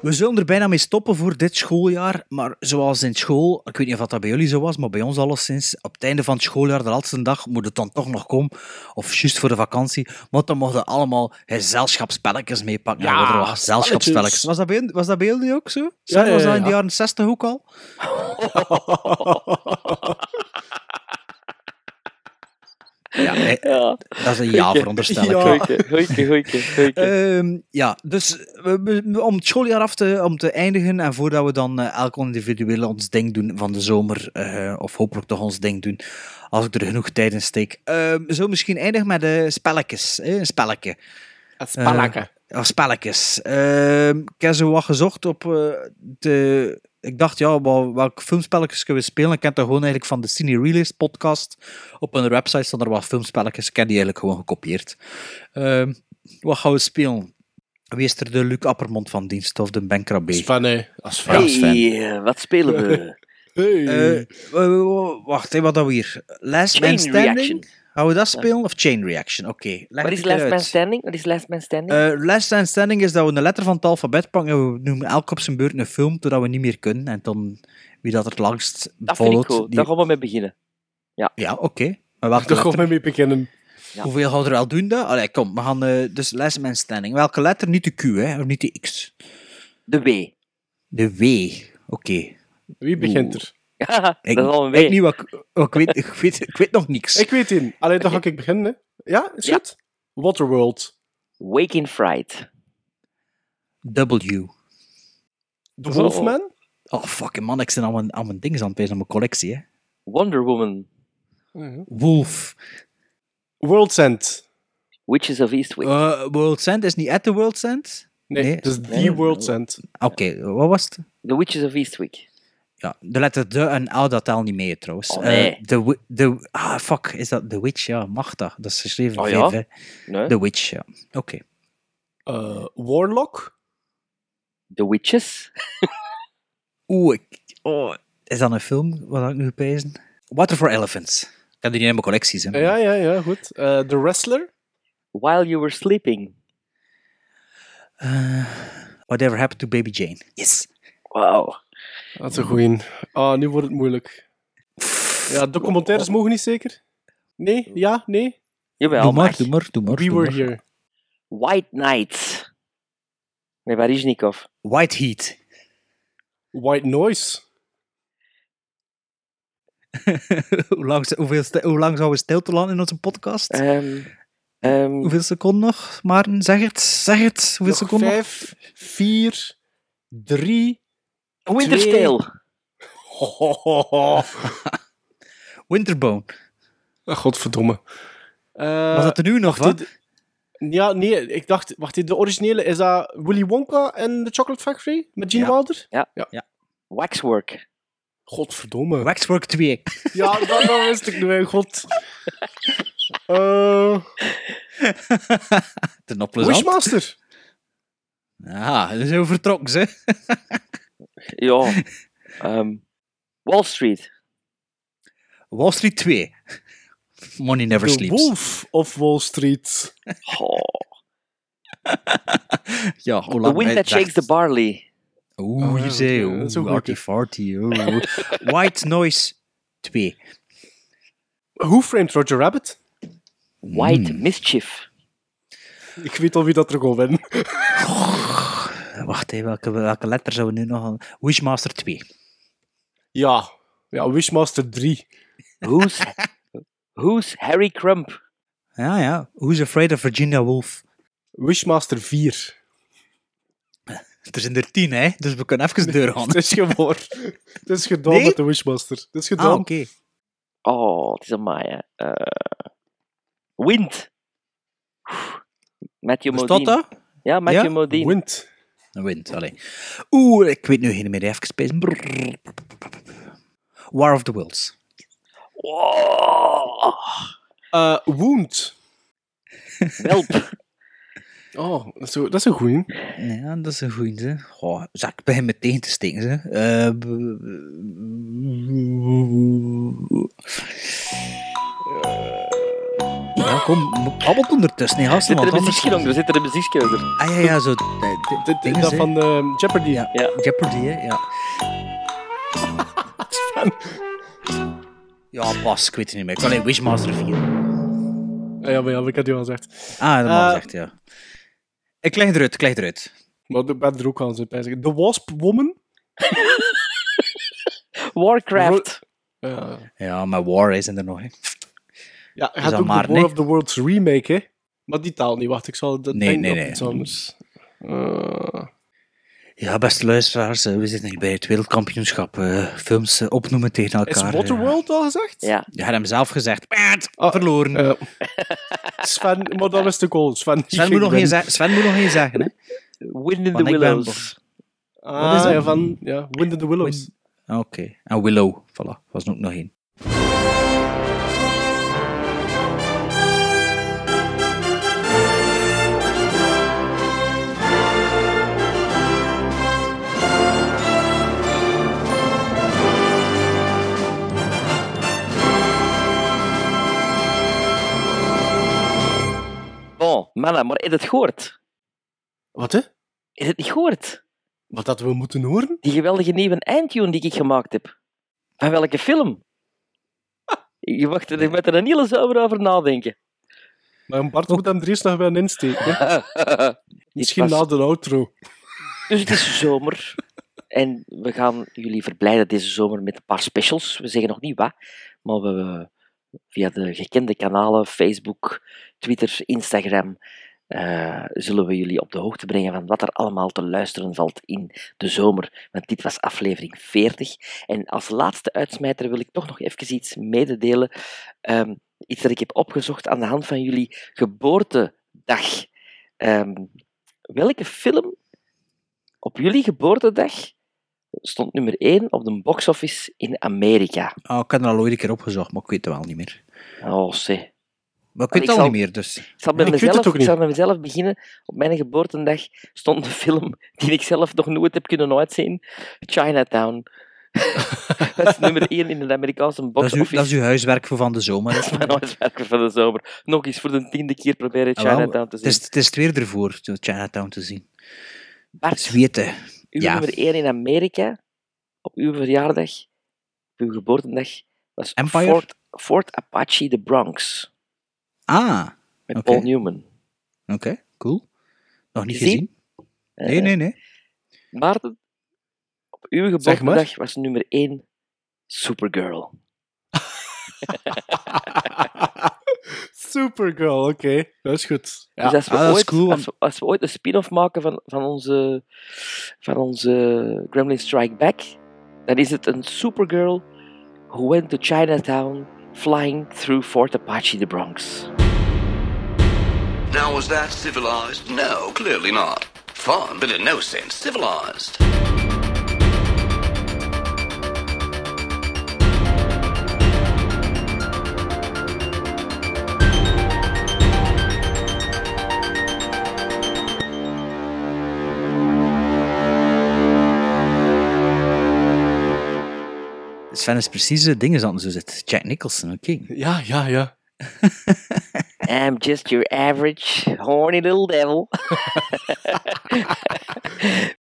We zullen er bijna mee stoppen voor dit schooljaar. Maar zoals in school, ik weet niet of dat bij jullie zo was, maar bij ons alleszins, op het einde van het schooljaar, de laatste dag, moet het dan toch nog komen. Of juist voor de vakantie. Want dan mochten allemaal gezelschapsspelletjes meepakken. Ja, er gezelschapsspelletjes. spelletjes. Was dat, bij, was dat bij jullie ook zo? Ja, was dat in de ja. jaren 60 ook al? Ja, dat is een ja, veronderstel ik. Ja. Goeie, goeie, goeie, goeie. Ehm, ja, dus we- we- om het schooljaar af te, om te eindigen en voordat we dan eh, elk individueel ons ding doen van de zomer, eh, of hopelijk toch ons ding doen, als ik er genoeg tijd in steek, ehm zullen we misschien eindigen met eh spelletjes. hè, een spelletje. Het spelletje. Eh, spelletjes. Ehm, ik heb zo wat gezocht op eh, de... Ik dacht, ja, wel- welke filmspelletjes kunnen we spelen? Ik ken dat gewoon eigenlijk van de Cine Release podcast. Op hun website staan er wat filmspelletjes. Ik heb die eigenlijk gewoon gekopieerd. Ehm, wat gaan we spelen? Wie is er de Luc Appermond van dienst of de Ben Krabbe? Sven, hè. Als Sven. Ja, Sven. Hey, eh, wat spelen we? Hey. Eh, wacht, wat hebben we hier? Last Chain Man Standing? Reaction. Gaan we dat spelen? Of Chain Reaction? Oké. Wat is Last Man. Standing? Wat is Last Man Standing? Eh, last Man Standing is dat we een letter van het alfabet pakken en we noemen elk op zijn beurt een film totdat we niet meer kunnen. En dan wie dat het langst dat vind ik volgt. die- Daar gaan we mee beginnen. Ja, oké. Maar welke Daar gaan we mee beginnen. Ja. Hoeveel gaan we er al doen? Dat? Allee, kom, we gaan eh, dus Last Man Standing. Welke letter? Niet de Q, hè? Of niet de X? De W. De W. Oké. Wie begint er? Ja, Ik, dat is al een W. ik, niet wat, ik- ik, weet, ik, weet, ik weet nog niks. Ik weet het. Alleen dan ga ik beginnen. Hè. Ja, is Ja. goed? Waterworld. Wake in Fright. W. The Wolfman. Oh, fucking man, ik zit aan mijn, aan mijn dingen aan het pezen, aan mijn collectie, hè. Wonder Woman. Wolf. World's End. Witches of Eastwick. Uh, World's End is niet at the World's End? Nee, Nee. het is The Nee. World's End. Oké, wat was het? The Witches of Eastwick. Ja, de letter de en L, dat telt niet mee trouwens. Oh, Eh, nee. de, wi- de, ah, fuck, is dat The Witch? Ja, mag dat? Dat is geschreven Oh, ja? Nee. The Witch, ja. Oké. Eh, Warlock. The Witches. Oeh, ik, oh, is dat een film? Wat had ik nu pezen? Water for Elephants. Ik heb die niet in mijn collecties, hè. Ja, ja, ja, goed. Eh, The Wrestler. While You Were Sleeping. Eh, whatever Happened to Baby Jane. Yes. Wow. Dat is een goeie. Ah, nu wordt het moeilijk. Ja, documentaires mogen niet zeker? Nee? Ja? Nee? Jawel, doe maar, doe maar, doe maar. We doe were maar. here. White Nights. Met Baryshnikov. White Heat. White Noise. hoe, lang, hoeveel, hoe lang zouden we stil te landen in onze podcast? Ehm, ehm, Hoeveel seconden nog? Maarten, zeg het. Zeg het. Hoeveel Nog seconden? vijf, vier, drie... Winter's twee- Tale. Winterbone. Ah, Godverdomme. Eh, Was dat er nu nog, dit- Ja, nee, ik dacht, wacht, de originele, is dat Willy Wonka en The Chocolate Factory? Met Gene Ja. Wilder? Ja. Ja. Waxwork. Godverdomme. Waxwork 2. Ja, dat, dat wist ik nu, god. Eh Ten. Wishmaster. Ja, dat zijn we vertrokken, ze. Ja. Ehm, Wall Street. Wall Street 2. Money Never The Sleeps. Wolf of Wall Street. Oh. Ja, hoe The Wind That Shakes the Barley. Oeh, Oh, je zei, oeh, farty. oeh. White Noise 2. Who Framed Roger Rabbit? White Hmm. Mischief. Ik weet al wie dat er gaat winnen. Wacht even, welke, welke letter zouden we nu nog aan? Wishmaster 2. Ja. Ja, Wishmaster 3. Who's, who's Harry Crump? Ja, ja. Who's Afraid of Virginia Woolf? Wishmaster 4. Er zijn er tien, hè? Dus we kunnen even de deur gaan. Het is gewoon. Het is gedaan Nee? met de Wishmaster. Het is gedaan. Ah, oké. Oh, het is een maaie. Eh Wind. Matthew Modine. dat? Ja, Matthew Ja? Modine. Wind. Een wind, allee. Oeh, ik weet nu geen meer. Even spelen. War of the Worlds. Oh, Eh, Wound. Welp. Oh, dat is, zo- dat is een goeie. Ja, dat is een goeie, hè. Goh, zal ik begin meteen te steken, hè. Eh, b- Ja, kom, allemaal ondertussen, hè, gasten. Zit er een anders- muziekje onder? Zit er een muziekje onder? Ah, ja, ja, zo. Dit- dat van eh, Jeopardy. Ja, Jeopardy, hè, ja. Ja, pas, ik weet het niet meer. Ik kan alleen Wishmaster 4. Ah, ja, maar ja, ik had je al gezegd. Ah, dat Eh, mag gezegd, ja. Ik leg eruit, ik leg eruit. Maar ik ben er ook aan zitten zeggen. The Wasp Woman. Warcraft. Ja, Ja, maar War is er nog, hè. Ja hij Is had ook maar, de War nee? of the Worlds remake, hè. Maar die taal niet. Wacht, ik zal dat Nee, denken nee, op nee. iets anders. Eh, Ja, beste luisteraars, eh, we zitten hier bij het wereldkampioenschap eh, films opnoemen tegen is elkaar. Waterworld al gezegd? Ja. Je had hem zelf gezegd. Paard, verloren. Sven, maar dat is de goal. Sven, moet nog geen Sven moet nog geen zeggen, hè. Wind in the Willows. Ah, Wat is dat? ja, van ja, Wind in the Willows. Ah, Oké. En Willow, voilà, was er ook nog één. Mannen, maar heb je het gehoord? Wat, hè? Heb je het niet gehoord? Wat dat we moeten horen? Die geweldige nieuwe eindtune die ik gemaakt heb. Van welke film? Je moet er een hele zomer over nadenken. Maar Bart moet hem er eerst nog wel insteken. Misschien was- na de outro. Dus het is zomer. En we gaan jullie verblijden deze zomer met een paar specials. We zeggen nog niet wat, maar we, via de gekende kanalen, Facebook, Twitter, Instagram, eh, zullen we jullie op de hoogte brengen van wat er allemaal te luisteren valt in de zomer. Want dit was aflevering 40. En als laatste uitsmijter wil ik toch nog even iets mededelen. Ehm, iets dat ik heb opgezocht aan de hand van jullie geboortedag. Ehm, welke film op jullie geboortedag stond nummer 1 op de box-office in Amerika. Oh, ik heb er al ooit een keer opgezocht, maar ik weet het wel niet meer. Oh, see. Maar ik weet het al zal- niet meer, dus... Ik zal, Ja, weet mezelf, ik zal met mezelf beginnen. Op mijn geboortedag stond een film die ik zelf nog nooit heb kunnen uitzien. Chinatown. dat is nummer 1 in de Amerikaanse Dat is, box-office. uw, dat is uw huiswerk voor van de zomer. hè. Mijn huiswerk van de zomer. Nog eens voor de tiende keer proberen Ah, wel, Chinatown te het, zien. is, het is het weer ervoor, Chinatown te zien. Bart, Zweten. Uw Ja. nummer 1 in Amerika op uw verjaardag, op uw geboortedag, was Empire? Fort, Fort Apache de Bronx. Ah, Met. Paul Newman. Oké, cool. Nog niet Gezien? gezien? Nee, nee, nee. Maarten, op uw maar. geboortedag was nummer 1 Supergirl. Supergirl, oké. Dat is goed. Ja. Dus als we, Ah, dat is ooit, cool, als, we, als we ooit een spin-off maken van, van onze, van onze Gremlin Strike Back, dan is het een Supergirl who went to Chinatown flying through Fort Apache, the Bronx. Now, was that civilized? No, clearly not. Fun, but in no sense civilized. Sven is precies de dingen aan het zo zit. Jack Nicholson, oké. Ja, ja, ja. I'm just your average horny little devil.